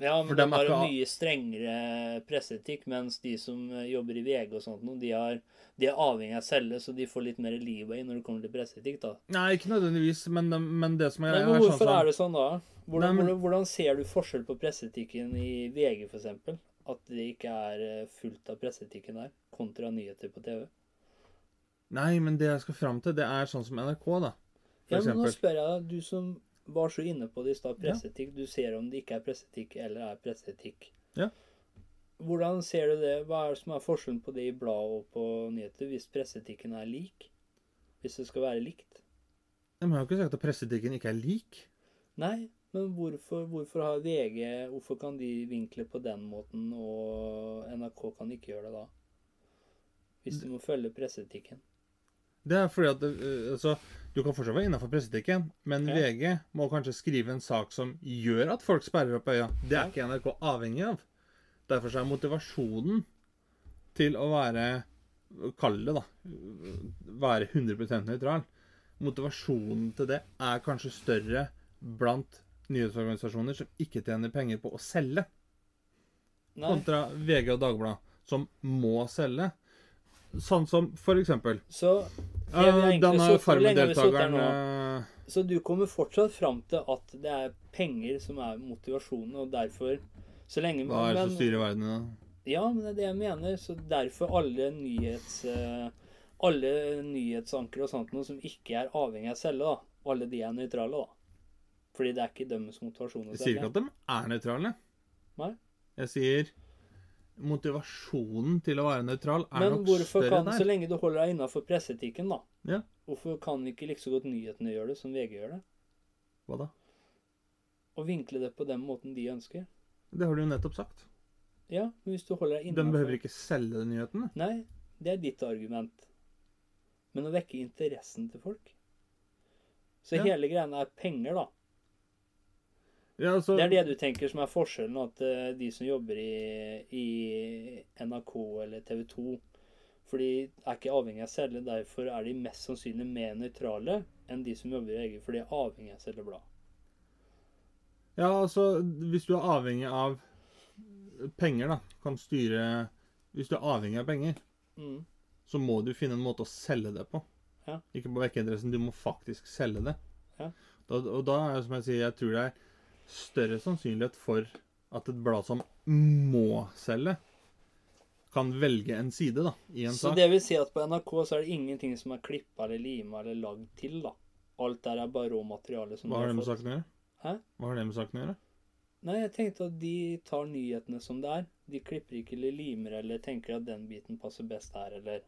S1: Ja, men de har
S2: ikke
S1: mye strengere presseetikk, mens de som eh, jobber i VG og sånt, de, har, de er avhengig av å selge, så de får litt mer liv i når det kommer til presseetikk, da.
S2: Nei, ikke nødvendigvis, men, men det som er
S1: Nei, men
S2: er sånn
S1: hvorfor er det sånn da? Hvordan,
S2: Nei, men-
S1: hvordan, ser du forskjell på presseetikken i VG, eksempel? At det ikke er eh, fullt av presseetikken der, kontra nyheter på TV?
S2: Nei, men det jeg skal fram til, det er sånn som NRK, da. For
S1: Ja, men nå spør jeg deg, du som var så inne på det i stad, presseetikk. Du ser om det ikke er presseetikk eller er presseetikk.
S2: Ja.
S1: Hvordan ser du det? Hva er det som er forskjellen på det i blad og på nyheter, hvis presseetikken er lik? Hvis det skal være likt?
S2: De har jo ikke sagt at presseetikken ikke er lik.
S1: Nei, men hvorfor, hvorfor har VG Hvorfor kan de vinkle på den måten, og NRK kan ikke gjøre det da? Hvis de må følge presseetikken.
S2: Det er fordi at øh, altså, Du kan fortsatt være innafor presseetikken, men
S1: Ja.
S2: VG må kanskje skrive en sak som gjør at folk sperrer opp øya. Det er ikke NRK avhengig av. Derfor er motivasjonen til å være Kall det, da. Være 100% nøytral. Motivasjonen til det er kanskje større blant nyhetsorganisasjoner som ikke tjener penger på å selge,
S1: Nei.
S2: kontra VG og Dagbladet, som må selge. Sånn som for eksempel
S1: Så vil
S2: denne Farmen-deltakeren eh,
S1: Så du kommer fortsatt fram til at det er penger som er motivasjonen, og derfor Så lenge
S2: Hva er det som styrer verden da?
S1: Ja, men det er det jeg mener. Så derfor alle nyhets... eh, Alle nyhetsankere og sånt noe som ikke er avhengig av celle, da. Alle de er nøytrale, da. Fordi det er ikke deres motivasjon å
S2: Jeg sier ikke at de er nøytrale.
S1: Nei.
S2: Jeg sier motivasjonen til å være nøytral er
S1: Men
S2: nok
S1: hvorfor
S2: større
S1: kan, så lenge du holder deg innafor presseetikken, da,
S2: Ja.
S1: hvorfor kan ikke like så godt nyhetene gjøre det som VG gjør det?
S2: Hva da?
S1: Å vinkle det på den måten de ønsker?
S2: Det har du jo nettopp sagt.
S1: Ja, men hvis du holder deg
S2: De
S1: Den
S2: behøver ikke selge nyhetene.
S1: Nei, det er ditt argument. men å vekke interessen til folk. Så
S2: Ja.
S1: hele greia er penger, da.
S2: Ja, altså,
S1: Det er det du tenker som er forskjellen, at uh, de som jobber i, i NRK eller TV 2 For de er ikke avhengig av å selge, derfor er de mest sannsynlig mer nøytrale enn de som jobber i eget, for de er avhengig av å selge blad.
S2: ja, altså Hvis du er avhengig av penger, da, kan styre Hvis du er avhengig av penger,
S1: Mm.
S2: så må du finne en måte å selge det på.
S1: Ja.
S2: Ikke på vekkeinteressen, du må faktisk selge det.
S1: Ja.
S2: Da, og da er det som jeg sier, jeg tror det er større sannsynlighet for at et blad som må selge, kan velge en side da, i en
S1: Så
S2: sak.
S1: det vil si at på NRK så er det ingenting som er klippa eller lima eller lagd til, da. Alt der er bare råmateriale som
S2: Hva
S1: du
S2: har det med saken å gjøre?
S1: Hæ?
S2: Hva har det med saken å gjøre?
S1: Nei, jeg tenkte at de tar nyhetene som det er. De klipper ikke eller limer eller tenker at den biten passer best her, eller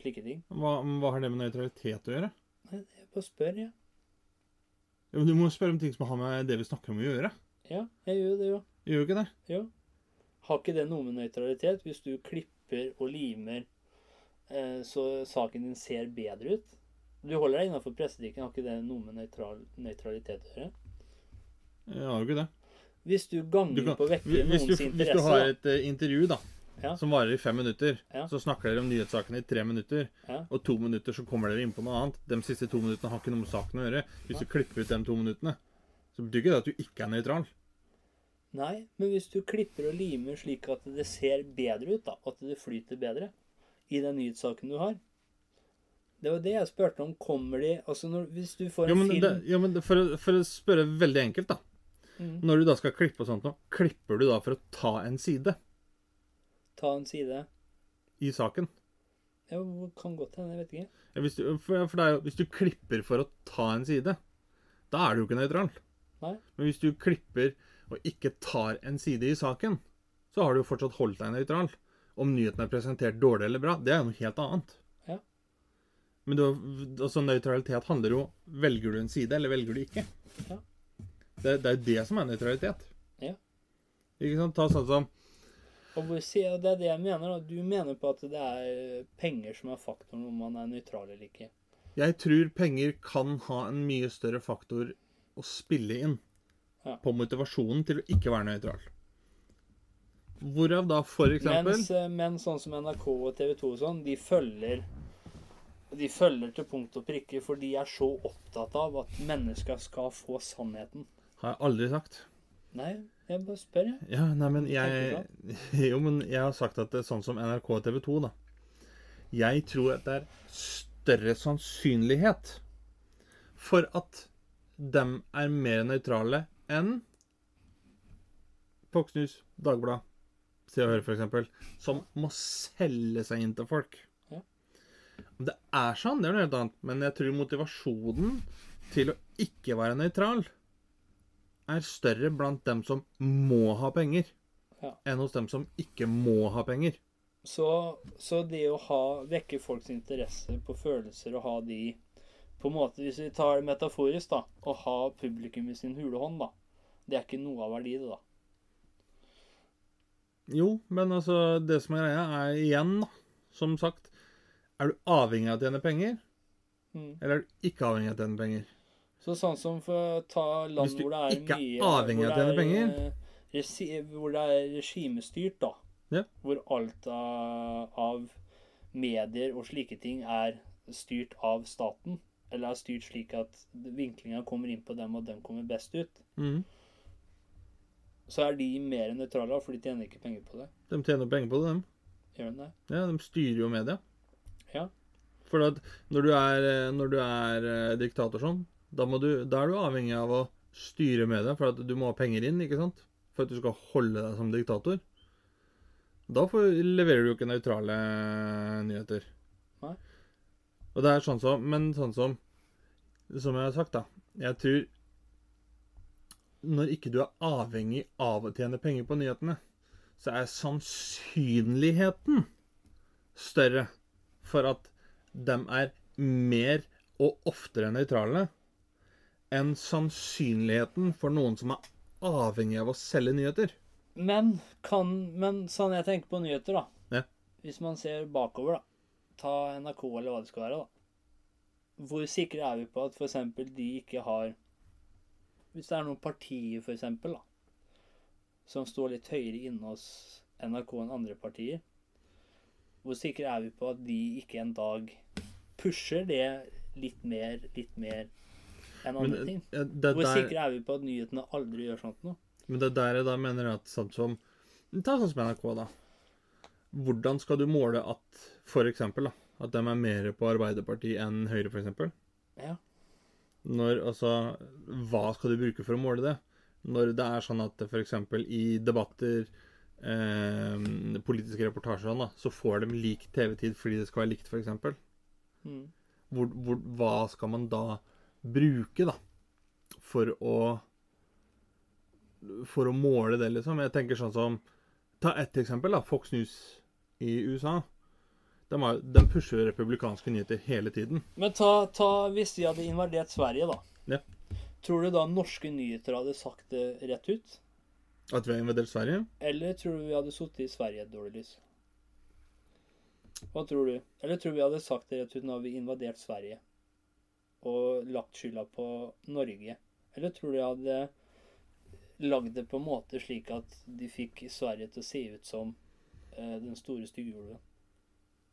S1: slike ting.
S2: Hva, hva har det med nøytralitet å gjøre?
S1: Nei, jeg bare spør, jeg.
S2: Ja, men du må spørre om ting som har med det vi snakker om å gjøre.
S1: Ja, jeg gjør det, jo.
S2: Gjør du ikke det?
S1: Jo. Har ikke det noe med nøytralitet? Hvis du klipper og limer eh, så saken din ser bedre ut? Du holder deg innafor pressetikken, har ikke det noe med nøytral, nøytralitet å gjøre?
S2: Jeg har jo ikke det.
S1: Hvis du ganger
S2: Du kan,
S1: på å vekke
S2: hvis,
S1: noens
S2: du, hvis du har et uh, intervju da,
S1: Ja.
S2: som varer i fem minutter,
S1: Ja.
S2: så snakker dere om nyhetssakene i tre minutter,
S1: Ja.
S2: og to minutter så kommer dere inn på noe annet. De siste to minuttene har ikke noe med saken å gjøre. Hvis du klipper ut de to minuttene, så betyr ikke det at du ikke er nøytral.
S1: Nei, men hvis du klipper og limer slik at det ser bedre ut, da, at det flyter bedre i den nyhetssaken du har Det var det jeg spurte om. Kommer de Altså, når, hvis du får
S2: Jo,
S1: en
S2: men,
S1: film
S2: det, ja, men for, for å spørre veldig enkelt, da.
S1: Mm.
S2: Når du da skal klippe og sånt noe, klipper du da for å ta en side
S1: Ta en side
S2: i saken?
S1: Ja, kan godt hende, jeg vet ikke.
S2: Ja, hvis, du, for, for det jo, hvis du klipper for å ta en side, da er du jo ikke nøytral.
S1: Nei.
S2: Men hvis du klipper og ikke tar en side i saken, så har du jo fortsatt holdt deg nøytral. Om nyheten er presentert dårlig eller bra, det er jo noe helt annet.
S1: Ja.
S2: Men du, altså, nøytralitet handler jo Velger du en side, eller velger du ikke?
S1: Ja.
S2: Det, det er jo det som er nøytralitet.
S1: Ja.
S2: Ikke sant? Ta sånn som
S1: Og det er det jeg mener. da. Du mener på at det er penger som er faktoren om man er nøytral eller ikke.
S2: Jeg tror penger kan ha en mye større faktor å spille inn
S1: Ja.
S2: på motivasjonen til å ikke være nøytral. Hvorav da for eksempel
S1: Mens, eh, men sånn som NRK og TV 2 og sånn, de følger de følger til punkt og prikke, for de er så opptatt av at mennesker skal få sannheten.
S2: Har jeg aldri sagt.
S1: Nei, jeg bare spør, jeg.
S2: Ja, nei, men jeg Jo, men jeg har sagt at det er sånn som NRK og TV 2, da. Jeg tror at det er større sannsynlighet for at dem er mer nøytrale enn Fox News, Dagbladet, Se og Hør f.eks., som må selge seg inn til folk. Om det er sånn, det er noe helt annet, men jeg tror motivasjonen til å ikke være nøytral er større blant dem som må ha penger,
S1: Ja.
S2: enn hos dem som ikke må ha penger.
S1: Så, så det å ha, vekke folks interesse på følelser og ha de på en måte, Hvis vi tar det metaforisk, da, å ha publikum i sin hule hånd, da, det er ikke noe av verdi, det, da.
S2: Jo, men altså, det som er greia, er igjen, da, som sagt Er du avhengig av å tjene penger,
S1: Mm.
S2: eller er du ikke avhengig av å tjene penger?
S1: Så sånn som for å ta land hvor det er mye Hvis du
S2: ikke er avhengig av å tjene
S1: er,
S2: penger.
S1: eh, Hvor det er regimestyrt, da.
S2: Ja.
S1: Hvor alt av, av medier og slike ting er styrt av staten. Eller er styrt slik at vinklinga kommer inn på dem, og dem kommer best ut.
S2: Mm.
S1: Så er de mer nøytrale, for de tjener ikke penger på det.
S2: De tjener penger på det, dem.
S1: Gjør de det?
S2: Ja, de styrer jo media.
S1: Ja.
S2: For at når du er, eh, når du er eh, diktator sånn, da, må du, da er du avhengig av å styre med det, for at du må ha penger inn, ikke sant? For at du skal holde deg som diktator. Da får, leverer du jo ikke nøytrale nyheter.
S1: Nei.
S2: Og det er sånn som Men sånn som Som jeg har sagt, da. Jeg tror Når ikke du er avhengig av å tjene penger på nyhetene, så er sannsynligheten større for at de er mer og oftere nøytrale enn sannsynligheten for noen som er avhengig av å selge nyheter.
S1: Men kan Men sånn jeg tenker på nyheter, da.
S2: Ja.
S1: Hvis man ser bakover, da. Ta NRK eller hva det skal være, da. hvor sikre er vi på at f.eks. de ikke har Hvis det er noen partier, eksempel, da, som står litt høyere inne hos NRK enn andre partier, hvor sikre er vi på at de ikke en dag pusher det litt mer, litt mer enn
S2: annen
S1: det, ting?
S2: eh, det
S1: Hvor
S2: der,
S1: sikre er vi på at nyhetene aldri gjør sånt noe?
S2: men det der jeg da mener at sånn som Ta sånn som NRK, da. Hvordan skal du måle at for eksempel, da, at de er mer på Arbeiderpartiet enn Høyre, eksempel?
S1: Ja.
S2: Når, altså, hva skal du bruke for å måle det? Når det er sånn at f.eks. i debatter, eh, politiske reportasjer, sånn da, så får de lik TV-tid fordi det skal være likt, f.eks.
S1: Mm.
S2: Hvor, hvor, hva skal man da bruke, da? For å For å måle det, liksom? Jeg tenker sånn som Ta ett eksempel, da. Fox News i USA. De, har, de pusher republikanske nyheter hele tiden.
S1: Men ta, ta hvis de hadde invadert Sverige, da.
S2: Ja.
S1: Tror du da norske nyheter hadde sagt det rett ut?
S2: At vi har invadert Sverige?
S1: Eller tror du vi hadde sittet i Sverige i et dårlig lys? Hva tror du? Eller tror vi hadde sagt det rett ut når vi invadert Sverige? Og lagt skylda på Norge? Eller tror du de hadde lagd det på en måte slik at de fikk Sverige til å se ut som eh, den store stygge ulven?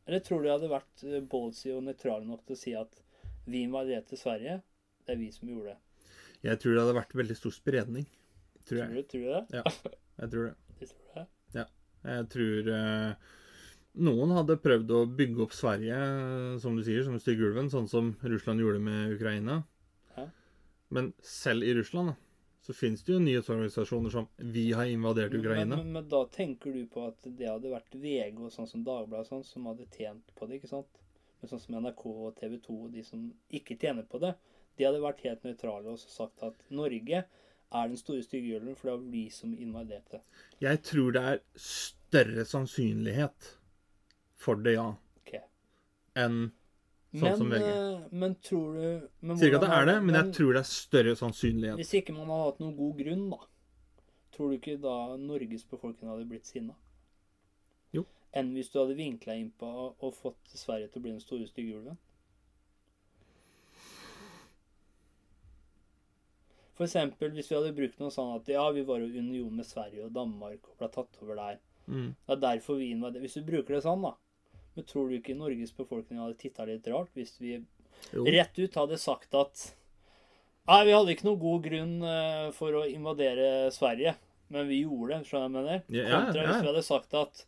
S1: Eller tror du de hadde vært eh, ballsy og nøytrale nok til å si at vi invaderte Sverige, det er vi som gjorde det?
S2: Jeg tror det hadde vært veldig stor spredning. Tror
S1: Tror
S2: jeg.
S1: du, tror du det?
S2: Jeg tror det.
S1: Det tror jeg.
S2: Jeg tror eh, noen hadde prøvd å bygge opp Sverige, som du sier, som stygge ulven, sånn som Russland gjorde med Ukraina.
S1: Ja.
S2: Men selv i Russland da, så finnes det jo nyhetsorganisasjoner som 'Vi har invadert Ukraina'.
S1: Men, men, men da tenker du på at det hadde vært VG og sånn som Dagbladet sånn, som hadde tjent på det, ikke sant? Men sånn som NRK og TV 2 og de som ikke tjener på det, de hadde vært helt nøytrale og sagt at Norge er den store stygge ulven, for det var vi som invaderte.
S2: Jeg tror det er større sannsynlighet for det, ja,
S1: Okay.
S2: enn sånn
S1: Men,
S2: som VG.
S1: eh, men tror du men
S2: Sier ikke at det er det, men jeg tror det er større sannsynlighet.
S1: Hvis ikke man hadde hatt noen god grunn, da, tror du ikke da Norges befolkning hadde blitt sinna?
S2: Jo.
S1: Enn hvis du hadde vinkla innpå og fått Sverige til å bli den store stygge ulven? For eksempel hvis vi hadde brukt noe sånn at ja, vi var i union med Sverige og Danmark og ble tatt over der.
S2: Mm.
S1: Det er derfor vi invaderer. Hvis du bruker det sånn, da. Men tror du ikke Norges befolkning hadde titta litt rart hvis vi
S2: Jo.
S1: rett ut hadde sagt at Nei, vi hadde ikke noen god grunn eh, for å invadere Sverige, men vi gjorde det. Skjønner du hva jeg mener?
S2: Ja, ja,
S1: Kontra hvis vi hadde sagt at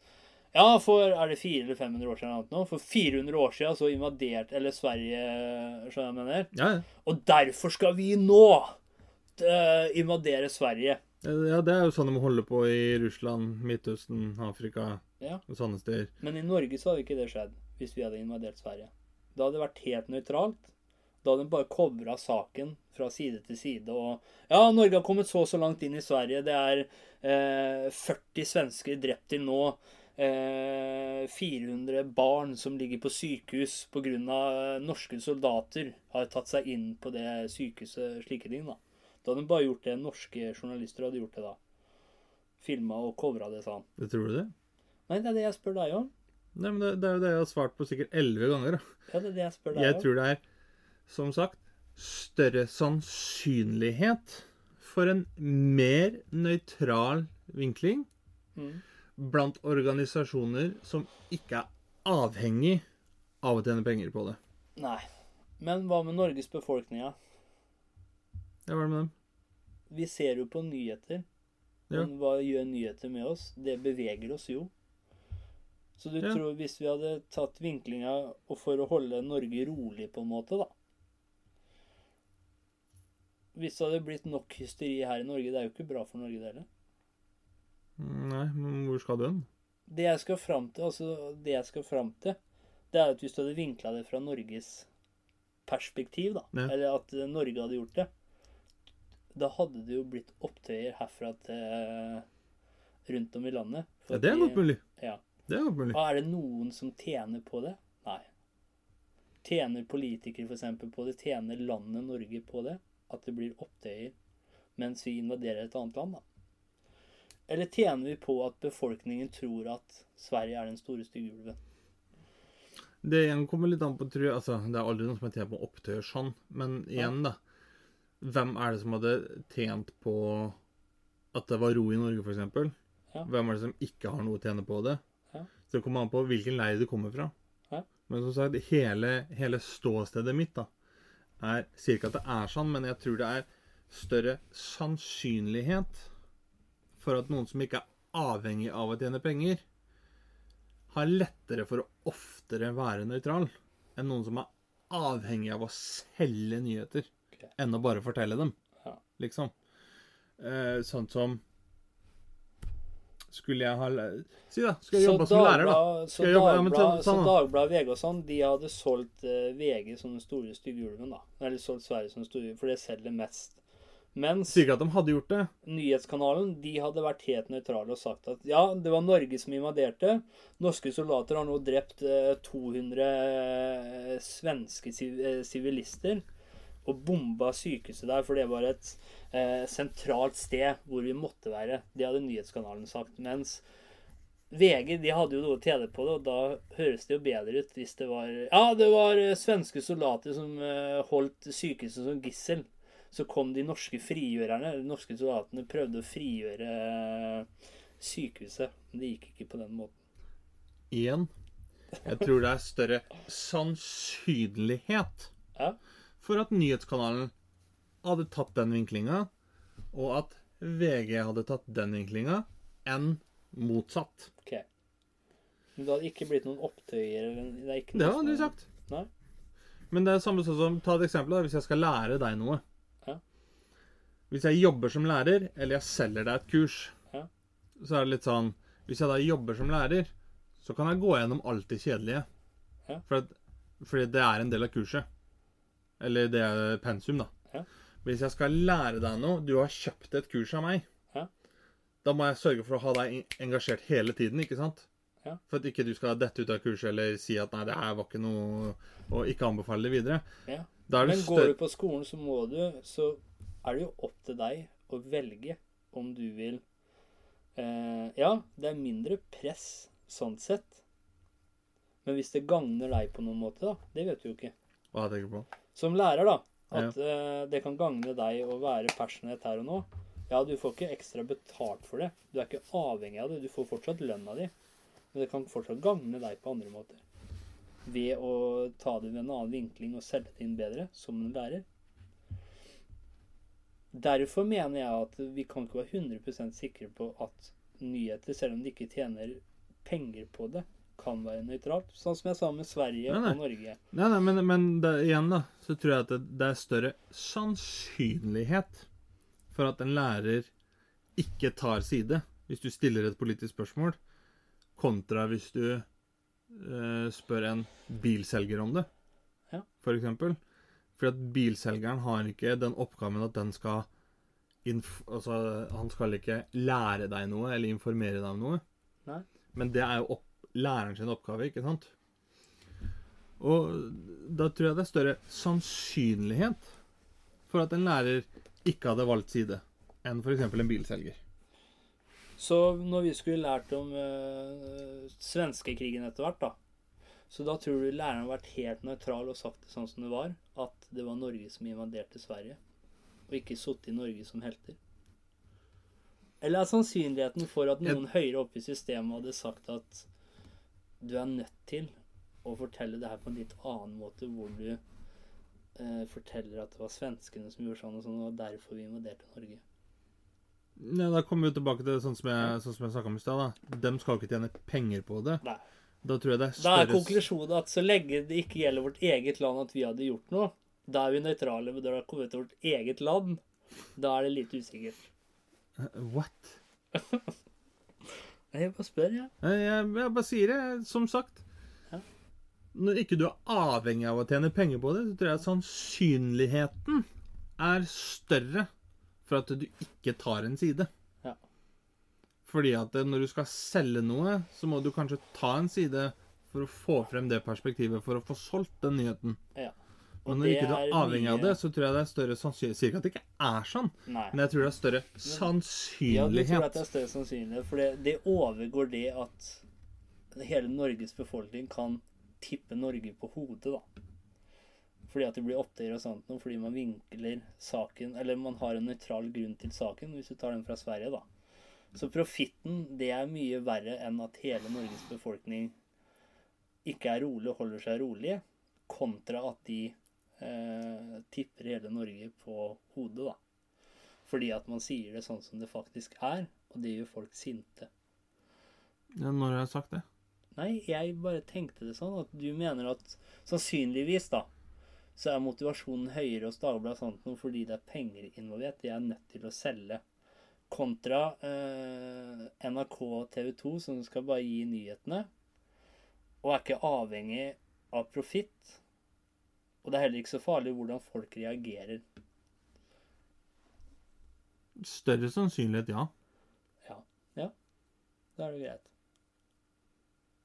S1: ja, for er det 400 eller 500 år siden eller noe? For 400 år siden så invaderte eller Sverige Skjønner jeg mener?
S2: Ja, ja.
S1: Og derfor skal vi nå eh, invadere Sverige.
S2: ja, det er jo sånn de holder på i Russland, Midtøsten, Afrika
S1: Ja.
S2: og sånne steder.
S1: Men i Norge så hadde ikke det skjedd hvis vi hadde invadert Sverige. Da hadde det vært helt nøytralt. Da hadde de bare covra saken fra side til side. Og ja, Norge har kommet så og så langt inn i Sverige. Det er eh, 40 svensker drept til nå. Eh, 400 barn som ligger på sykehus pga. norske soldater har tatt seg inn på det sykehuset. Slike ting, da. Da hadde de bare gjort det. Norske journalister hadde gjort det da. Filma og covra det sånn.
S2: Det tror du det?
S1: Nei, det er det jeg spør deg om.
S2: Nei, men det, det er jo det jeg har svart på sikkert elleve ganger. Da.
S1: Ja, det er det jeg spør deg
S2: Jeg
S1: om.
S2: tror det er, som sagt, større sannsynlighet for en mer nøytral vinkling
S1: Mm.
S2: blant organisasjoner som ikke er avhengig av å tjene penger på det.
S1: Nei. Men hva med Norges befolkning? ja?
S2: Ja, hva er det med dem?
S1: Vi ser jo på nyheter.
S2: Ja.
S1: Men hva gjør nyheter med oss? Det beveger oss jo. Så du
S2: Ja.
S1: tror hvis vi hadde tatt vinklinga og for å holde Norge rolig, på en måte, da Hvis det hadde blitt nok hysteri her i Norge Det er jo ikke bra for Norge, det heller.
S2: Nei, men hvor skal du?
S1: Det jeg skal fram til, altså det jeg skal fram til, det er at hvis du hadde vinkla det fra Norges perspektiv, da,
S2: Ja.
S1: eller at eh, Norge hadde gjort det, da hadde det jo blitt opptøyer herfra til rundt om i landet. For
S2: Ja, det er godt mulig.
S1: Ja.
S2: Det er mulig.
S1: Og er det noen som tjener på det? Nei. Tjener politikere f.eks. på det? Tjener landet Norge på det? At det blir opptøyer mens vi invaderer et annet land, da? Eller tjener vi på at befolkningen tror at Sverige er den store stygge ulven?
S2: Det igjen kommer litt an på tror jeg, altså, Det er aldri noen som har tjent på opptøyer sånn, men igjen, da. Hvem er det som hadde tjent på at det var ro i Norge, f.eks.?
S1: Ja.
S2: Hvem er det som ikke har noe å tjene på det? Så det kommer an på hvilken leir du kommer fra.
S1: Hæ?
S2: Men som sagt, hele, hele ståstedet mitt da, er ikke at det er sånn, men jeg tror det er større sannsynlighet for at noen som ikke er avhengig av å tjene penger, har lettere for å oftere være nøytral enn noen som er avhengig av å selge nyheter
S1: okay.
S2: enn å bare fortelle dem,
S1: Ja.
S2: liksom. Eh, sånn som Skulle jeg ha Si, da. Skal jeg jobbe som lærer, da?
S1: Så
S2: ja,
S1: Dagblad-. Dagbladet VG og sånn, de hadde solgt uh, VG som den store stygge ulven, da. Eller solgt Sverige som den store, for det selger mest. Mens
S2: Sier ikke at de hadde gjort det.
S1: nyhetskanalen de hadde vært helt nøytrale og sagt at ja, det var Norge som invaderte. Norske soldater har nå drept uh, 200 uh, svenske eh, sivilister og bomba sykehuset der, for det var et eh, sentralt sted hvor vi måtte være. Det hadde nyhetskanalen sagt. Mens VG de hadde jo noe å tjene på det, og da høres det jo bedre ut hvis det var Ja, det var eh, svenske soldater som eh, holdt sykehuset som gissel. Så kom de norske frigjørerne, de norske soldatene, prøvde å frigjøre eh, sykehuset. Men det gikk ikke på den måten.
S2: Igjen. Jeg tror det er større sannsynlighet
S1: Ja.
S2: For at nyhetskanalen hadde tatt den vinklinga, og at VG hadde tatt den vinklinga, enn motsatt.
S1: Ok. Men det hadde ikke blitt noen opptøyer? Det er ikke
S2: Det hadde du sagt.
S1: Nei.
S2: Men det er samme sånn som Ta et eksempel. da, Hvis jeg skal lære deg noe.
S1: Ja.
S2: Hvis jeg jobber som lærer, eller jeg selger deg et kurs,
S1: Ja.
S2: så er det litt sånn Hvis jeg da jobber som lærer, så kan jeg gå gjennom alt det kjedelige.
S1: Ja.
S2: For fordi det er en del av kurset. Eller det er pensum, da.
S1: Ja.
S2: Hvis jeg skal lære deg noe Du har kjøpt et kurs av meg.
S1: Ja.
S2: Da må jeg sørge for å ha deg engasjert hele tiden, ikke sant?
S1: Ja.
S2: For at ikke du skal dette ut av kurset eller si at 'nei, det her var ikke noe' Og ikke anbefale det videre.
S1: Ja.
S2: Det
S1: Men går du på skolen, så må du Så er det jo opp til deg å velge om du vil eh, Ja, det er mindre press sånn sett. Men hvis det gagner deg på noen måte, da Det vet du jo ikke.
S2: Hva tenker du på?
S1: Som lærer, da. At eh, det kan gagne deg å være passionate her og nå. Ja, du får ikke ekstra betalt for det. Du er ikke avhengig av det. Du får fortsatt lønna di. Men det kan fortsatt gagne deg på andre måter. Ved å ta det ved en annen vinkling og selge det inn bedre som en lærer. Derfor mener jeg at vi kan ikke være 100% sikre på at nyheter, selv om de ikke tjener penger på det, kan være nøytralt. Sånn som jeg sa med Sverige
S2: Nei, nei.
S1: og Norge.
S2: Nei, nei, men, men det, igjen, da, så tror jeg at det, det er større sannsynlighet for at en lærer ikke tar side hvis du stiller et politisk spørsmål, kontra hvis du eh, spør en bilselger om det,
S1: Ja.
S2: for eksempel. For at bilselgeren har ikke den oppgaven at den skal Altså, han skal ikke lære deg noe eller informere deg om noe.
S1: Nei.
S2: Men det er jo opp læreren sin oppgave, ikke sant? Og da tror jeg det er større sannsynlighet for at en lærer ikke hadde valgt side, enn f.eks. en bilselger.
S1: Så når vi skulle lært om uh, svenskekrigen etter hvert, da Så da tror du læreren har vært helt nøytral og sagt det sånn som det var? At det var Norge som invaderte Sverige? Og ikke sittet i Norge som helter? Eller er sannsynligheten for at noen høyere oppe i systemet hadde sagt at du er nødt til å fortelle det her på en litt annen måte, hvor du eh, forteller at det var svenskene som gjorde sånn og sånn, og derfor vi invaderte Norge?
S2: Ja, da kommer vi tilbake til sånn som jeg, sånn som jeg snakka om i stad. De skal ikke tjene penger på det.
S1: Nei.
S2: Da tror jeg det er
S1: Da er konklusjonen at så lenge det ikke gjelder vårt eget land at vi hadde gjort noe, da er vi nøytrale. Men når det har kommet til vårt eget land, da er det litt usikkert.
S2: What?
S1: Jeg bare spør, jeg.
S2: Jeg, jeg, jeg bare sier det, som sagt.
S1: Ja.
S2: Når ikke du er avhengig av å tjene penger på det, så tror jeg at sannsynligheten er større for at du ikke tar en side.
S1: Ja.
S2: Fordi at eh, når du skal selge noe, så må du kanskje ta en side for å få frem det perspektivet, for å få solgt den nyheten.
S1: Ja.
S2: Og når ikke du er avhengig av det, så tror jeg det er større sannsynlighet Sier ikke at det ikke er sånn,
S1: Nei.
S2: men jeg tror det er større sannsynlighet.
S1: Ja, du tror at det er større sannsynlighet, for det, det overgår det at hele Norges befolkning kan tippe Norge på hodet, da. Fordi at det blir opptøyer og sånt noe, fordi man vinkler saken Eller man har en nøytral grunn til saken, hvis du tar den fra Sverige, da. Så profitten, det er mye verre enn at hele Norges befolkning ikke er rolig og holder seg rolig, kontra at de eh, tipper hele Norge på hodet, da. Fordi at man sier det sånn som det faktisk er, og det gjør folk sinte.
S2: Ja, når har jeg sagt det?
S1: Nei, jeg bare tenkte det sånn at du mener at sannsynligvis, da, så er motivasjonen høyere hos Dagbladet sånt noe fordi det er penger involvert. De er nødt til å selge. Kontra eh, NRK og TV 2, som skal bare gi nyhetene. Og er ikke avhengig av profitt. Og det er heller ikke så farlig hvordan folk reagerer.
S2: Større sannsynlighet, ja.
S1: Ja. Ja. Da er det greit.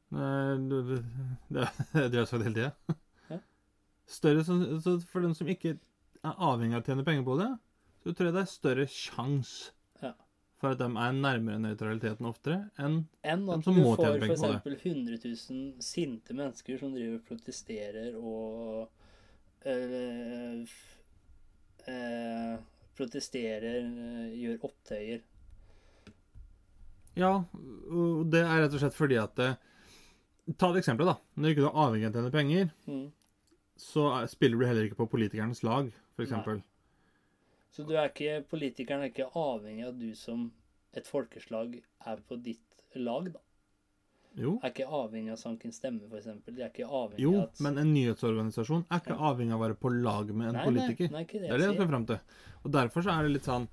S2: Det, det, det, har jeg sagt hele tida.
S1: Ja.
S2: Større sannsynlighet så For den som ikke er avhengig av å tjene penger på det, så tror jeg det er større sjanse
S1: Ja.
S2: for at de er nærmere nøytraliteten oftere enn
S1: en
S2: De som må tjene penger på det.
S1: Enn at du får f.eks. 100 000 sinte mennesker som driver og protesterer og eh, f- eh, Protesterer, eh, gjør opptøyer.
S2: Ja, og det er rett og slett fordi at Ta et eksempel, da. Når ikke du er avhengig av å tjene penger,
S1: Mm.
S2: så er, spiller du heller ikke på politikernes lag, f.eks.
S1: Så du er ikke, politikeren er ikke avhengig av at du som et folkeslag er på ditt lag, da.
S2: Jo,
S1: Er ikke avhengig av sanken sanke en stemme, f.eks. Jeg er ikke avhengig
S2: jo,
S1: av at
S2: men en nyhetsorganisasjon er ikke avhengig av å være på lag med en
S1: Nei,
S2: politiker.
S1: Nei, nei, ikke det
S2: Det er det jeg
S1: jeg
S2: skal fram til. Og derfor så er det litt sånn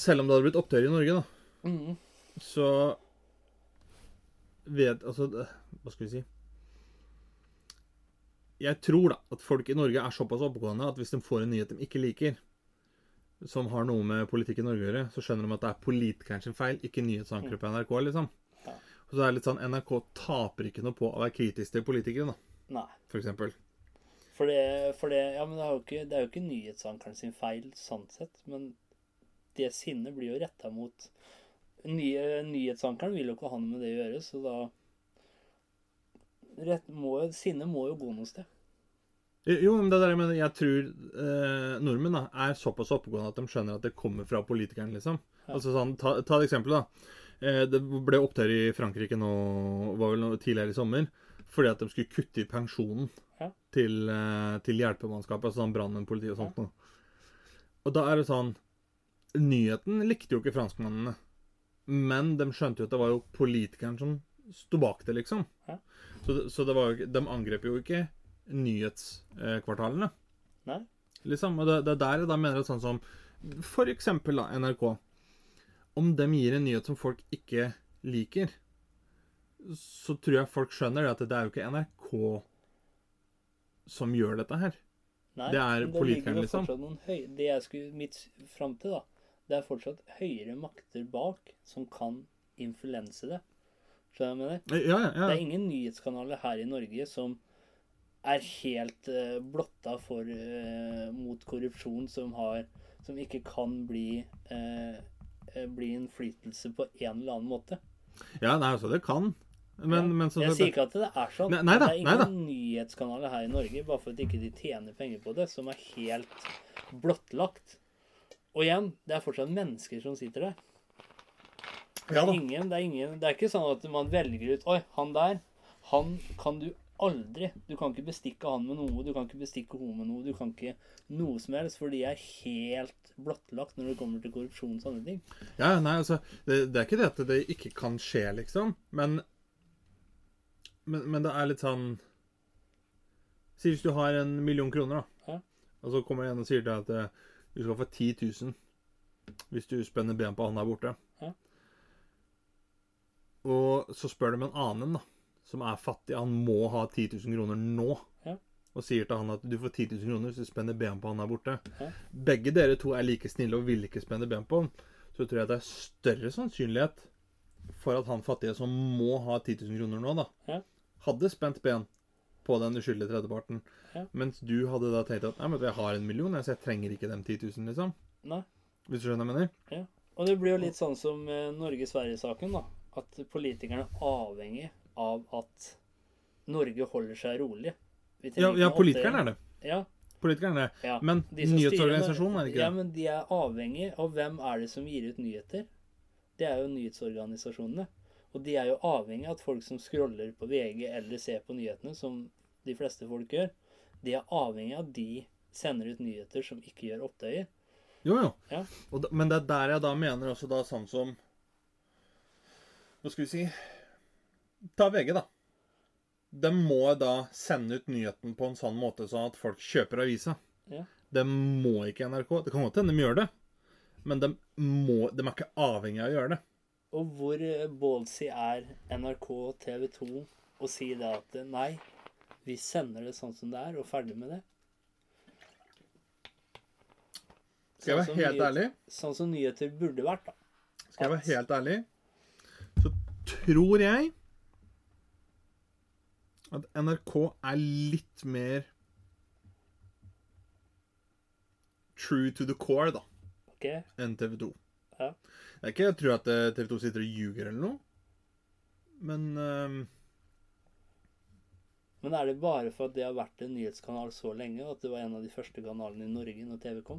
S2: Selv om det hadde blitt opptøyer i Norge, da,
S1: mm.
S2: så vet Altså, hva skal vi si Jeg tror da at folk i Norge er såpass oppegående at hvis de får en nyhet de ikke liker, som har noe med politikk i Norge å gjøre, så skjønner de at det er politikeren sin feil, ikke nyhetsankere på NRK, liksom.
S1: Ja.
S2: Og så er det litt sånn NRK taper ikke noe på å være kritisk til politikere, da,
S1: Nei.
S2: for eksempel.
S1: For det, for det Ja, men det er jo ikke, det er jo ikke nyhetsankeren sin feil, sånn sett. Men det sinnet blir jo retta mot nye, Nyhetsankeren vil jo ikke ha noe med det å gjøre, så da rett, må, Sinnet må jo gå noe sted.
S2: Jo, men det der, men jeg tror eh, nordmenn da, er såpass oppegående at de skjønner at det kommer fra politikeren, liksom.
S1: Ja.
S2: Altså sånn, ta, ta et eksempel, da. Eh, det ble opptøyer i Frankrike nå, var vel noe tidligere i sommer, fordi at de skulle kutte i pensjonen
S1: Ja.
S2: til, eh, til hjelpemannskapet, altså sånn brannmenn, politi og sånt noe. Og da er det sånn Nyheten likte jo ikke franskmennene, men de skjønte jo at det var jo politikeren som sto bak det, liksom.
S1: Ja.
S2: Så, så det var, de angrep jo ikke nyhetskvartalene.
S1: Nei?
S2: Liksom, og det, det er der jeg da mener at sånn som For eksempel da, NRK. Om de gir en nyhet som folk ikke liker, så tror jeg folk skjønner at det er jo ikke NRK som gjør dette her.
S1: Nei,
S2: Det er
S1: ligger
S2: liksom.
S1: Høy, det jeg skulle mitt fram til, da, det er fortsatt høyere makter bak som kan influense det. Skjønner du hva jeg mener?
S2: Ja, ja,
S1: Det er ingen nyhetskanaler her i Norge som er helt uh, blotta for uh, mot korrupsjon, som har Som ikke kan bli uh, eh, bli innflytelse på en eller annen måte.
S2: ja nei, altså, det kan. Men,
S1: Ja.
S2: men sånn
S1: jeg sier ikke at det er sånn.
S2: Nei- nei da,
S1: det er
S2: nei
S1: ingen nyhetskanaler her i Norge, bare for at ikke de tjener penger på det, som er helt blottlagt. Og igjen, det er fortsatt mennesker som sitter der. Det
S2: Ja
S1: er, ingen, det, er ingen, det er ikke sånn at man velger ut Oi, han der, han kan du aldri Du kan ikke bestikke han med noe, du kan ikke bestikke henne med noe, du kan ikke noe som helst, for de er helt blottlagt når det kommer til korrupsjon og sånne ting.
S2: Ja, nei, altså det, det er ikke det at det ikke kan skje, liksom. Men, men, men det er litt sånn Si hvis du har en million kroner, da.
S1: Ja.
S2: Og så kommer en og sier til deg at eh, du skal få 10 000 hvis du spenner ben på han der borte.
S1: Ja.
S2: Og så spør de en annen, da, som er fattig. Han må ha 10 000 kroner nå.
S1: Ja.
S2: Og sier til han at du får 10 000 kroner hvis du spenner ben på han der borte.
S1: Ja.
S2: Begge dere to er like snille og vil ikke spenne ben på han. Så tror jeg det er større sannsynlighet for at han fattige som må ha 10 000 kroner nå, da,
S1: Ja.
S2: hadde spent ben på den uskyldige tredjeparten.
S1: Ja.
S2: Mens du hadde da tenkt at Nei, men jeg har en million, så jeg trenger ikke dem 10 000, liksom.
S1: Nei.
S2: Hvis du skjønner hva jeg mener?
S1: Og det blir jo litt sånn som eh, Norge-Sverige-saken, da. At politikerne er avhengig av at Norge holder seg rolig. Vi
S2: Ja, ja
S1: politikerne
S2: er det.
S1: Ja,
S2: Politikerne er det.
S1: ja.
S2: Men
S1: De
S2: nyhetsorganisasjonen
S1: er
S2: er ikke det?
S1: Ja, men de er avhengig av hvem er det som gir ut nyheter. Det er jo nyhetsorganisasjonene. Og de er jo avhengig av at folk som scroller på VG eller ser på nyhetene, som de fleste folk gjør, de er avhengig av at de sender ut nyheter som ikke gjør opptøyer.
S2: Jo, jo.
S1: Ja.
S2: Og da, men det er der jeg da mener også da sånn som Hva skal vi si Ta VG, da. De må da sende ut nyheten på en sånn måte sånn at folk kjøper avisa.
S1: Ja.
S2: Det må ikke NRK. Det kan godt hende de gjør det, men de, må, de er ikke avhengig av å gjøre det.
S1: Og hvor eh, ballsy er NRK TV 2 å si det at eh, nei, vi sender det sånn som det er, og ferdig med det?
S2: Skal jeg
S1: Sånn
S2: være helt
S1: nyheter,
S2: ærlig?
S1: Sånn som nyheter burde vært, da.
S2: Skal jeg være helt ærlig, så tror jeg at NRK er litt mer true to the core, da,
S1: okay.
S2: enn TV 2.
S1: Ja.
S2: Det er ikke jeg tror at eh, TV 2 sitter og ljuger eller noe, men ehm,
S1: Men er det bare for at det har vært en nyhetskanal så lenge, at det var en av de første kanalene i Norge når TV kom?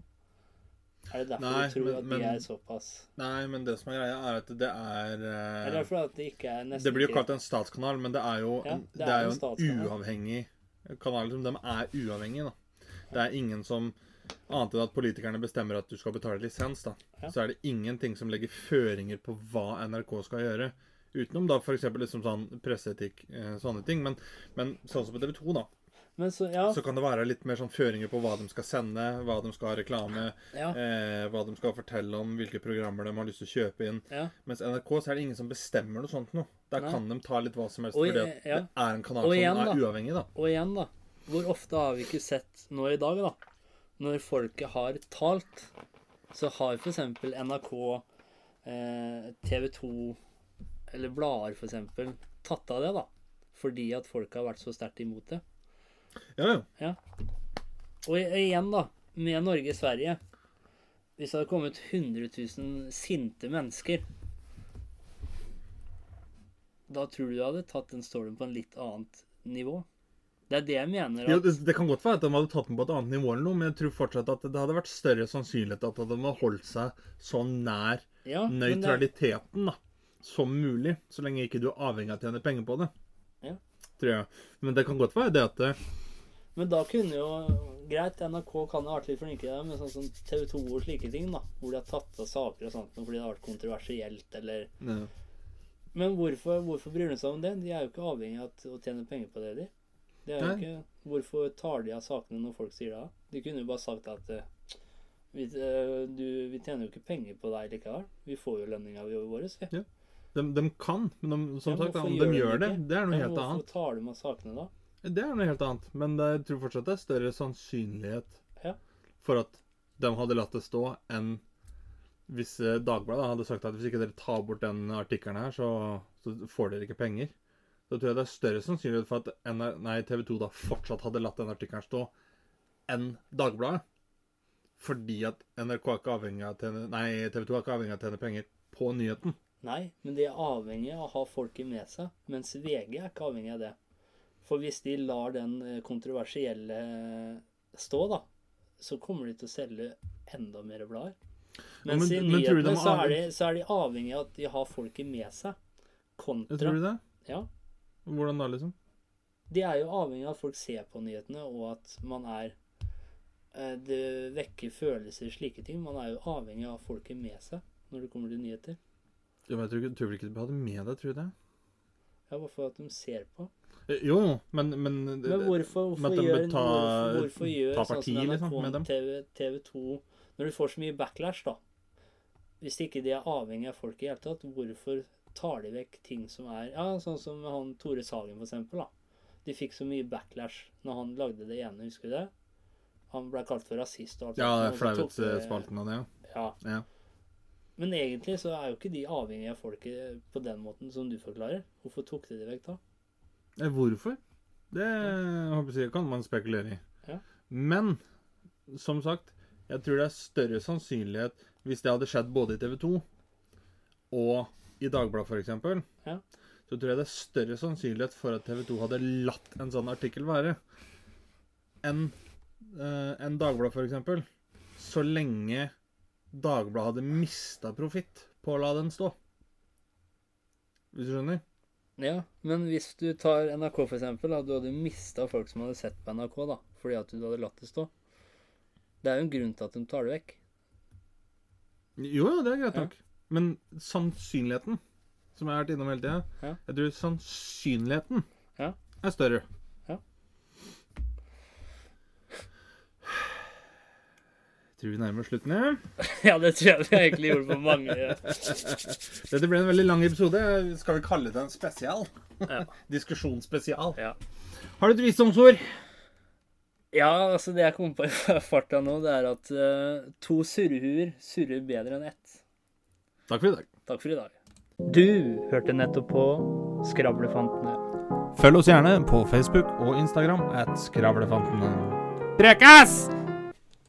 S1: Er det derfor
S2: Nei,
S1: du tror
S2: men-
S1: at
S2: men-
S1: de er såpass
S2: Nei, men det som er greia, er at det er eh,
S1: er det fordi at det ikke er nesten
S2: Det blir jo kalt en statskanal, men det er jo,
S1: Ja,
S2: det
S1: det
S2: er
S1: er
S2: jo
S1: en
S2: en uavhengig kanal. Liksom. De er uavhengige, da. Det er ingen som Annet enn at politikerne bestemmer at du skal betale lisens, da.
S1: Ja.
S2: Så er det ingenting som legger føringer på hva NRK skal gjøre. Utenom da f.eks. Liksom sånn presseetikk, eh, sånne ting. Men, men sånn som på TV 2, da,
S1: Men så, ja,
S2: så kan det være litt mer sånn føringer på hva de skal sende, hva de skal ha reklame,
S1: ja,
S2: eh, hva de skal fortelle om, hvilke programmer de har lyst til å kjøpe inn.
S1: ja.
S2: Mens NRK så er det ingen som bestemmer noe sånt noe. Der
S1: Nei.
S2: kan de ta litt hva som helst, fordi det er en kanal som
S1: igjen,
S2: er uavhengig, da.
S1: Og igjen, da. Hvor ofte har vi ikke sett nå i dag, da? Når folket har talt, så har f.eks. NRK, eh, TV 2 eller blader f.eks. tatt av det, da. Fordi at folk har vært så sterkt imot det.
S2: Ja, ja.
S1: Og igjen, da, med Norge-Sverige Hvis det hadde kommet 100 000 sinte mennesker Da tror du du hadde tatt den stormen på en litt annet nivå? Det er det jeg mener. At...
S2: Ja, det, det kan godt være at de hadde tatt den på et annet nivå, eller noe, men jeg tror fortsatt at det hadde vært større sannsynlighet at de hadde holdt seg så nær
S1: ja, nøytraliteten det,
S2: da, som mulig, så lenge ikke du er avhengig av å tjene penger på det.
S1: Ja.
S2: Tror jeg. Men det kan godt være det at det,
S1: men da kunne jo Greit, NRK kan ha vært litt flinke der, men sånn som TV 2 og slike ting, da, hvor de har tatt av saker og sånt fordi det har vært kontroversielt, eller Men hvorfor, hvorfor bryr de seg om det? De er jo ikke avhengig av å tjene penger på det, de. Det er jo ikke, hvorfor tar de av sakene når folk sier det? De kunne jo bare sagt at eh, vi, eh, du, vi tjener jo ikke penger på deg likevel. Vi får jo lønninga vår.
S2: Ja, de, de kan, men de, som
S1: Ja,
S2: sagt, om de gjør det,
S1: det,
S2: det er noe helt
S1: hvorfor
S2: annet.
S1: tar de av sakene da?
S2: Det er noe helt annet, men det, jeg tror fortsatt det er større sannsynlighet
S1: Ja.
S2: for at de hadde latt det stå, enn hvis eh, Dagbladet hadde sagt at hvis ikke dere tar bort den artikkelen her, så, så får dere ikke penger. Da tror jeg det er større sannsynlighet for at TV 2 da fortsatt hadde latt den artikkelen stå, enn Dagbladet. Fordi at NRK er ikke avhengig av tjene, nei, TV 2 er ikke avhengig av å tjene penger på nyheten.
S1: Nei, men de er avhengig av å ha folket med seg, mens VG er ikke avhengig av det. For hvis de lar den eh, kontroversielle eh, stå, da, så kommer de til å selge enda mer blader.
S2: Ja,
S1: Mens
S2: men-
S1: i
S2: men tror du de
S1: så, er de, så er de avhengig av at de har folket med seg. Kontra
S2: Tror du det?
S1: Ja.
S2: Hvordan da, liksom?
S1: De er jo avhengig av at folk ser på nyhetene, og at man er eh, Det vekker følelser, slike ting. Man er jo avhengig av folket med seg når det kommer til nyheter.
S2: Ja, men Jeg tror, tror ikke du hadde med deg, tror du det?
S1: Ja, bare for at de ser på.
S2: Eh, Jo, jo, men, men,
S1: Men hvorfor, hvorfor,
S2: men
S1: gjør,
S2: ta-
S1: hvorfor, hvorfor gjør
S2: ta
S1: sånn som NRK,
S2: liksom.
S1: TV, TV 2 Når du får så mye backlash, da Hvis ikke de er avhengig av folk i hele tatt, hvorfor tar de vekk ting som er Ja, sånn som han Tore Sagen, for eksempel. Da. De fikk så mye backlash når han lagde det ene, husker du det? Han ble kalt for rasist og alt sånt, Ja, så tok
S2: flauhetsspalten av det, ja.
S1: Ja.
S2: Ja.
S1: Men egentlig så er jo ikke de avhengig av folket på den måten som du forklarer. Hvorfor tok de det vekk da?
S2: Eh, Hvorfor? Det jeg, kan man spekulere i.
S1: Ja.
S2: Men som sagt, jeg tror det er større sannsynlighet hvis det hadde skjedd både i TV 2 og i Dagbladet f.eks.
S1: Ja.
S2: Så så tror jeg det er større sannsynlighet for at TV 2 hadde latt en sånn artikkel være, enn uh, en Dagbladet, f.eks. Så lenge Dagbladet hadde mista profitt på å la den stå. Hvis du skjønner?
S1: Ja, men hvis du tar NRK for eksempel, da, du hadde mista folk som hadde sett på NRK, da, fordi at du hadde latt det stå. Det er jo en grunn til at de tar det vekk.
S2: Jo, jo, det er greit
S1: Ja.
S2: nok. Men sannsynligheten, som jeg har vært innom hele tida,
S1: Ja.
S2: jeg tror sannsynligheten
S1: Ja.
S2: er større.
S1: Ja.
S2: Jeg tror vi nærmer oss slutten. Ja.
S1: Ja, det tror jeg vi egentlig gjorde på mange
S2: Dette ble en veldig lang episode. Skal vi kalle det en spesial?
S1: Ja.
S2: Diskusjonsspesial.
S1: Ja.
S2: Har du et visdomsord?
S1: Ja, altså det jeg kom på i farta nå, det er at uh, to surrehuer surrer bedre enn ett.
S2: Takk for i dag.
S1: Takk for i dag. Du hørte nettopp på Skravlefantene.
S2: Følg oss gjerne på Facebook og Instagram at Skravlefantene. Prekas!